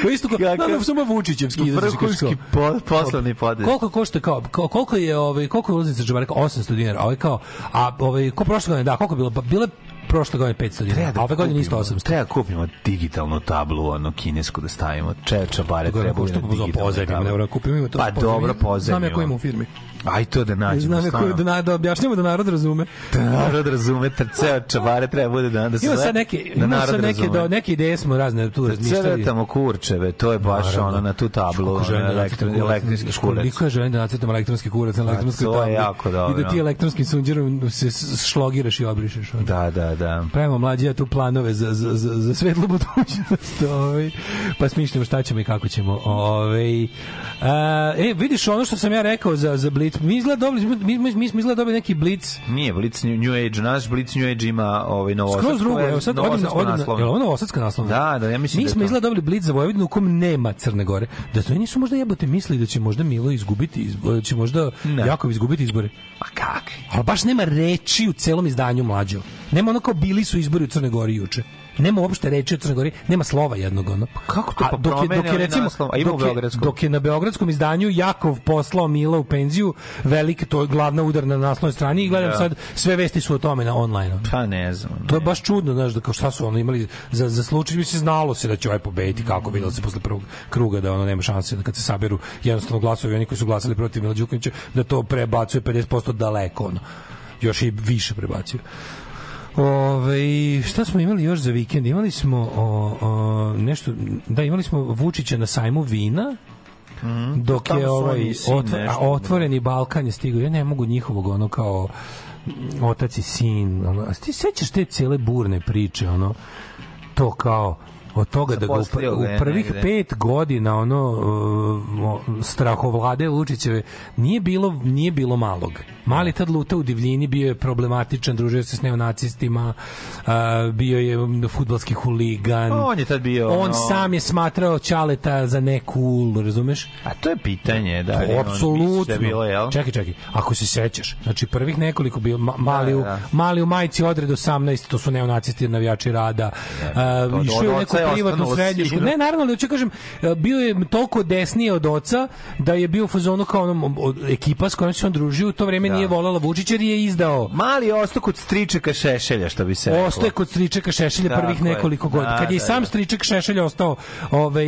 Kao isto kao, Kakav- da, samo Vučićevski izraz. Vrhunski po- poslovni podest. Koliko košta kao, koliko je ovaj koliko je ulaznica džabare kao 800 dinara, ovaj kao a ovaj ko prošle godine da, koliko bilo? Pa bile prošle godine 500 dinara, a ove godine isto 800. Treba da kupimo digitalnu tablu, ono kinesku da stavimo. Čeča bare treba košta za digitalnu pozajmimo, ne kupimo ima to. Pa dobro, pozajmimo. Znam ja ko ima u firmi. Aj to da nađemo. Znam ja ko stvarno. da, na- da objašnjamo da narod razume. Da narod razume, ter ceo čabare treba bude da, da se Ima sad neke, da ima sad neke, do, neke ideje smo razne tu razmišljali. Crtamo kurčeve, to je baš Naravno. ono na tu tablu, ono, da elektro, nacrtam kurac, elektronski kurac. Koliko ja želim da nacrtam elektronski kurac na elektronskoj to je tabli. jako dobro. I da ti elektronskim sunđerom se šlogiraš i obrišeš. ono. Da, da, da. Pravimo mlađi ja tu planove za, za, za, za svetlu budućnost. [laughs] Ovaj. Pa smišljamo šta ćemo i kako ćemo. Ovaj. A, e, vidiš ono što sam ja rekao za, za Blitz. Mi izgleda dobili, mi, mi, mi smo izgleda dobili neki Blitz. Nije Blitz New Age, naš Blitz New Age ima ovaj novosadsko. Skroz drugo, evo sad odim odim na, naslovno. je li ovo novosadska naslovna? Da, da, ja mislim Mi da smo izgleda dobili Blitz za Vojvodinu u kom nema Crne Gore. Da to nisu možda jebote mislili da će možda Milo izgubiti izbore, da će možda Jakov izgubiti izbore. A kak? Ali baš nema reči u celom izdanju mlađo. Nema ono kao bili su izbori u Crnoj Gori juče. Nema uopšte reči o Crnoj Gori, nema slova jednog ono. kako to? Pa dok je, dok je recimo naslov, a ima dok je, dok je na beogradskom izdanju Jakov poslao Mila u penziju, velik to je glavna udarna na naslovnoj strani i gledam Da. sad sve vesti su o tome na online. Pa ne znam. To je baš čudno, znaš, da kao šta su ono imali za za slučaj bi se znalo se da će ovaj pobediti, kako videlo se posle prvog kruga da ono nema šanse da kad se saberu jednostavno glasovi oni koji su glasali protiv Mila Đukanovića da to prebacuje 50% daleko ono. Još i više prebacuje. Ove, šta smo imali još za vikend? Imali smo o, o, nešto, da, imali smo Vučića na sajmu vina, dok Tamo je su ovaj otvor, nešto. a otvoreni Balkan je stigao. Ja ne mogu njihovog ono kao mm, otac i sin. Ono. A ti sećaš te cele burne priče, ono, to kao od toga da ga u, je u prvih negde. pet godina ono strahovlade Vučićeve nije bilo nije bilo malog. Mali tad luta u divljini bio je problematičan, družio se s neonacistima, uh, bio je fudbalski huligan. On je tad bio, On ono- sam je smatrao Ćaleta za ne cool, razumeš? A to je pitanje, da. To, apsolutno. Da bilo, jel? Čekaj, čekaj. Ako se sećaš, znači prvih nekoliko bio ma, mali, Da, u, da. mali u majici odred 18, to su neonacisti navijači rada. to Uh, išao je u neku privatnu srednju školu. Ne, naravno, ali hoću kažem, uh, bio je toliko desnije od oca da je bio u fazonu kao onom, ekipa s kojom se on družio u to vreme nije volala Vučić jer je izdao Mali je ostao kod stričeka Šešelja, što bi se reklo. Ostaje kod stričeka Šešelja Tako prvih je. nekoliko godina. Da, Kad je i da, sam da. striček Šešelj ostao ovaj,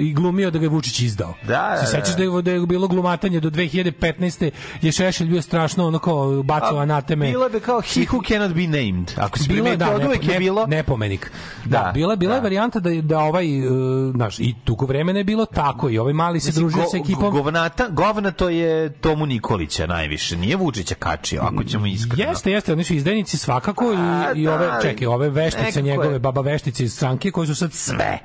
i glumio da ga je Vučić izdao. Da, Se da, sećaš da. da je, da je bilo glumatanje do 2015. je Šešelj bio strašno ono kao bacao anateme. Bilo bi kao he who cannot be named. Ako si Bilo je, da, od nepo, uvek je ne- bilo... nepomenik. Da, Da, bila, bila je da. varijanta da, da ovaj, uh, znaš, i tuko vremena je bilo tako i ovaj mali se družio sa ekipom. Govnata, govna to je Tomu Nikolića najviše. Nije Vučića kačio, ako ćemo iskreno. Jeste, jeste, oni su izdajnici svakako i, A, i da, ove, ali čekaj, ove veštice nekako je- njegove, baba veštice iz stranke koji su sad sve,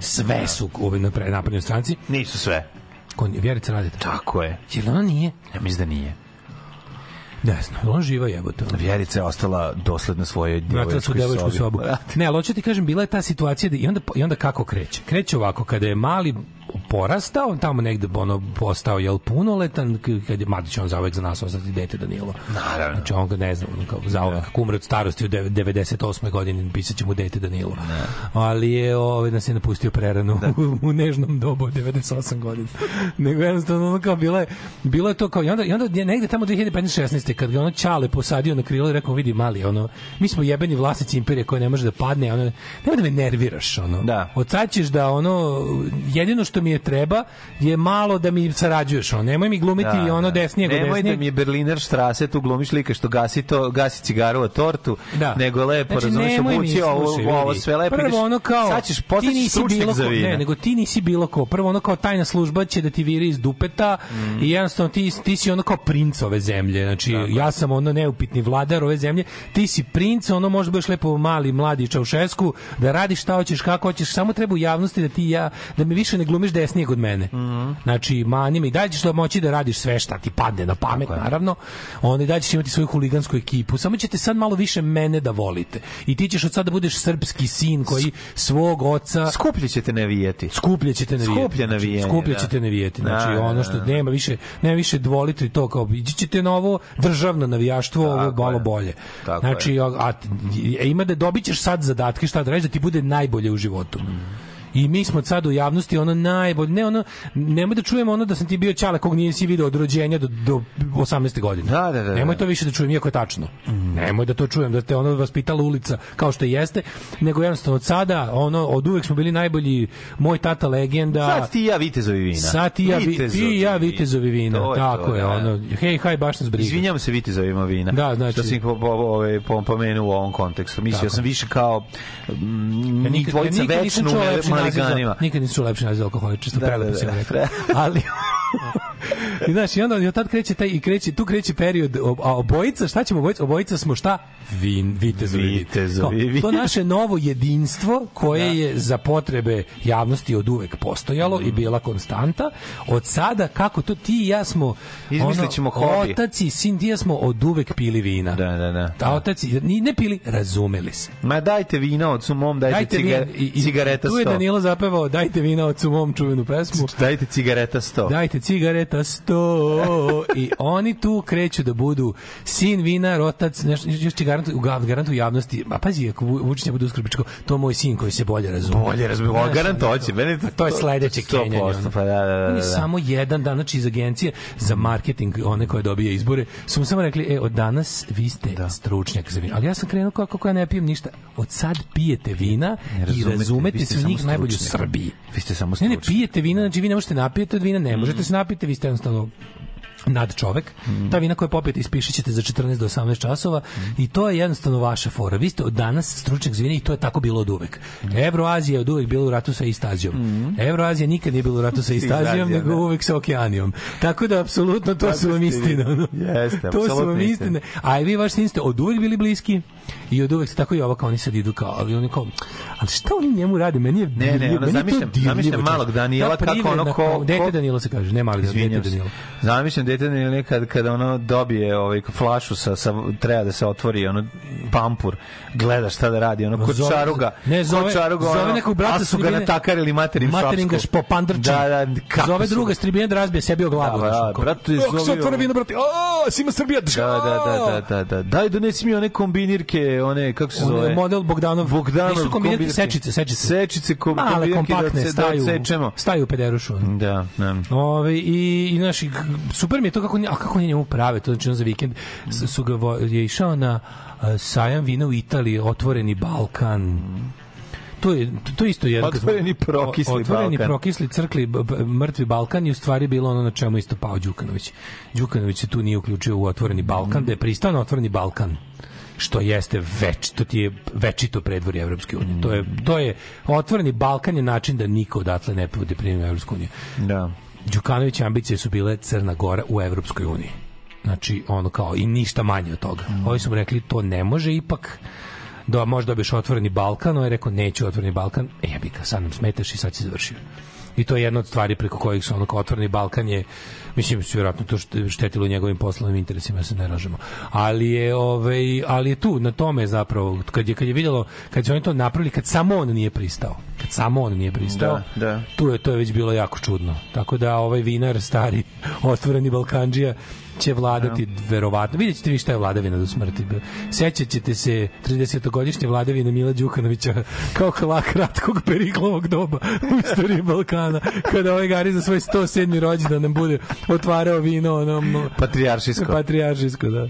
sve su u naprednoj stranci. Nisu sve. Kon, Vjerica Radeta. Tako je. Jel ona nije? Ja mislim da nije. Ne znam, ona živa jebote. Vjerica je ostala dosledna svojoj djevojčkoj devojčku sobi. sobu. Ne, ali hoću ti kažem, bila je ta situacija da, i, onda, i onda kako kreće? Kreće ovako, kada je mali porastao, tamo negde ono postao jel punoletan, kad je Mladić on zauvek za nas ostati dete Danilo. Naravno. Znači on ga ne znam, ono kao zauvek, kako umre od starosti u dev- 98. godini, pisat će mu dete Danilo. Ali je ovaj, nas je napustio prerano u, u nežnom dobu od 98 godina. Nego jednostavno ono kao bilo je, bilo je to kao, i onda, i onda je negde tamo 2015-16. kad ga ono Ćale posadio na krilo i rekao, vidi mali, ono, mi smo jebeni vlasnici imperije koja ne može da padne, ono, nemoj da me nerviraš, ono. Da. Od sad ćeš da, ono, jedino što mi je treba je malo da mi sarađuješ, ono, nemoj mi glumiti Da, ono da. desnije Nemoj desnije. da mi je Berliner Strasse, tu glumiš lika što gasi, to, gasi cigaru od tortu, Da. nego lepo, Znači, razumiješ, mi, obuci ovo, ovo sve lepo. Prvo ono kao Sad ćeš ti nisi bilo ko, ne, nego ti nisi bilo ko. Prvo ono kao tajna služba će da ti viri iz dupeta Mm. i jednostavno ti, ti si ono kao princ ove zemlje. Znači ja sam ono neupitni vladar ove zemlje. Ti si princ, ono možda budeš lepo mali mladi Čaušesku da radiš šta hoćeš, kako hoćeš, samo treba u javnosti da ti ja da me više ne glumiš desnijeg od mene. Mm. Znači mani me i dalje ćeš da moći da radiš sve šta ti padne na pamet, naravno. Onda i dalje ćeš imati svoju huligansku ekipu. Samo ćete sad malo više mene da volite. I ti ćeš od sada da budeš srpski sin koji svog oca Skuplje ćete navijeti. skuplje ćete navijeti. Skuplje navijanje, Znači, skuplje da. ćete navijeti. Znači, Da, da, ono što da. nema više, nema više dvolite to kao ići ćete na ovo državno navijaštvo, ovo Tako malo je. bolje. Tako znači, a, a, ima da dobit ćeš sad zadatke šta da radiš da ti bude najbolje u životu. I mi smo sad u javnosti ono najbolje, ne ono, nemoj da čujemo ono da sam ti bio ćale kog nisi video od rođenja do, do 18. godine. Da, da, da, Nemoj da. to više da čujem, iako je tačno. Nemoj da to čujem, da te ono vaspitala ulica kao što jeste, nego jednostavno od sada, ono, od uvek smo bili najbolji, moj tata legenda. Sad ti ja vitezovi vina. Sad ti ja, vi- Vitezovi ti ja vitezovi vina. To je tako to, je, da. ono, hej, haj, baš nas briga. Izvinjavam se vitezovima vina. Da, znači- Što sam ih po, po, ove, po, pomenuo u ovom kontekstu. Mislio sam više kao mm, Ja nikad, dvojica ja večno naziv za, nikad nisam čuo lepši naziv za alkoholičarstvo, Da, prelepo da, da, mi rekao. Ali, I znaš, i onda i tad kreće taj i kreće tu kreće period a obojica šta ćemo obojica obojica smo šta vin vitezovi Vitezovi vina. to naše novo jedinstvo koje je za potrebe javnosti od uvek postojalo i bila konstanta od sada kako to ti i ja smo ćemo hobi. otac i sin ti ja smo od uvek pili vina Da, da, da. a otac i- ne pili razumeli se Ma dajte vina od sumom, dajte, Dajte ciga, vina, i, i, cigareta Tu je 100. Danilo zapevao Dajte vina od mom čuvenu pesmu. Dajte cigareta 100. Dajte cigareta 100 i oni tu kreću da budu sin vinar, otac, nešto, još će garant, u ga- garant u javnosti, a pazi, ako Vu- Vučić ne bude uskrbičko, to je moj sin koji se bolje razume. Bolje razume, Znaš, garant hoće. Meni a to je sledeće 100%, kenjanje. Pa da, da, da, da. samo jedan dan, znači iz agencije za marketing, one koje dobije izbore, su mu samo rekli, e, od danas vi ste stručnjak za vino. Ali ja sam krenuo kako, kako ja ne pijem ništa. Od sad pijete vina i razumete, se u njih najbolje u. Srbiji. Vi ste samo Ne, ne, stručni. pijete vina, znači vi ne možete napijete od vina, ne možete se napijete, vi ste jednostavno nad čovek. Ta vina koje popijete ispišit ćete za 14 do 18 časova i to je jednostavno vaša fora. Vi ste od danas stručnjak za vina i to je tako bilo od uvek. Evroazija je od uvek bila u ratu sa Istazijom. Evroazija nikad nije bila u ratu sa [laughs] Istazijom, nego da. uvek sa Okeanijom. Tako da, apsolutno, to su vam istine. Jeste, to su vam istine. A i vi vaš sin ste od uvek bili bliski i od uvek tako i ovo kao oni sad idu kao, ali oni kao, ali šta oni njemu rade? Meni je Ne, ne, ono, to zamišljam- zamišljam malog Danila Ta kako ono ko- Dete ko- Danilo se kaže, ne mali dete Izvinjam se. Danilo. Zamišljam dete Danilo kad, kada ono dobije ovaj flašu sa, sa treba da se otvori ono pampur, gleda šta da radi, ono kod Zove- čaruga. ne, zove- kod čaruga, zove ono, nekog brata a su ga natakarili materim Materin ga šapskom. špopandrčan. Da, da, kako Zove druga ga- stribine da razbije sebi o glavu. Da, da, Kako se zovi otvara ovo. vino, brate? A, sima Srbija. Da, da, da, da, da, da. Daj donesi mi one kombinirke, one kako se zove? model Bogdanov. Bogdanov Nisu kombinirke, kombinirke. sečice, sečice. Sečice, kom, Male, kombinirke kompaktne, da, se, da staju, odsečemo. staju u pederušu. Da, da. Ove, i, i naši, super mi je to kako, a kako njemu prave, to znači on za vikend su ga, vo- je išao na a, sajam vina u Italiji, otvoreni Balkan, to je to je isto jedan Otvoreni prokisli otvoreni Balkan. prokisli crkli mrtvi Balkan i u stvari bilo ono na čemu isto pao Đukanović. Đukanović se tu nije uključio u otvoreni Balkan, da je pristao na otvoreni Balkan što jeste već, to ti je večito predvorje Evropske unije. To je, to je, otvoreni Balkan je način da niko odatle ne bude primio Evropsku uniju. Da. Đukanović ambicije su bile Crna Gora u Evropskoj uniji. Znači, ono kao, i ništa manje od toga. Ovi su mu rekli, to ne može ipak, da možda dobiješ otvoreni Balkan, on je rekao, neću otvoreni Balkan, e jebi ga, sad nam smetaš i sad si završio. I to je jedna od stvari preko kojih su ono kao otvoreni Balkan je mislim su vjerojatno to štetilo njegovim poslovnim interesima, ja se ne lažemo. Ali je ovaj ali je tu na tome zapravo kad je kad je videlo kad su oni to napravili kad samo on nije pristao. Kad samo on nije pristao. Da, da. Tu je to je već bilo jako čudno. Tako da ovaj vinar stari [laughs] otvoreni Balkandžija će vladati verovatno. Vidjet ćete vi šta je vladavina do smrti. Sećat ćete se 30-godišnje vladavine Mila Đukanovića kao klak kratkog periklovog doba u istoriji Balkana kada ovaj Gari za svoj 107. rođendan nam bude otvarao vino ono, Patrijaršijsko. patrijaršijsko, da.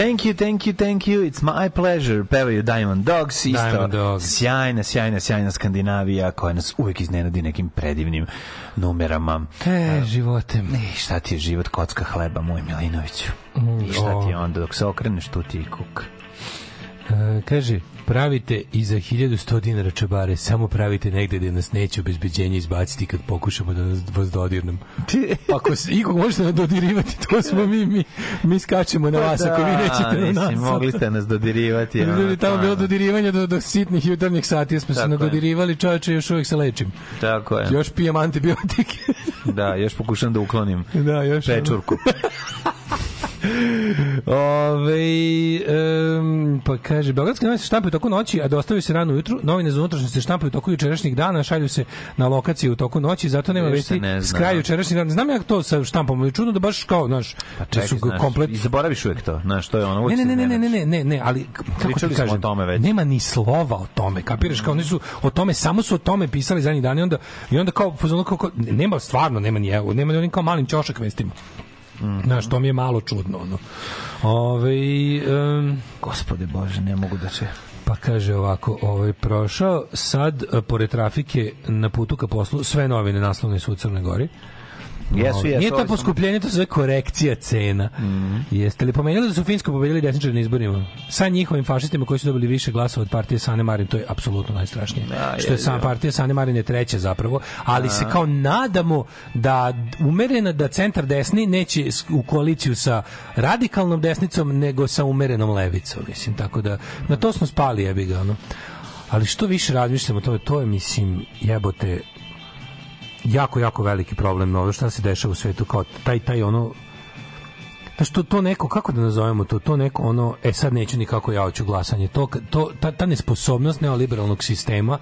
Thank you, thank you, thank you, it's my pleasure. Pevaju Diamond Dogs, isto Diamond Dogs. sjajna, sjajna, sjajna Skandinavija koja nas uvek iznenadi nekim predivnim numerama. E, živote. Ne, šta ti je život kocka hleba, moj Milinoviću? I šta ti je onda dok se okreneš, tu ti je kuk. E, kaže, pravite i za 1100 dinara čabare, samo pravite negde gde nas neće obezbeđenje izbaciti kad pokušamo da nas vas dodirnem. Ako se ikog možete nas dodirivati, to smo mi, mi, mi skačemo na vas, ako vi nećete na Pa nas. mogli ste nas dodirivati. Ljudi, ono, tamo je bilo dodirivanje do, do sitnih jutarnjih sati, smo se Tako nadodirivali, čovječe, još uvijek se lečim. Tako je. Još pijem antibiotike. Da, još pokušam da uklonim da, još pečurku. Ove, um, pa kaže, Beogradske novine se štampaju toku noći, a dostavljaju se rano ujutru. Novine za unutrašnjost se štampaju toku jučerašnjih dana, šalju se na lokaciju u toku noći, zato nema vesti ne s kraju jučerašnjih dana. Znam ja to sa štampom, ali čudno da baš kao, znaš, Pa da čekaj, su znaš, komplet i zaboraviš uvek to, znaš, to je ono, Ne, ne, ne, ne, ne, ne, ne, ne, ali kako Pričali ti kažem, o tome već. nema ni slova o tome, kapiraš, kao oni su o tome, samo su o tome pisali zadnjih dana i onda, i onda kao, kao, kao, nema, stvarno, nema ni evo, nema ni onim kao malim ćošak vestima. Mhm. Znaš, to mi je malo čudno, ono. Ove, um, Gospode Bože, ne mogu da će... pa kaže ovako, ovaj prošao sad e, pored trafike na putu ka poslu sve novine naslovne su u Crnoj Gori. Jesu, jesu, Nije to sam- poskupljenje, to se zove korekcija cena. Jeste li pomenuli da su Finsko pobedili desničari na izborima? Sa njihovim fašistima koji su dobili više glasova od partije Sane Marin, to je apsolutno najstrašnije. Da, Što je sama je. partija Sane Marin je treća zapravo, ali se kao nadamo da umerena da centar desni neće u koaliciju sa radikalnom desnicom nego sa umerenom levicom, mislim, tako da na to smo spali, jebi ga, ono. Ali što više razmišljamo o tome, to je, mislim, jebote, jako, jako veliki problem ovo šta se dešava u svetu, kao taj, taj ono, Znaš, to, to neko, kako da nazovemo to, to neko ono, e sad neću nikako ja hoću glasanje, to, to, ta, ta nesposobnost neoliberalnog sistema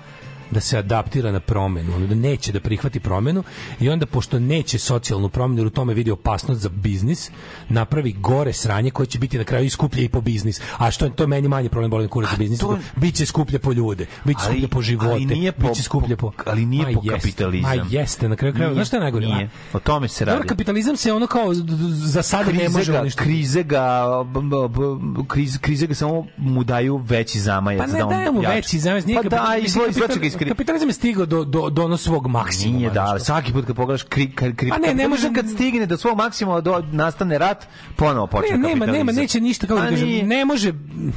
da se adaptira na promenu, ono da neće da prihvati promenu i onda pošto neće socijalnu promenu jer u tome vidi opasnost za biznis, napravi gore sranje koje će biti na kraju i skuplje i po biznis. A što je to je meni manje problem boli kurac za biznis, to- biće skuplje po ljude, biće Ali- skuplje po živote, ali nije po- biće skuplje po, ali nije Ma po jeste, kapitalizam. Ma jeste, na kraju krajeva. Znaš šta je najgore? nije. O tome se radi. kapitalizam se ono kao za sada ne krize može ga, uništiti. krize ga, b- b- b- kriz, krize ga samo mu daju veći zamajac. Pa ne da on daje mu jača. veći zamez, nije Pa da, izvlači ga iz krize. Kapitalizam je stigao do, do, do ono svog maksimuma. Nije da, svaki put kad pogledaš kri, kri, kri, Pa ne, ne može- kad stigne do svog maksimuma do nastane rat, ponovo počne Ne, nema, nema, neće ništa kako da kažem. Ne može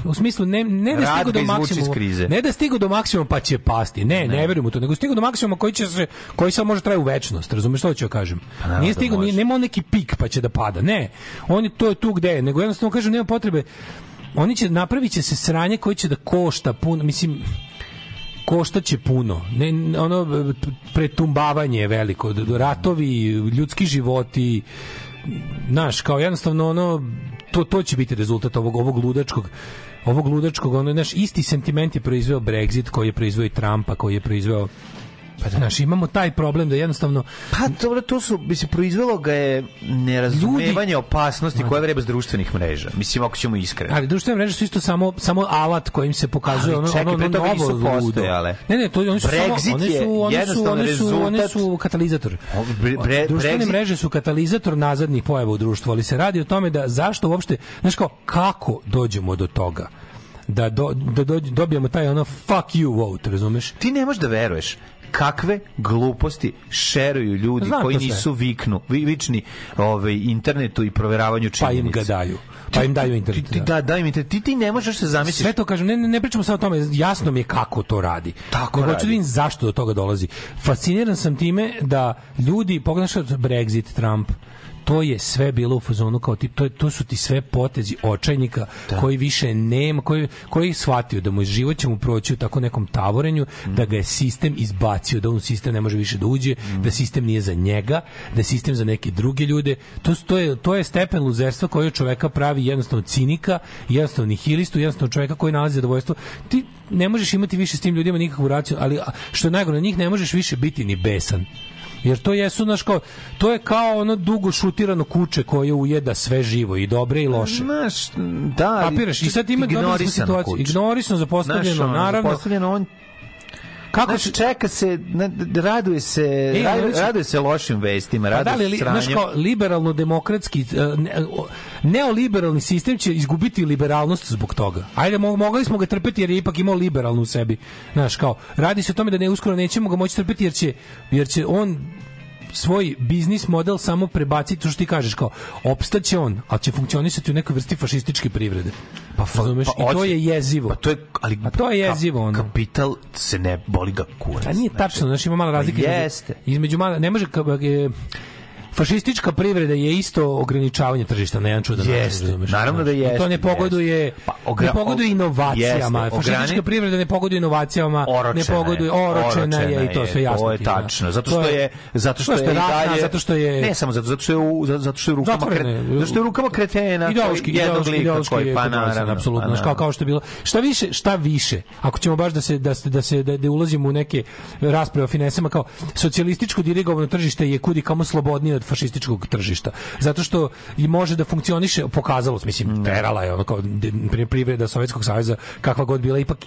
u smislu ne ne da ga do maksimuma. Ne da stigo do maksimuma pa će pasti. Ne, ne, verujem u to, nego stigo do maksimuma koji će se koji sad može traje u večnost. Razumeš što hoću da kažem? naravno nije da stigo, može. nije, nema on neki pik pa će da pada. Ne. On je to je tu gde je, nego jednostavno kažem nema potrebe oni će napravit će se sranje koje će da košta puno, mislim koštaće puno. Ne, ono pretumbavanje je veliko, ratovi, ljudski životi, znaš, kao jednostavno ono to to će biti rezultat ovog ovog ludačkog ovog ludačkog ono naš isti sentiment je proizveo Brexit koji je proizveo i Trumpa koji je proizveo pa znaš, imamo taj problem da jednostavno Pa dobro, to su, mislim, proizvelo ga je nerazumevanje opasnosti koja vreba s društvenih mreža. Mislim, ako ćemo iskreno. Ali društvene mreže su isto samo samo alat kojim se pokazuje Ali ono čekaj, ono, ono novo ludo. postojale. Ne, ne, to oni su Brexit samo one je su one su one su one rezultat- su katalizator. Bre- bre- Društvene Brexit- mreže su katalizator nazadnih pojava u društvu, ali se radi o tome da zašto uopšte, znaš kao, kako dođemo do toga? Da, do, da dođ- dobijemo taj ono fuck you vote, razumeš? Ti ne možeš da veruješ kakve gluposti šeruju ljudi Znam koji nisu viknu, vi, vični ovaj, internetu i proveravanju Pa činjenica. im ga daju. Pa im daju internet. Ti, ti, da, daj mi te. Ti, ti ne možeš se zamisliti. Sve to kažem, ne, ne, ne pričamo samo o tome, jasno mi je kako to radi. Tako Nego radi. hoću da vidim zašto do toga dolazi. Fasciniran sam time da ljudi, pogledaš Brexit, Trump, to je sve bilo u fazonu kao ti, to, to su ti sve potezi očajnika koji više nema, koji, koji je shvatio da mu život će mu proći u tako nekom tavorenju, da ga je sistem izbacio, da on sistem ne može više da uđe, da sistem nije za njega, da je sistem za neke druge ljude. To, to, je, to je stepen luzerstva koji čoveka pravi jednostavno cinika, jednostavno nihilistu, jednostavno čoveka koji nalazi zadovoljstvo. Ti ne možeš imati više s tim ljudima nikakvu raciju, ali što je najgore, na njih ne možeš više biti ni besan. Jer to jesu, znaš, kao, to je kao ono dugo šutirano kuće koje ujeda sve živo i dobre i loše. Znaš, da, Kapiraš? I sad ima ignorisano situaciju. kuće. Ignorisano, zapostavljeno, ono, naravno. zapostavljeno, on Kako Znaš, čeka se, raduje se, E, raduje, raduje se lošim vestima, Pa da raduje li, se znaš kao, liberalno-demokratski, e, neoliberalni sistem će izgubiti liberalnost zbog toga. Ajde, mo- mogli smo ga trpeti jer je ipak imao liberalnu u sebi. Znaš, kao, radi se o tome da ne uskoro nećemo ga moći trpeti jer će, jer će on svoj biznis model samo prebaciti, to što ti kažeš, kao, opstaće on, ali će funkcionisati u nekoj vrsti fašističke privrede. Pa, Razumeš? I to je jezivo. Pa to je, ali A to je jezivo, ka- ono. Kapital se ne boli ga kurac. A nije tačno, znači ima mala razlika. između- Jeste. Između mala, ne može ka- fašistička privreda je isto ograničavanje tržišta na jedan čudan način, Jeste, naravno da I jeste, To ne pogoduje, Pa, ogra- ne pogoduje inovacijama. jeste, fašistička privreda ne pogoduje inovacijama, ne pogoduje, je, oročena je i to sve jasno. To je da. tačno. Zato To što je zato što je, i ratna, dalje zato što je Ne samo zato, zato što je u, zato što je rukama Zatvorene. zato što je rukama kretena ideološki ideološki ideološki koji je pa naravno apsolutno pa kao kao što je bilo šta više šta više ako ćemo baš da se da se da se da, da ulazimo u neke rasprave o finesama kao socijalističko dirigovano tržište je kudi kamo slobodnije od fašističkog tržišta zato što i može da funkcioniše pokazalo se mislim terala je ono kao privreda Sovjetskog saveza kakva god bila ipak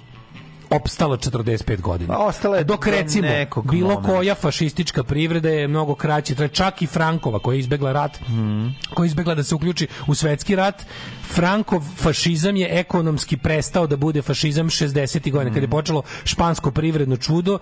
opstala 45 godina. Pa ostala je Dok do recimo bilo momenta. koja fašistička privreda je mnogo kraće, čak i Frankova koja je izbegla rat, koja je izbegla da se uključi u svetski rat. Frankov fašizam je ekonomski prestao da bude fašizam 60. godina kad je počelo špansko privredno čudo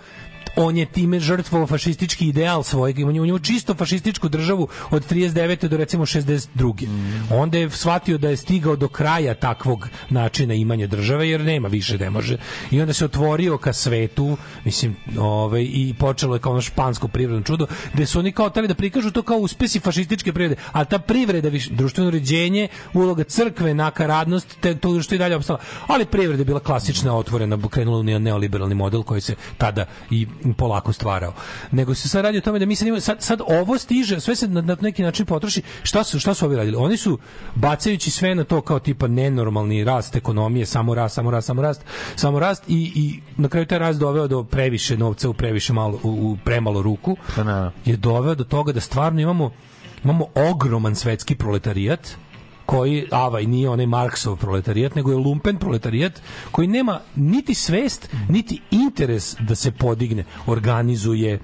on je time žrtvovao fašistički ideal svojeg, on je on je čisto fašističku državu od 39. do recimo 62. Onda je shvatio da je stigao do kraja takvog načina imanja države, jer nema više, ne može. I onda se otvorio ka svetu, mislim, ovaj, i počelo je kao ono špansko privredno čudo, gde su oni kao tali da prikažu to kao uspesi fašističke privrede, a ta privreda, više, društveno uređenje, uloga crkve, nakaradnost, te, to što je dalje opstala. Ali privreda je bila klasična, otvorena, krenula u neoliberalni model koji se tada i polako stvarao. Nego se sad radi o tome da mi sad, imamo, sad, sad ovo stiže, sve se na, na neki način potroši. Šta su, šta su ovi radili? Oni su bacajući sve na to kao tipa nenormalni rast ekonomije, samo rast, samo rast, samo rast, samo rast i, i na kraju taj rast doveo do previše novca u previše malo, u, u premalo ruku. Je doveo do toga da stvarno imamo imamo ogroman svetski proletarijat koji avaj nije onaj Marksov proletarijat, nego je lumpen proletarijat koji nema niti svest, niti interes da se podigne, organizuje,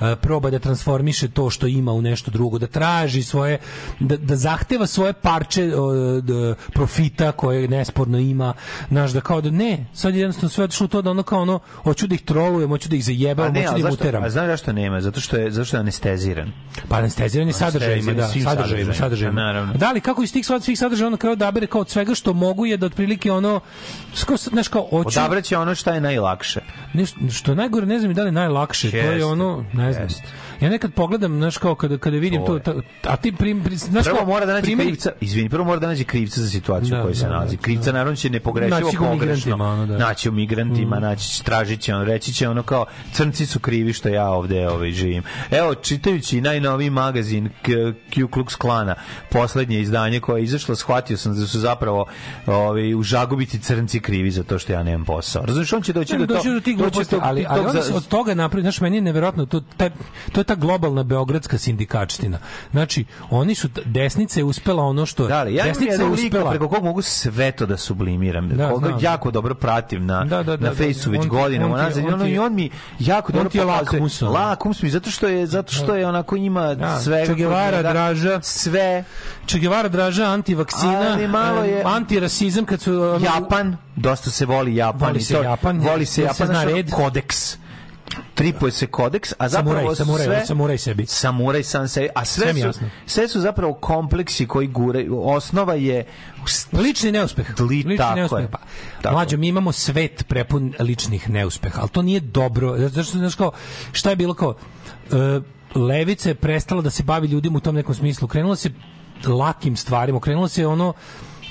e, proba da transformiše to što ima u nešto drugo, da traži svoje, da, da zahteva svoje parče o, d- profita koje nesporno ima, znaš, da kao da ne, sad je jednostavno sve otišlo u to da ono kao ono, hoću da ih trolujem, hoću da ih A zajebavam, ne, hoću da ih zašto, uteram. a znaš zašto nema? Zato što je, zato što je anesteziran. Pa anesteziran je sadržajima, da, sadržajima, sadržajima. Naravno. Da li kako iz tih sva- svih sadržaja on na kraju odabere kao od svega što mogu je da otprilike ono sko znaš kao hoću Odabraće ono šta je najlakše. nešto što je najgore ne znam i da li najlakše to je ono ne znam ja nekad pogledam znaš kao kada kada vidim To to, a ti prim, prim znaš Prvo kao, mora da nađe primjer- krivca, izvini, prvo mora da nađe krivca za situaciju Da, u kojoj se da, da, nalazi. Krivca naravno će nepogrešivo Naći pogrešno. migrantima, ono, da. Naći u migrantima, naći će, tražit će on, reći će ono kao crnci su krivi što ja ovde ovaj, živim. Evo, čitajući najnoviji magazin Ku Klux Klana, poslednje izdanje koje je izašlo, shvatio sam da su zapravo ovaj, u žagobiti crnci krivi za to što ja nemam posao. Razumiješ, on će doći Ne, do, to, do tih gluposti, do- ali, za- se od toga napravi, znaš, meni je neverovatno, to, taj, to je ta globalna beogradska sindikačtina. Znači, oni su, desnica je uspela ono što... Da, ali ja desnica je uspela... preko kog mogu sve to da sublimiram. Da, koga znam. jako dobro pratim na, Da, da, da, na da. fejsu već On godinama on nazad. On ti- I on mi jako on dobro ti je pokazuje- lakmus. Lakmus mi, zato što je, zato što je onako ima Da, sve. Che Guevara, Draža, sve. Che Guevara, Draža, antivakcina, Ali malo je- antirasizam, kad su... Japan, dosta se voli Japan. Voli se Japan, Voli se jer se Japan, zna znaš, ono, red. kodeks. Tripuje se kodeks, a zapravo Samuraj, samuraj, sve... samuraj sebi. Samuraj sam sebi. A sve, Sve su, jasno. sve su zapravo kompleksi koji guraju. Osnova je... Lični neuspeh. Li, Lični tako neuspeh. Pa, Tako mlađo, mi imamo svet prepun ličnih neuspeha, ali to nije dobro. Zato što, znaš kao, šta je bilo kao, e, levica je prestala da se bavi ljudima u tom nekom smislu. Krenula se lakim stvarima, okrenula se ono,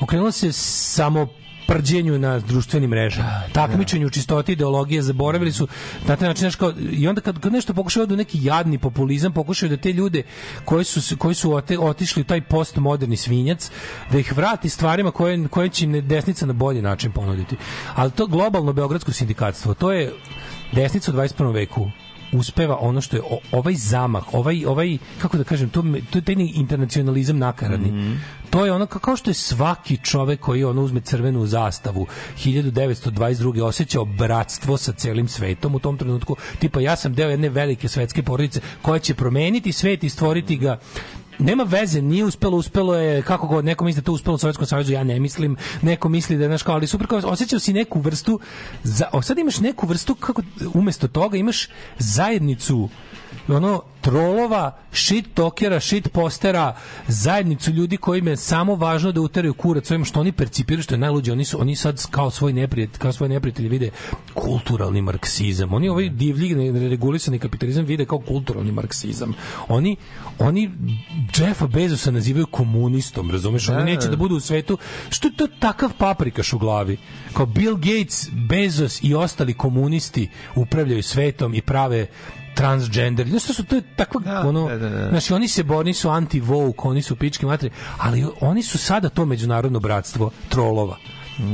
okrenula se samo prđenju na društvenim mrežama, takmičenju u čistoti ideologije, zaboravili su na taj način, kao, i onda kad, kad nešto pokušaju da neki jadni populizam, pokušaju da te ljude koji su, koji su ote, otišli u taj postmoderni svinjac, da ih vrati stvarima koje, koje će im desnica na bolji način ponuditi. Ali to globalno beogradsko sindikatstvo, to je desnica u 21. veku uspeva ono što je o- ovaj zamah, ovaj ovaj kako da kažem, to to je taj internacionalizam nakaradni. To je ono ka- kao što je svaki čovek koji ono uzme crvenu zastavu 1922. osjećao bratstvo sa celim svetom u tom trenutku. Tipa ja sam deo jedne velike svetske porodice koja će promeniti svet i stvoriti ga nema veze, nije uspelo, uspelo je, kako god, neko misli da to uspelo u Sovjetskom savezu, ja ne mislim, neko misli da je, znaš, kao, ali super, osjećao si neku vrstu, za, o, sad imaš neku vrstu, kako, umesto toga imaš zajednicu ono trolova, shit tokera, shit postera, zajednicu ljudi kojima je samo važno da uteraju kurac ovim što oni percipiraju što je najluđe, oni su oni sad kao svoj neprijatelj, kao svoje neprijatelje vide kulturalni marksizam. Oni ovaj divlji neregulisani kapitalizam vide kao kulturalni marksizam. Oni oni Jeffa Bezosa nazivaju komunistom, razumeš? Oni Da, neće da. da budu u svetu. Što je to takav paprikaš u glavi? Kao Bill Gates, Bezos i ostali komunisti upravljaju svetom i prave transgender. Znaš što su to je takva ono, da, da, da. znači oni se bore, oni su anti woke, oni su pički materi, ali oni su sada to međunarodno bratstvo trolova.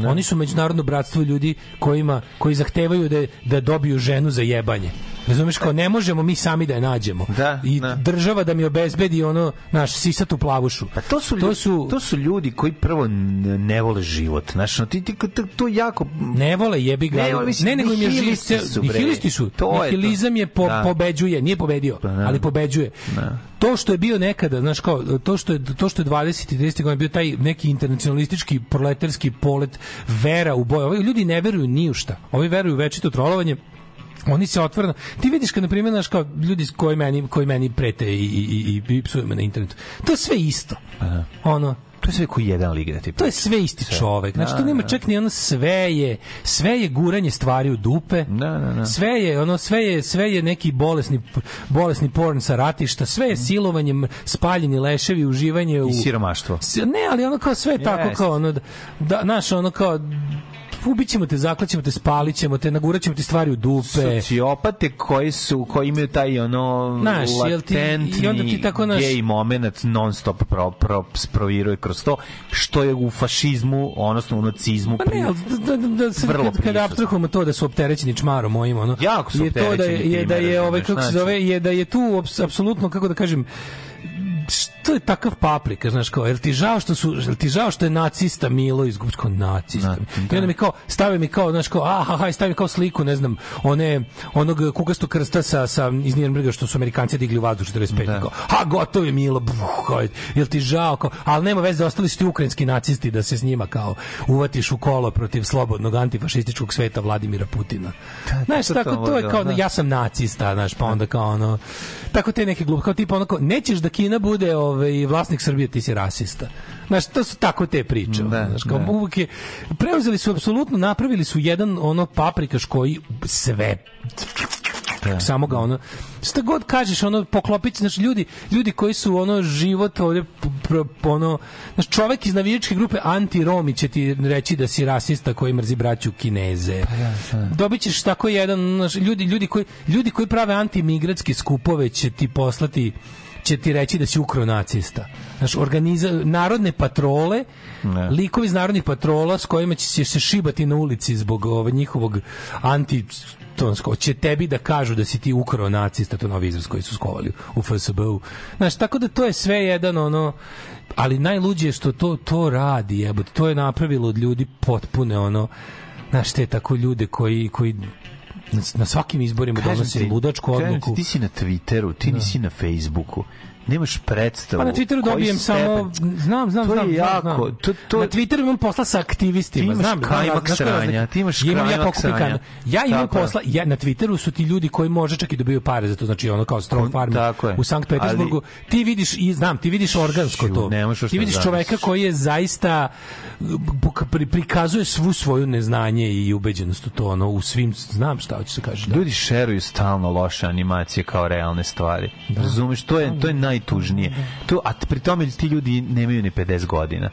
Oni su međunarodno bratstvo ljudi kojima koji zahtevaju da da dobiju ženu za jebanje. Razumeš kao ne možemo mi sami da je nađemo. Da, I da. država da mi obezbedi ono naš sisatu plavušu. Pa to su, to su to su ljudi koji prvo ne vole život. Znaš, no, ti, ti to, jako Ne vole jebi ga. Ne, Ne, ali mislim, nego im je život su, nihilisti su. To je to. Nihilizam je po, Da. pobeđuje, nije pobedio, ali pobeđuje. To što je bio nekada, znaš kao, to što je to što je 20 i 30 godina bio taj neki internacionalistički proletarski polet vera u boj. Ovi ljudi ne veruju ni u šta. Ovi veruju u večito trolovanje oni se otvoreno ti vidiš kad na primjer znaš kao ljudi koji meni koji meni prete i i i, i psuju me na internetu to je sve isto ono to je sve koji jedan lik da ti to je sve isti Sve. čovek. Znači, Da, to nema da. čak ni ono sve je, sve je guranje stvari u dupe. Sve je, ono, sve je, sve je neki bolesni, bolesni porn sa ratišta, sve je silovanje, spaljeni leševi, uživanje u... I siromaštvo. Ne, ali ono kao sve je tako Jeste. kao ono, da, da, znaš, ono kao ubićemo te, zaklaćemo te, spalit ćemo te, nagurat ćemo ti stvari u dupe. Sociopate koji su koji imaju taj ono Znaš, jel ti- latentni i onda ti tako, znaš- gej moment non stop pro, pro, proviruje kroz to što je u fašizmu odnosno u nacizmu Pa pri- ne, da, da, da, sad Vrlo kad, kad abstrahujemo to da su opterećeni čmarom mojim, ono, Jako su je to da je, je, da je ovaj, kako se znači. zove, je da je tu aps- apsolutno, kako da kažem, što je takav paprika, znaš, kao, jel ti žao što su, jel ti žao što je nacista Milo izgubić kao nacista. I onda mi kao, stave mi kao, znaš, kao, aha, haj, stavi mi kao sliku, ne znam, one, onog kukastog krsta sa, sa iz Nirenberga što su Amerikanci digli u vazduh 45. Da. Kao, ha, gotov je Milo, buh, kao, jel ti žao, kao, ali nema veze, ostali su ti ukrajinski nacisti da se s njima kao uvatiš u kolo protiv slobodnog antifašističkog sveta Vladimira Putina. Znaš, to tako, to to je kao, da. ja sam nacista, znaš, pa onda kao ono, tako te neke glup, kao tipa ono kao, nećeš da Kina bude ovaj, vlasnik Srbije, ti si rasista. Znaš, to su tako te priče. ono, znaš, kao, da. uvijek je, preuzeli su apsolutno, napravili su jedan ono paprikaš koji sve samo ga ono šta god kažeš ono poklopić znači ljudi ljudi koji su ono život pr- ono znači čovjek iz navijačke grupe anti Romi će ti reći da si rasista koji mrzi braću Kineze dobit ćeš tako jedan znaš, ljudi ljudi koji ljudi koji prave antimigratske skupove će ti poslati će ti reći da si ukrao nacista. Znaš, organiza, narodne patrole, likovi iz narodnih patrola s kojima će se- šibati na ulici zbog ovaj, njihovog anti tonsko, će tebi da kažu da si ti ukrao nacista, to novi izraz koji su skovali u FSB-u. Znaš, tako da to je sve jedan ono, ali najluđe je što to, to radi, jebote, to je napravilo od ljudi potpune ono, znaš, te tako ljude koji, koji na, svakim izborima ti, ludačku odluku. Ti si na Twitteru, ti nisi na Facebooku. Nemaš predstavu. Pa na Twitteru dobijem samo stepen- znam, znam, To je znam, jako, znam, znam. to- to- Na Twitteru imam posla sa aktivistima, Ti znam, znam, kajmak je razlika? sranja, ti imaš imam ja kajmak pokupi sranja. Ja imam Tako je. posla, ja na Twitteru su ti ljudi koji može čak i dobiju pare za to, znači ono kao Strong Farm Tako je. u Sankt Petersburgu. Ti vidiš i znam, ti vidiš organsko to. Ti šta vidiš da čoveka koji je zaista pri- prikazuje svu svoju neznanje i ubeđenost u to, ono, u svim, znam šta hoće se kaže. Da. Ljudi šeruju stalno loše animacije kao realne stvari. Razumeš, to je to je najtužnije. To a pri tome ti ljudi nemaju ni 50 godina.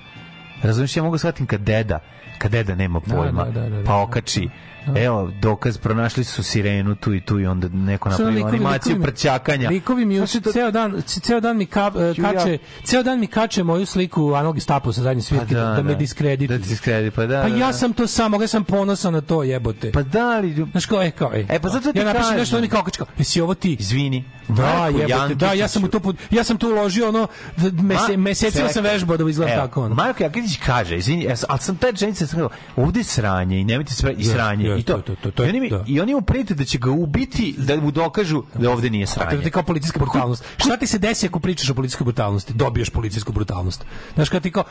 Razumeš, ja mogu shvatim kad deda, kad deda nema pojma, da, da, da, da. pa okači Evo, dokaz, pronašli su sirenu tu i tu i onda neko Što napravi likovi- animaciju likovi- prćakanja. Likovi mi Znači, juče ceo dan, ceo dan mi ka, e, kače, ceo dan mi kače moju sliku Anal Gestapo sa zadnje svirke Pa da, da, da me da. diskredituju. Da ti diskredituju, pa da, Pa da, ja da. sam to samo, ja sam ponosan na to, jebote. Pa da li... Znaš kao, e, kao, e. E, pa zato ti ja napišem kažem. nešto, on mi kao kače, kao, jesi ovo ti? Izvini. Da, jebote, da, ja sam u to, ja sam to uložio, ono, mese, mesecima sam vežbao da izgleda tako, ono. Marko Jakitić kaže, izvini, sam- ali sam taj rečenica sam rekao, ovde je sranje i nemojte sve i sranje i to. to, to, to I oni mi da. i oni mu prete da će ga ubiti da mu dokažu da ovde nije A to sranje. je kao policijska brutalnost. Šta ti se desi ako pričaš o policijskoj brutalnosti? Dobiješ policijsku brutalnost. Znaš kad ti kao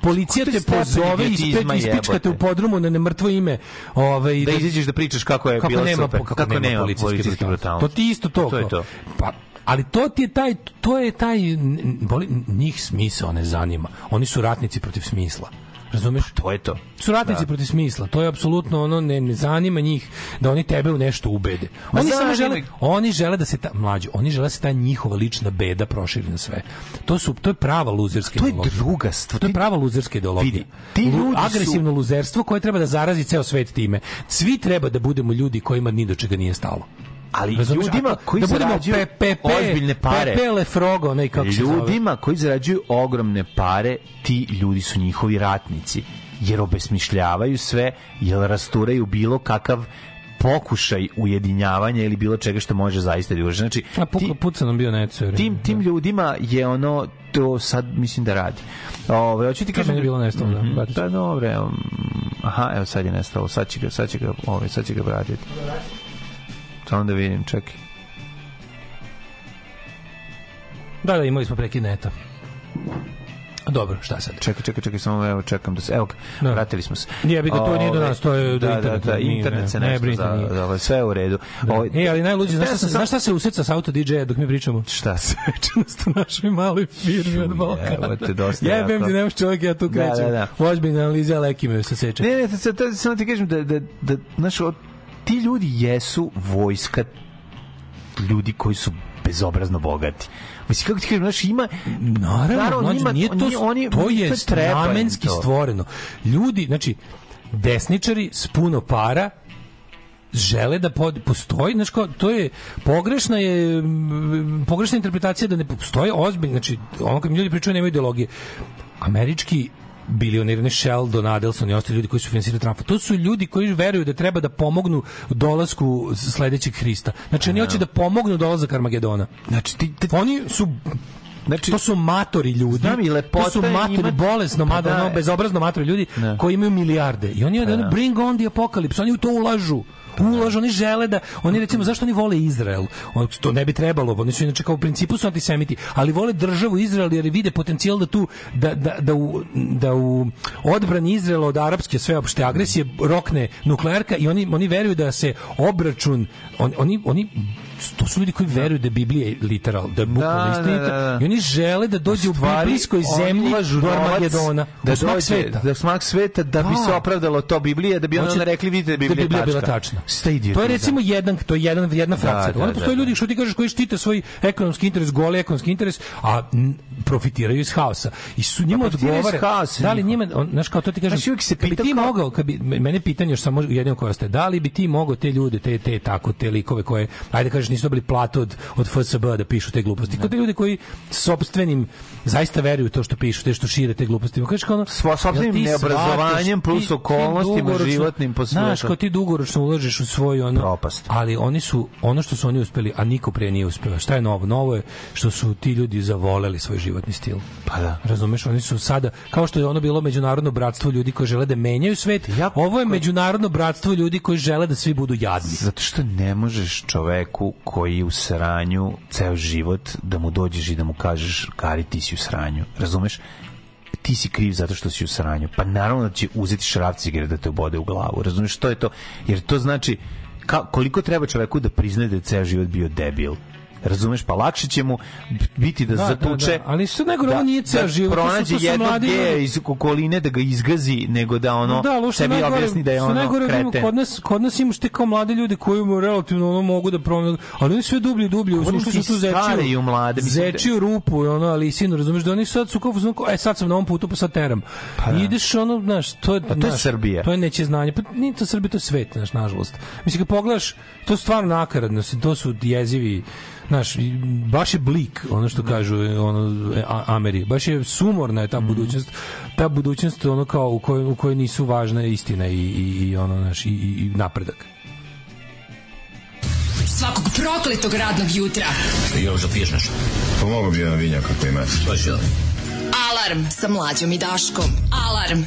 policija te pozove i ispet ispičkate u podrumu na nemrtvo ime. Ovaj Da izađeš da pričaš kako je bilo nema super, kako, kako nema policijske policijske brutalnosti. To ti isto to. To je to. Pa Ali to ti je taj, to je taj, boli, njih smisao ne zanima. Oni su ratnici protiv smisla. Razumeš? To je to. Su ratnici Da. protiv smisla. To je apsolutno ono ne, ne zanima njih da oni tebe u nešto ubede. Ma Oni samo žele oni žele da se ta mlađi, oni žele da se ta njihova lična beda proširi na sve. To su to je prava luzerska To je ideologija. druga stvar. To je prava luzerska ideologija. Vidi, ti Lu- ljudi su- agresivno luzerstvo koje treba da zarazi ceo svet time. Svi treba da budemo ljudi kojima ni do čega nije stalo. Ali Razumeš? ljudima koji da zarađuju PPP, ozbiljne pare. PP Lefrogo, onaj kako se. Ljudima koji zarađuju ogromne pare, ti ljudi su njihovi ratnici. Jer obesmišljavaju sve, jer rasturaju bilo kakav pokušaj ujedinjavanja ili bilo čega što može zaista da ugroži. Znači, A puklo puca nam bio jer- tim, tim ljudima je ono to sad mislim da radi. Ove, hoću ti kažem... je bilo nestalo, da, Mhm, baci. Da, evo, mm, aha, evo sad je nestalo, sad će ga, sad će ga, ovaj, sad će ga vratiti. Samo da vidim, čekaj. Da, da, imali smo prekid neta. Dobro, šta sad? Čekaj, čekaj, čekaj, samo evo čekam da se, evo, Da. vratili smo se. Jebi ga, to nije do nas, to je do da, interneta, Da, da, nije, internet ne, se ne nešto brinite, za, nije. za, ovaj, sve u redu. Ovaj, E, ali najluđe, znaš, Ja sam znaš šta se useca sa auto DJ-a dok mi pričamo? Šta se? [laughs] Svečanost u našoj maloj firmi od Balkana. Evo te dosta Jebem jako. ti, nemaš čovjek, ja tu Da, krećem. da, da. Ozbiljna analiza leki me se seče. Ne, ne, sad, sad, samo ti kažem da, da, da znaš, ti ljudi jesu vojska ljudi koji su bezobrazno bogati. Mislim, kako ti kažem, znaš, ima... Naravno, mlađe, njima- nije to, oni- oni- to je namenski to. stvoreno. Ljudi, znači, desničari s puno para žele da pod, postoji, znači kao, to je pogrešna je pogrešna interpretacija da ne postoji ozbiljno, znači ono kad mi ljudi pričaju nemaju ideologije. Američki bilioneri, ne Sheldon, Adelson i ostali ljudi koji su finansirali Trumpa. To su ljudi koji veruju da treba da pomognu dolasku sledećeg Hrista. Znači, oni hoće da pomognu dolazak Armagedona. Znači, ti, Oni su Znači, to su matori ljudi. Znam i lepota to su matori, imati- bolesno, Pa da. ono, bezobrazno matori ljudi koji imaju milijarde. I oni, Pa oni da. bring on the apocalypse, oni u to ulažu. Ulažu, oni žele da, oni recimo, zašto oni vole Izrael? On, to ne bi trebalo, oni su inače kao u principu su antisemiti, ali vole državu Izrael jer vide potencijal da tu, da, da, da, u, da u odbrani Izraela od arapske sveopšte agresije rokne nuklearka i oni, oni veruju da se obračun, on, oni, oni to su ljudi koji veruju da je Biblija literal, da je bukvalno Da, istinita da, da. i oni žele da dođe u biblijskoj zemlji do Armagedona, da smak dođe, sveta. da smak sveta da bi Da. se opravdalo to Biblija, da bi onda rekli vidite da je Biblija, bila tačka. tačna. Šta idiotizam? To je recimo jedan, to je jedan, jedna frakcija. da, Onda postoje da, ljudi što ti kažeš koji štite svoj ekonomski interes, goli ekonomski interes, a profitiraju iz haosa. I su njima odgovara. Da li njima, znaš kao to ti kažem, Znaš, uvijek se bi ti mogao, kad bi, mene pitanje još samo jedino koje ostaje, da li bi ti mogao te ljude, te, te tako, te likove koje, ajde kažeš, nisu dobili platu od, od FSB da pišu te gluposti. Kao te ljude koji sopstvenim zaista veruju to što pišu, te što šire te gluposti. Kažeš kao ono, Svo- sopstvenim neobrazovanjem plus ti- ti okolnostima životnim po Znaš, kao ti dugoročno ulažeš u svoju ono, Propast. ali oni su ono što su oni uspeli, a niko pre nije uspeo. Šta je novo? Novo je što su ti ljudi zavoleli svoj životni stil. Pa da. Razumeš, oni su sada kao što je ono bilo međunarodno bratstvo ljudi koji žele da menjaju svet, ovo je međunarodno bratstvo ljudi koji žele da svi budu jadni. Zato što ne možeš čoveku koji u sranju ceo život da mu dođeš i da mu kažeš Kari ti si u sranju. Razumeš? ti si kriv zato što si u sranju. Pa naravno da će uzeti šraf cigare da te obode u glavu. Razumeš što je to? Jer to znači ka, koliko treba čoveku da priznaje da je ceo život bio debil. Razumeš? Pa lakše će mu biti da, Da, zatuče. da, da. Ali što nego, ovo nije ceo život, to su- pronađe jednog mladi geja ljudi. iz okoline da ga izgazi, nego da ono da, ali što sebi najgore- objasni da je ono najgore, vidimo, kreten. Kod nas, kod nas imaš te kao mlade ljude koji mu relativno ono mogu da promenu, ali oni sve dublje i dublje, ti su tu zečiju, mlade, da- zečiju rupu, i ono, ali sinu, razumeš, da oni sad su kao, e sad sam na ovom putu, pa sad teram. I ideš ono, znaš, to je, Pa to je znaš, Srbija. To je neće znanje, pa nije to Srbija, to je svet, znaš, nažalost. Mislim, kad pogledaš, to je stvarno nakaradno, to su jezivi, znaš, baš je blik, ono što kažu ono, Ameri, baš je sumorna je ta mm -hmm. budućnost, ta budućnost ono kao u kojoj, u kojoj nisu važna istina i, i, i ono, znaš, i, i napredak. Svakog prokletog radnog jutra. Još da piješ nešto? Pomogu pa bi jedan vinjak ako imate. To. Alarm sa mlađom i Daškom. Alarm.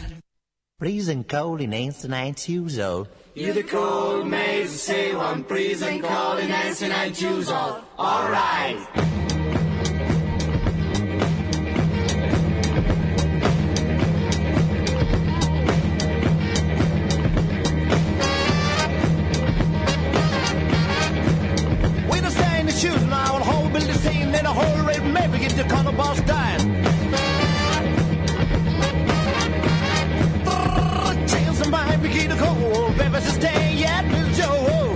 Prison call in 1990. You the cold maze, say one prison call and Nancy and I choose all. All right. choose now and whole building saying that a whole red maybe get the color boss dying. begin to cold ever is day at Little Joe.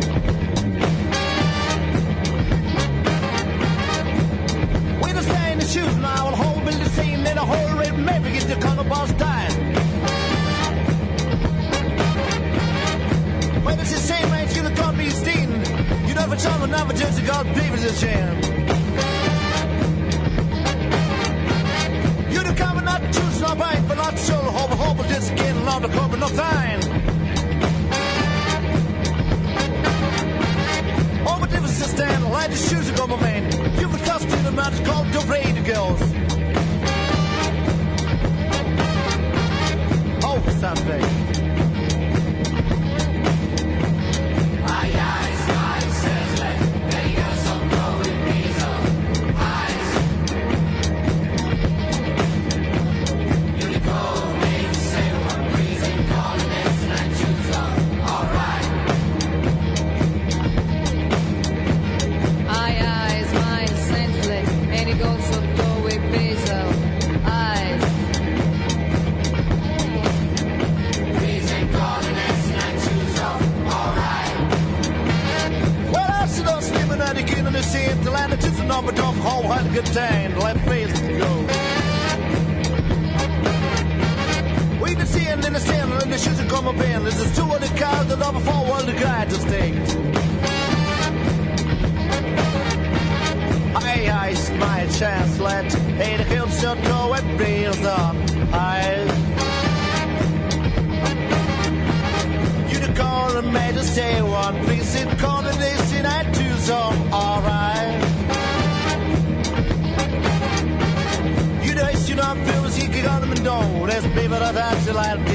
When I stay in the shoes now, I'll hold me the same in a hurry, maybe get the color boss died. But it's the same man, you know, call me Steen. You know tell me, never judge a God, believe a sham. The cover not to choose no bite, but not to show the hope, hope, just getting along the cover, no thing. All the difference is stand, light the shoes go, my man. You've been custom to the mountains called the radio girls. Oh, something. I just a number of whole had a good time. Let face go. That's a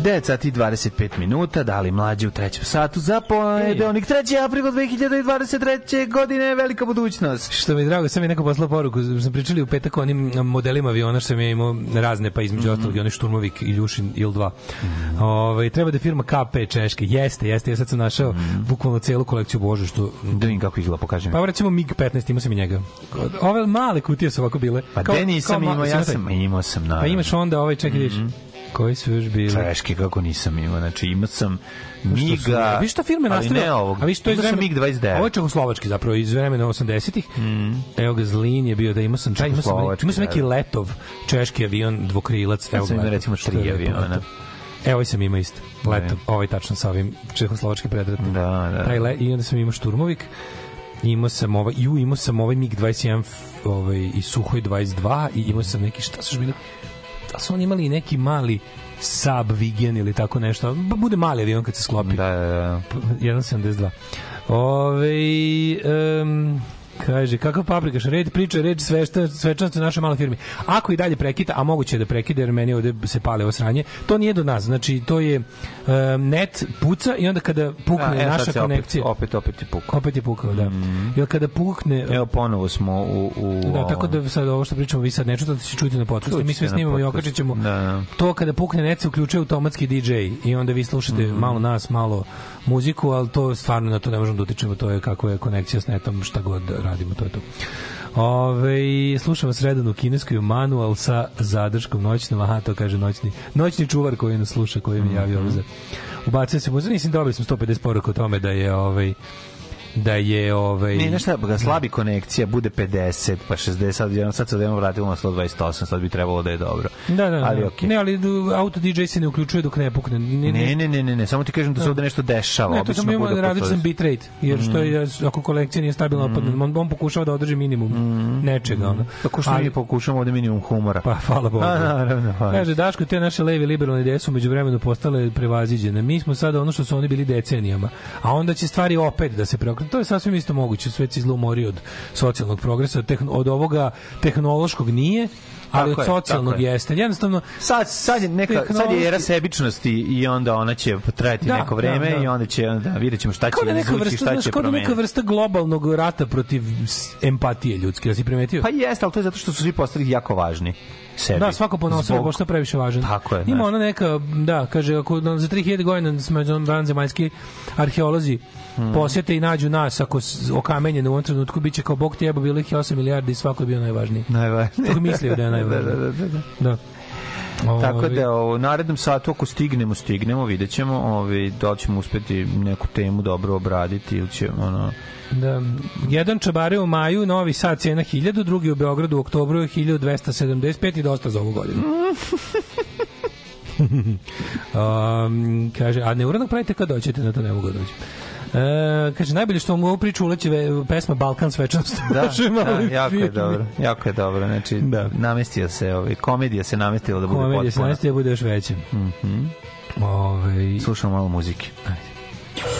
9 sati i 25 minuta, dali mlađi u trećem satu za ponedeljnik 3. april 2023. godine, velika budućnost. Što mi je drago, sam mi neko poslao poruku, sam pričali u petak o onim modelima aviona što sam ja imao razne, pa između mm ostalog i onaj Šturmovik Iljušin Il-2. Ovaj, treba da je firma KP Češke, jeste, jeste, ja sad sam našao bukvalno celu kolekciju Bože što... Da vidim kako izgleda, pokažem. Pa recimo MiG-15, imao sam i njega. Ove male kutije su ovako bile. Pa Kao- de nisam kao ma- imao, ja sam imao sam, naravno. Pa imaš onda ovaj, čekaj, vidiš. Koji su još bili? Češki kako nisam imao, znači imao sam Što su- Miga, Viš što firme ali nastavlja? ne ovog. A viš to iz vremena- Mig 29. Ovo je čehoslovački zapravo iz vremena 80-ih. Evo ga Zlin je bio da imao sam, taj, imao sam, imao sam neki da. letov češki avion dvokrilac. Imao ga, recimo što tri aviona. Evo ovaj sam imao isto. Letov, ovaj tačno sa ovim čehoslovački predratnik. Da, da. Taj le, I onda sam imao šturmovik. Imao sam ovaj, ju, imao sam ovaj MiG-21 f- ovaj, i Suhoj 22 i imao sam neki, šta su još bili? Da su oni imali neki mali Saab Vigen ili tako nešto. Ba- Bude mali avion kad se sklopi. Da, da, da. 1.72. Ove, um, kaže, kakav paprikaš, red priča, red svešta, svečanost u našoj maloj firmi. Ako i dalje prekida, a moguće je da prekida, jer meni ovde se pale ovo sranje, to nije do nas. Znači, to je um, net puca i onda kada pukne A, sad naša se opet- konekcija... Opet, opet je pukao. Opet je pukao, da. Jer kada pukne... Evo ponovo smo u... u Da, tako da sad ovo što pričamo vi sad ne čutate, će čuti na podcastu. Mi sve snimamo i okačit ćemo. Da, da. To kada pukne net se uključuje automatski DJ i onda vi slušate Mhm. malo nas, malo muziku, ali to stvarno na to ne možemo da utičemo, to je kako je konekcija s netom, šta god radimo, to je to. Ove, slušam vas u kineskoj manual sa zadrškom noćnom, aha, to kaže noćni, noćni čuvar koji nas sluša, koji mi javio Mhm. ovo za... Ubacio se muza, mislim, dobili smo 150 poruka o tome da je ovaj, da je ovaj Ne, šta, ga slabi konekcija, bude 50, pa 60, sad, jedno, sad se odjednom vratimo na 128, sad bi trebalo da je dobro. Da, da, Ali da. okej. Ne, ali auto DJ se ne uključuje dok ne pukne. Ne, Ne, ne, ne, ne, ne, samo ti kažem da se ovde nešto dešava. Ne, obično bude različan bitrate, jer što je, Mm. ako kolekcija nije stabilna, mm. on, on pokušava da održi minimum nečega. Ono. Tako što mi pokušamo ovde minimum humora. Pa, hvala Bogu. Naravno, hvala. Kaže, Daško, te naše levi liberalne ideje su među vremenu postale prevaziđene. Mi smo sada ono što su oni bili decenijama. A onda će stvari opet da se preokrenu. To je sasvim isto moguće. Svet se izla umori od socijalnog progresa. Tehn, od ovoga tehnološkog nije, ali Tako od socijalnog je. jeste. Jednostavno, Sad, sad, je neka, sad je Tehnološki- era sebičnosti i onda ona će potrajati Da, neko vreme da, da. i onda će, onda vidjet ćemo šta će da neka izvući, vrsta, šta znaš, će kao da neka vrsta globalnog rata protiv empatije ljudske. Da si primetio? Pa jeste, ali to je zato što su svi postali jako važni sebi. Da, svako po sebe, Zbog- pošto je previše važan. Tako je, Ima znaš. ona neka, da, kaže, ako za 3000 godina smo vanzemaljski arheolozi Hmm. posjete i nađu nas ako okamenjene u ovom trenutku, bit će kao Bog ti jebo, bilo ih je 8 milijardi i svako je bio najvažniji. Najvažniji. Tako mislio da je [laughs] najvažniji. Da, da, da, da. Da. Tako Ovaj, da u narednom satu ako stignemo, stignemo, vidjet ćemo ovaj, da li ćemo uspeti neku temu dobro obraditi ili će ono... Da, jedan čabare u maju, Novi Sad cena 1000, drugi u Beogradu u oktobru je 1275 i dosta za ovu godinu. [laughs] um, kaže, a neuranak pravite kad doćete, na to ne mogu da dođem. E, kaže, najbolje što vam u ovu priču uleće pesma Balkan svečanost. Da, [laughs] da, jako je dobro. Jako je dobro. Znači, Da. namestio se, ovaj, komedija se namestila da bude Komedija se potpuna. nastaje bude još veće. Mhm. Ove, Slušamo malo muzike. Ajde.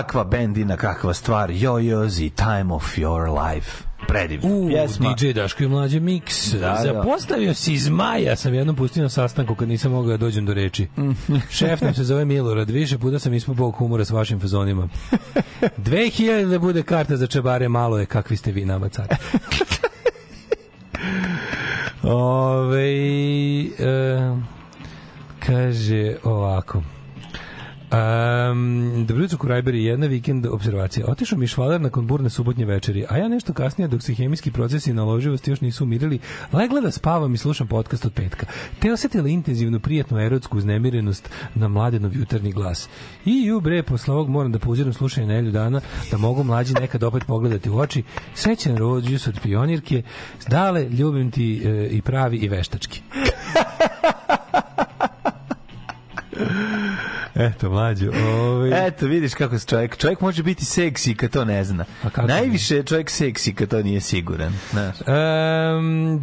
Kakva bendina, kakva stvar. Jojozi, Time of Your Life. Predivno. U, Pjesma. DJ Daško i mlađe mix. Da, da. Zapostavio si iz maja, sam jednom pustio na sastanku kad nisam mogao da dođem do reči. [laughs] Šef nam se zove Milorad, više puta sam ispao bog humora s vašim fazonima. [laughs] 2000 da bude karta za čebare, malo je kakvi ste vi nama car. [laughs] Ove, e, kaže ovako. Um, dobro jutro, Kurajberi, jedna vikend observacija. Otišao mi švaler nakon burne subotnje večeri, a ja nešto kasnije, dok se hemijski procesi naloživosti još nisu umirili, legla da spavam i slušam podcast od petka. Te osetila intenzivnu, prijatnu erotsku uznemirenost na mladenov jutarnji glas. I ju bre, posle ovog moram da pauziram slušanje nelju dana, da mogu mlađi nekad opet pogledati u oči. Srećan rođus od pionirke, dale, ljubim ti e, i pravi i veštački. [laughs] [laughs] Eto, mlađo. Ovaj... Eto, vidiš kako se čovjek, čovjek može biti seksi kad to ne zna. kako Najviše je čovjek seksi kad to nije siguran. Znaš. Um,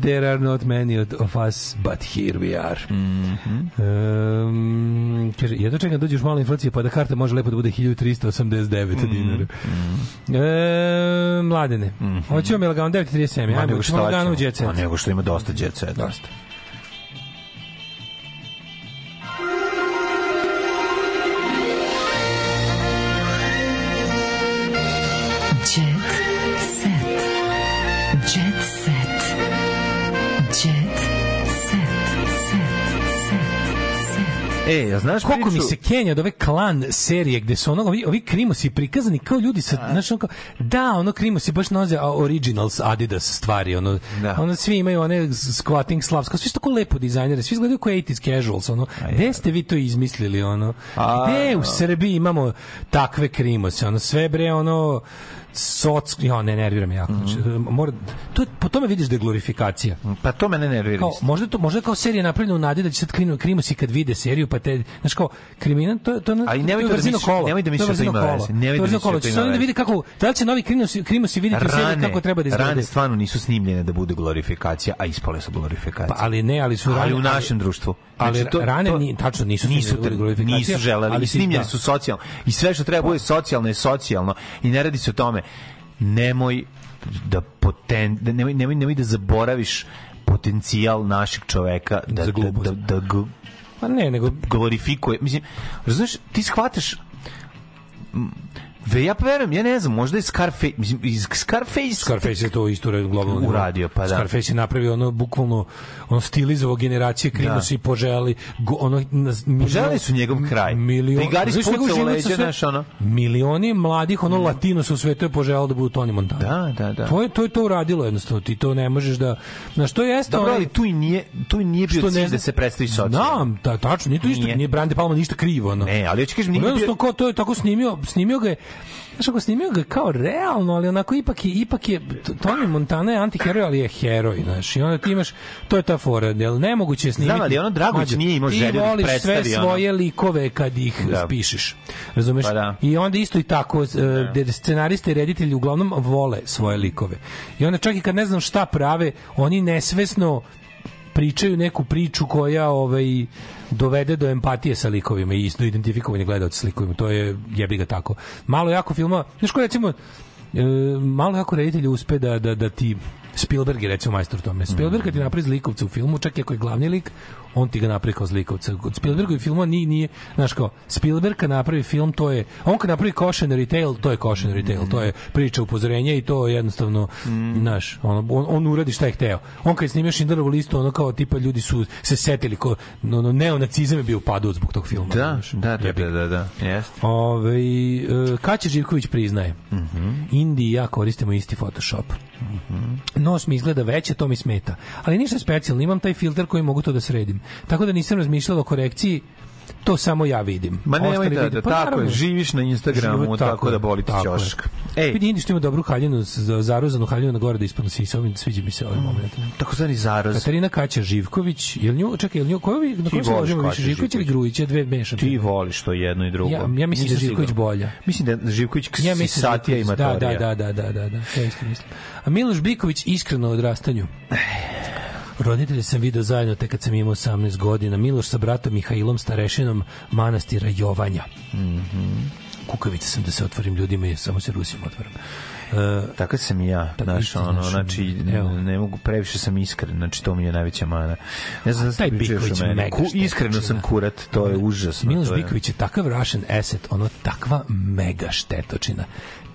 there are not many of- us, but here we are. Mhm. um, kaže, jedno čekam da dođeš malo inflacije, pa da karta može lepo da bude 1389 Mhm. dinara. E, mladene, hoćemo mi lagano 9.37, Ma ajmo, nego ćemo šta lagano u ćemo? jet set. Ma nego što ima dosta jet set. Dosta. E, a znaš Koliko mi priču- se Kenja od ove klan serije gde su ono, ovi, ovi krimosi prikazani kao ljudi sa, znaš, ono kao, da, ono krimosi baš a, originals Adidas stvari, ono, ono svi imaju one squatting slavs, kao svi su tako lepo dizajnere, svi izgledaju kao 80s casuals, ono, gde ste vi to izmislili, ono, A, gde u Srbiji imamo takve krimose, ono, sve bre, ono, soc, ja, ne nervira me jako, znači, mora, to, po tome vidiš da je glorifikacija. Pa to mene nervira. Kao, možda to možda kao serija napravljena u nadi da će sad krinu, krimosi kad vide seriju pa te znaš kao kriminal to to Ali nemoj to da misliš- nemoj da misliš To da to ima veze. Nemoj To da misliš da to ima se onda veze. vidi kako da li će novi krimosi krimosi videti u seriji kako treba da rane izgledaju. stvarno nisu snimljene da bude glorifikacija, a ispale su glorifikacije. Pa, ali ne, ali su ali rane- u ali- našem društvu. ali Znači, rane ni- tačno nisu nisu, da glorifikacija, nisu želeli, ali si- snimljene da. su socijalno. I sve što treba bude socijalno je socijalno. I ne radi se o tome. Nemoj da poten, da nemoj, nemoj, nemoj da zaboraviš potencijal našeg čoveka da, Za da, da, da, ga Pa ne, nego glorifikuje. Mislim, razumeš, ti shvataš Ve, ja verujem, ja ne znam, možda je Scarface, mislim, iz Scarface... Scarface je to isto red- globalno. Uradio, pa da. Scarface je napravio ono bukvalno ono stilizovao generacije krimosi i poželi go, ono milion- Poželeli su njegov kraj. Milion, Da i Gari Znaš, njegov spucao leđa, sa sve- znaš, ono. Milioni mladih ono latinosa u svetu je poželelo da budu Tony Montana. Da, da, da. To je to je to uradilo jednostavno. Ti to ne možeš da na što jeste Dobro, ali tu i nije, tu i nije bio cilj ne da se predstavi socijalno. Znam, da, tačno, nije to ništa, Nije. Brande Palma ništa krivo, ono. Ne, ali hoću kažem, nije bio- to je tako snimio, snimio ga je Znaš, ako snimio ga kao realno, ali onako ipak je, ipak je, Tony Montana je antiheroj, ali je heroj, znaš, i onda ti imaš, to je ta fora, jel nemoguće je snimiti. Znam, ali ono Dragović Mlađe, nije imao želju Ti da voliš sve predstavi ono. svoje likove kad ih Da. pišeš, razumeš? Pa da. I onda isto i tako, gde scenariste i reditelji uglavnom vole svoje likove. I onda čak i kad ne znam šta prave, oni nesvesno pričaju neku priču koja ovaj dovede do empatije sa likovima i do identifikovanja gledaoca s likovima. To je jebi ga tako. Malo jako filma, znaš ko recimo e, malo jako reditelj uspe da, da, da ti Spielberg je recimo majstor tome. Spielberg kad ti napravi zlikovca u filmu, čak i ako je glavni lik, on ti ga napravi kao zlikovca. Kod Spielbergovih filmova nije, nije, znaš kao, Spielberg kad napravi film, to je, on kad napravi cautionary tale, to je cautionary tale, to je priča upozorenja i to je jednostavno, znaš, on, on, on uradi šta je hteo. On kad je snimio Schindlerovu listu, ono kao tipa ljudi su se setili, ko, ono, neonacizam je bio upadu zbog tog filma. Da, znaš. da, da, da, da, da, jeste. Ove, e, Kaća Živković priznaje. Indi i ja koristimo isti Photoshop. Nos mi izgleda veće, to mi smeta. Ali ništa specijalno, imam taj filter koji mogu to da sredim. Tako da nisam razmišljala o korekciji, to samo ja vidim. Ma nemoj Ostali da, vide- da, Pa tako naravno. je, živiš na Instagramu, tako, je, da boli ti tako je. ćošak. Ej, Vidi Indi što ima dobru haljinu, z- zaruzanu haljinu na gore da ispod sisa, ovim sviđa mi se ovaj moment. tako zvani zaraz. Katarina Kaća Živković, jel nju, čekaj, jel nju, koju na koju se ložimo više, Živković ili? Grujić, ja dve mešam. Ti voliš to jedno i drugo. Ja, ja mislim da Nisam je Živković siguran. bolja. Mislim da je Živković Ja mislim da satija je ima da, da, da, da, da, da, da, ja isto mislim. A Miloš Biković iskreno o odrastanju. Roditelje sam video zajedno tek kad sam imao 18 godina. Miloš sa bratom Mihajlom Starešinom manastira Jovanja. Kukavica sam da se otvorim ljudima i samo se Rusijom otvaram. E, Tako sam i ja, znaš, ono, znaš, znači, evo. ne mogu, previše sam iskren, znači, to mi je najveća mana. Ne znam da taj pričaš Biković o meni. mega Ku, iskreno sam kurat, to je užasno. Miloš je- Biković je takav Russian asset, ono takva mega štetočina.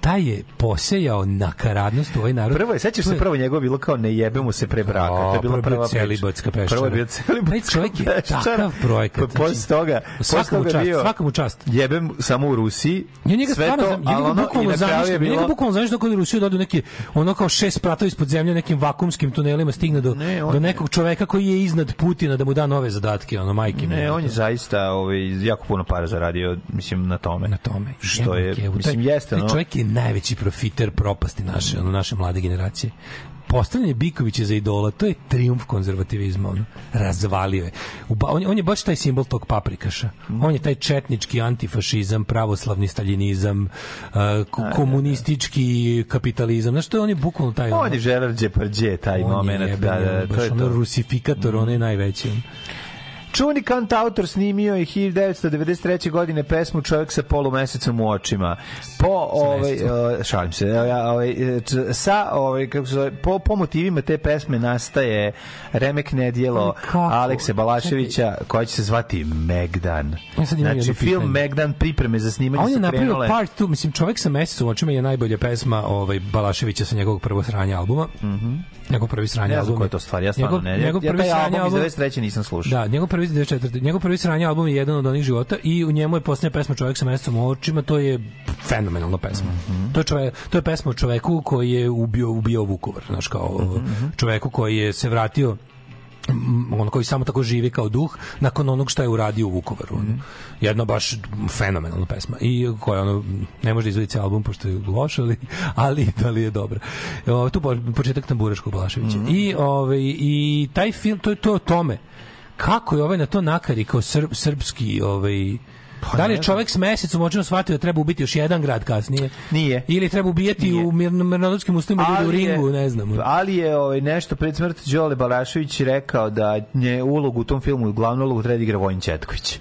Taj je posejao nakaradnost u ovaj narod. Prvo je, sećaš se prvo njegovo bilo kao ne jebemo se pre braka. to je bila prvo je bio prva celibatska peščara. Prvo je bio celibatska Taj čovjek je takav projekat, Pa posle znači, toga, posle toga čast, bio, svaka mu čast. Jebem samo u Rusiji. Ja njega sve stvarno, to, ja njega bukvalno zamišljam, ja njega bukvalno zamišljam da kod Rusiju dodu neki, ono kao šest spratova ispod zemlje, nekim vakumskim tunelima stigne do, Ne, do nekog čoveka koji je iznad Putina da mu da nove zadatke, ono, majke. Ne, on je zaista ovaj, jako puno para zaradio, mislim, na tome. na tome. Što je, mislim, jeste, taj čovjek je najveći profiter propasti naše, ono, naše mlade generacije. Postavljanje Bikovića za idola, to je triumf konzervativizma, ono. Razvalio je. U ba- On, je- on je baš taj simbol tog paprikaša. On je taj četnički antifašizam, pravoslavni staljinizam, uh, ko- komunistički kapitalizam. Znaš, to je on je bukvalno taj... On je Gerard Depardieu, taj on je moment. jeben, Da, da, ono, to baš je ono to. rusifikator, on je najveći. ono. Čuveni kant autor snimio je 1993. godine pesmu Čovjek sa polumesecom u očima. Po ovaj uh, šalim se, ja, ovaj č- sa ovaj kako se zove, po, po motivima te pesme nastaje remek nedjelo Kako? Alekse Balaševića koja će se zvati Megdan. Ja Znači film. Megdan pripreme za snimanje on je part 2, mislim, čovjek sa mesecom u očima je najbolja pesma ovaj, Balaševića sa njegovog prvog sranja albuma. Njegov prvi sranje Ne znam album. koja je to stvar, ja stvarno njegov, ne. Ja- Njegov ja prvi taj sranje album iz album, 93. nisam slušao. Da, njegov prvi prvi 94. Njegov prvi sranje album je jedan od onih života i u njemu je posljednja pesma Čovjek sa mesecom u očima, to je fenomenalna pesma. Mhm. To je čovjek, to je pesma o čoveku koji je ubio ubio Vukovar, znaš kao Mhm, čoveku koji je se vratio on koji samo tako živi kao duh nakon onog što je uradio u Vukovaru. Ono. Jedna baš fenomenalna pesma i koja ono ne može izvoditi album pošto je loš, ali ali da li je dobra. O, tu po- početak Tamburaškog Balaševića. Mhm. I ovaj i taj film to je to o tome kako je ovaj na to nakari kao srb, srpski ovaj da li je čovjek s mesecom očima shvatio da treba ubiti još jedan grad kasnije? Nije. Ili treba ubijati u mirno, mirnodopskim ustima ljude u je- ringu, ne znam. Ali je ovaj, nešto pred smrti Đole Balašević rekao da nje ulogu u tom filmu, glavnu ulogu treba da igra Vojin Četković.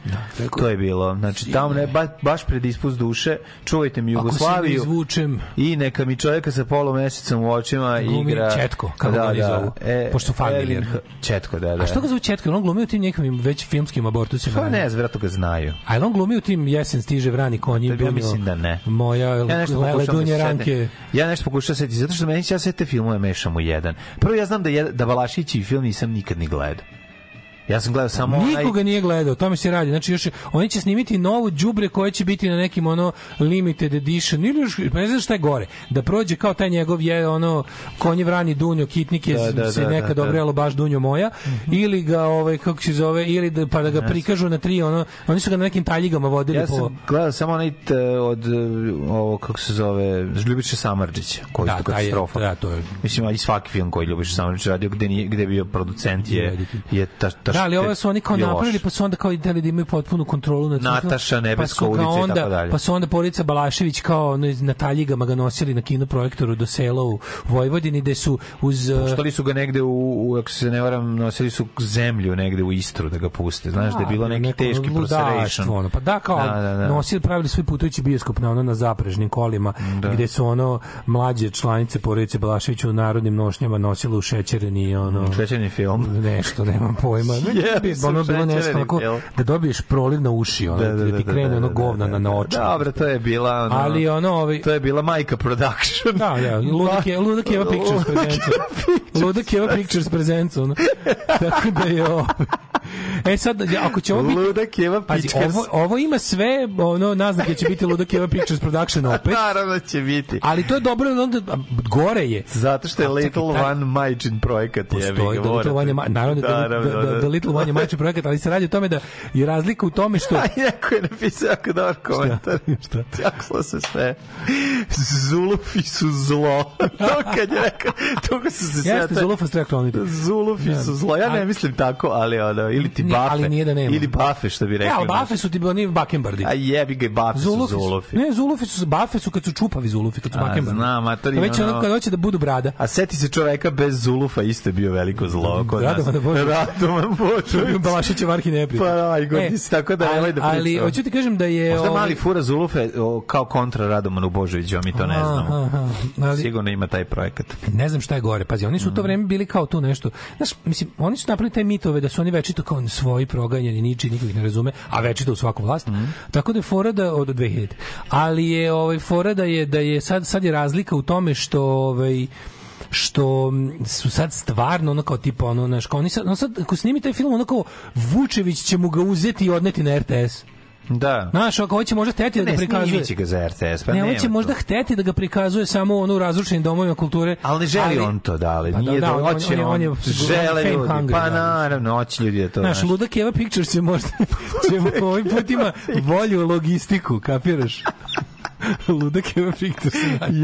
to je bilo. Znači, tamo ne, ba, baš pred ispust duše, čuvajte mi Ako Jugoslaviju izvučem i neka mi čovjeka sa polumesecom u očima Glumi igra... Četko, kako ga oni zovu, pošto su familije. Elin H- Četko, da, da. A što ga zove Četka? On glumi u tim nekim već filmskim abortusima. Pa ne, vjerojatno ga znaju. A je glumi u tim jesen stiže vrani konji? Ja Dunjo, mislim da ne. Moja Ja nešto pokušavam da ranke. Ja nešto pokušavam setiti, zato što meni ja sve te filmove mešam u jedan. Prvo ja znam da je, da Balašići film nisam nikad ni gledao. Ja sam gledao samo onaj... Nikoga nije gledao, tome se radi. Znači još oni će snimiti novu đubre koje će biti na nekim ono limited edition ili još pa ne znam šta je gore. Da prođe kao taj njegov je ono konje vrani dunjo kitnik je Da, da, se da, nekad da, da. dobrelo baš dunjo moja ili ga ovaj kako se zove ili da pa da ga prikažu na tri ono oni su ga na nekim taljigama vodili Ja po sam gledao samo onaj t, od uh, ovo kako se zove Ljubiša Samardžića, koji Da, je katastrofa. da, to je- Mislim, a i svaki film koji Ljubiša Samardžić radio gde nije gde je bio producent je je ta, ta Da, ali ovo su oni kao napravili, pa su onda kao ideli da imaju potpunu kontrolu nad Nataša. Nebeska pa ulica i onda, tako dalje. Pa su onda Porica Balašević kao ono, na taljigama ga nosili na kinoprojektoru do sela u Vojvodini, gde su uz... uh, Puštali su ga negde u, u, ako se ne varam, nosili su zemlju negde u Istru da ga puste. Znaš da je bilo neki neko teški proseration. Ono. Pa da, kao Da, da, da. nosili, pravili svoj putujući bioskop na ono na zaprežnim kolima, gde su ono mlađe članice porodice Balaševića u narodnim nošnjama nosile u šećereni ono Šećerni film. nešto, nemam pojma. [laughs] Jebi su ono bilo nešto film. da dobiješ proliv na uši, ono, Da, da, da, da, ti da, krene da, ono da, govna da, na, oči. Dobro, to je bila ono, Ali ono, ovaj, to je bila Majka Production. Da, da, Ludak je, Ludak Eva Pictures presents. Ludak Eva Pictures presents, ono. Tako da je. E sad, ako će ovo biti... Ludak Eva Pazi, Pictures. ovo, ovo ima sve, ono, naznake će biti Ludak Eva Pictures production [laughs] opet. Naravno će biti. Ali to je dobro, onda, gore je. Zato što je A, čekaj, Little taj- One majčin projekat. Postoji da Little One je, naravno da, da, da, da, Little One je majčin projekat, ali se radi o tome da je razlika u tome što... [laughs] A neko je napisao jako dobar komentar. [laughs] Šta? Jako se sve. Zulufi su zlo. to kad je rekao, to kad su se sve... Jeste, Zulufa ste kloniti. Zulufi Da. su zlo. Ja ne mislim tako, ali ono, ili ti Bafe. ali nije da nema. Ili bafe, što bi Ne, rekli. ali bafe su ti oni bakembardi. A jebi ga bafe Zulufi su zulufi. ne, zulufi su, bafe su kad su čupavi zulufi, kad su A, bakembardi. znam, a to nije već ono, kad hoće da budu brada. A seti se čoveka bez zulufa isto je bio veliko zlo kod nas. Radovan Božović. Radovan Božović. [laughs] Balašićev arhi neprijatelj. Pa najgore, E, ti si tako da nemoj da ali, ali hoću ti kažem da je... Možda ovaj, mali fura zulufe o, kao kontra Radomanu Božoviću, a mi to ne znamo. ali- Sigurno ima taj projekat. ne znam šta je gore. Pazi, oni su u to vreme bili kao tu nešto. Znaš, mislim, oni su napravili te mitove da su oni večito kao svoji proganjani, niči, niko ih ne razume, a večito u svaku vlast. Mm. Tako da je fora da od 2000. Ali je ovaj fora da je da je sad sad je razlika u tome što ovaj što su sad stvarno ono kao tipa ono znaš kao oni sad, ono sad ako snimi taj film ono kao Vučević će mu ga uzeti i odneti na RTS. Da. Znaš, ako hoće možda hteti da ga Ne, prikazuje. će ga za RTS, pa ne, on nema će to. možda hteti da ga prikazuje samo ono u razrušenim domovima kulture. Ali ne želi on to, da, ali Pa da, nije da, da, on- hoće on je- on je on, sigurno žele ljudi, hungry, pa naravno, hoće ljudi da to, Znaš, znaš. Ludak Eva Pictures će možda [laughs] će ovim put ima volju logistiku, kapiraš? [laughs] Ludak Eva Pictures.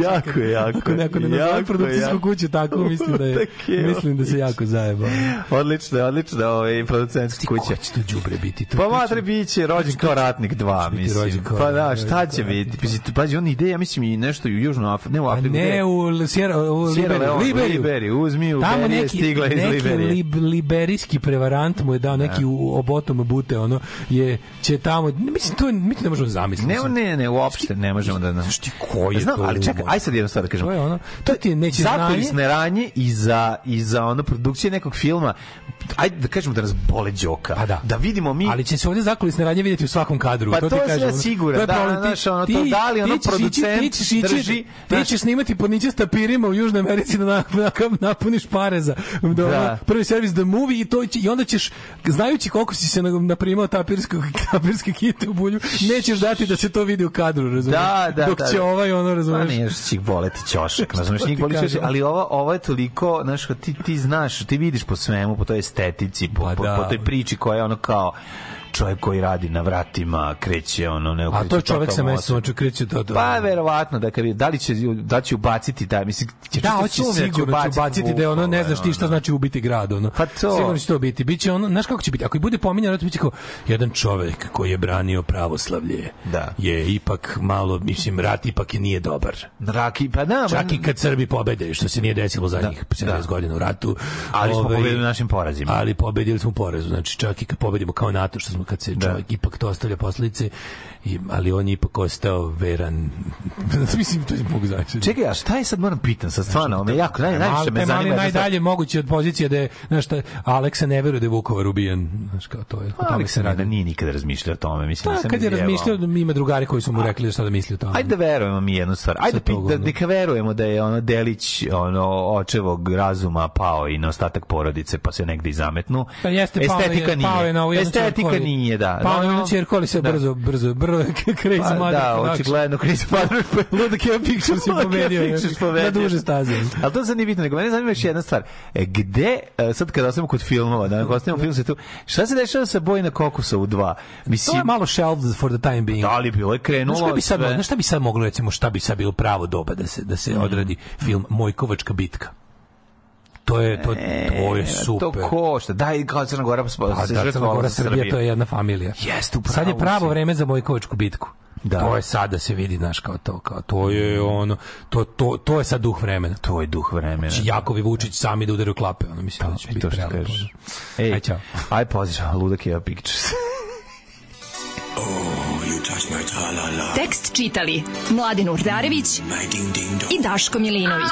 Jako je, jako Ako neko ne nazove produkcijsku jako. kuću tako, mislim da je, mislim da se jako zajeba. Odlično, odlično, ovaj producentska kuća. Ko će to đubre biti? To, Pa matre biće rođen kao ratnik 2, biti mislim. Pa da, šta će biti? Pazi, pazi, on ide, ja mislim i nešto u Južnu Afriku, ne u Afriku. ne u Sierra, u Sierra Liberiju. Liberiju. Uzmi u Tamo neki, stigla iz neki Liberije. lib, liberijski prevarant mu je dao neki u obotom bute, ono, je, će tamo, mislim, to, mi to ne možemo zamisliti. Ne, ne, ne, uopšte ne može možemo da... Znaš ti koji je Znam, to ali čekaj, aj sad jednu stvar da kažem. To je ono, to ti neće Zakulisne ranje i za, i za ono produkcije nekog filma, ajde da kažemo da nas bole đoka. Pa da. Da vidimo mi... Ali će se ovdje zakulisne radnje vidjeti u svakom kadru. Pa to, to kažem, je da, problem. Ti- znaš, ono, to da li ono producent ti ćeš drži, Ti ćeš snimati pod niće stapirima u Južnoj Americi da na, na, napuniš pare za da. Da. prvi servis The Movie i, to, će- i onda ćeš, znajući koliko si se na- naprimao tapirskog, [laughs] tapirske kite u bulju, nećeš dati da se to vidi u kadru, razumiješ? Da, [laughs] da, Dok da, će da. ovaj ono, Pa razumiješ? nije što će ih boleti ćošak, [laughs] razumeš, njih boli ćošak, ali ovo, ovo je toliko, znaš, ti, ti znaš, ti vidiš po svemu, po toj estetici, po, Pa po, da. po toj priči koja je ono kao čovjek koji radi na vratima, kreće ono ne A to je čovjek sa mesom, oče kreće to. to. Pa verovatno da kad da li će da će ubaciti taj mislim će Da, hoće da sigurno će ubaciti da ono, ne znaš ti šta ono. znači ubiti grad, ono. Pa to. Sigurno će to biti. Biće ono, znaš kako će biti? Ako i bude pominjano, to biće kao jedan čovjek koji je branio pravoslavlje. Da. Je ipak malo, mislim, rat ipak je nije dobar. Raki, pa da, Čak i kad Srbi pobede, što se nije desilo zadnjih 70 godina u ratu. Ali smo ovaj, pobedili našim porazima. Ali pobedili smo u porezu, znači čak i kad pobedimo kao NATO, što smo kad se Da. čovjek ipak to ostavlja posljedice, i, ali on je ipak ostao veran. [laughs] mislim, to je Bog znači. Čekaj, a šta je sad moram pitan, sad stvarno, me jako naj, najviše me zanima. jedna stvar. najdalje moguće od pozicije da je, znaš šta, Aleksa ne veruje da je Vukovar ubijen. Znaš kao to je. o tome Aleks se radi. da nije nikada razmišljao o tome, mislim da Pa, kad je razmišljao, ima drugari koji su mu rekli šta da misli o tome. Ajde da verujemo mi jednu stvar. Ajde da, uglavnom. neka verujemo da je ono delić ono očevog razuma pao i na ostatak porodice pa se negde i zametnu. Pa jeste, pao Estetika je, nije. Pao je na ovu Estetika ali- nije, da. Pao je na No, jednu ćerku, ali se da. brzo, brzo, brzo, crazy Pa, [laughs] mother da, očigledno Chris Padre Ludak je Pictures je pobedio. Na duže staze. Ali to sad nije bitno, nego mene zanima još jedna stvar. E, gde, e, sad kada ostavimo kod filmova, da ostavimo film se tu, šta se dešava sa Bojna Kokosovu 2? Mislim, To je malo shelved for the time being. da li bilo je krenulo Znaš bi sad, sve? znaš šta bi sad moglo recimo šta bi sad bilo pravo doba da se da se odradi film Mojkovačka bitka. To je to, to je super. E, To košta. Daj, kao Crna Gora pa, Pa se da, Crna Gora, Srbija, to je jedna familija. Jeste, upravo Sad je pravo si. vreme za Mojkovačku bitku. Da. To je sad da se vidi, znaš, kao to, kao to je ono, to, to, to je sad duh vremena. To je duh vremena. Znači, Jakovi Vučić sami da udaraju klape, ono, mislim da će I biti to što prelepo. kažeš. Ej, Aj, čao. Aj, pozdrav, Ludak je Pictures. Tekst čitali Mladin Urdarević i Daško Milinović.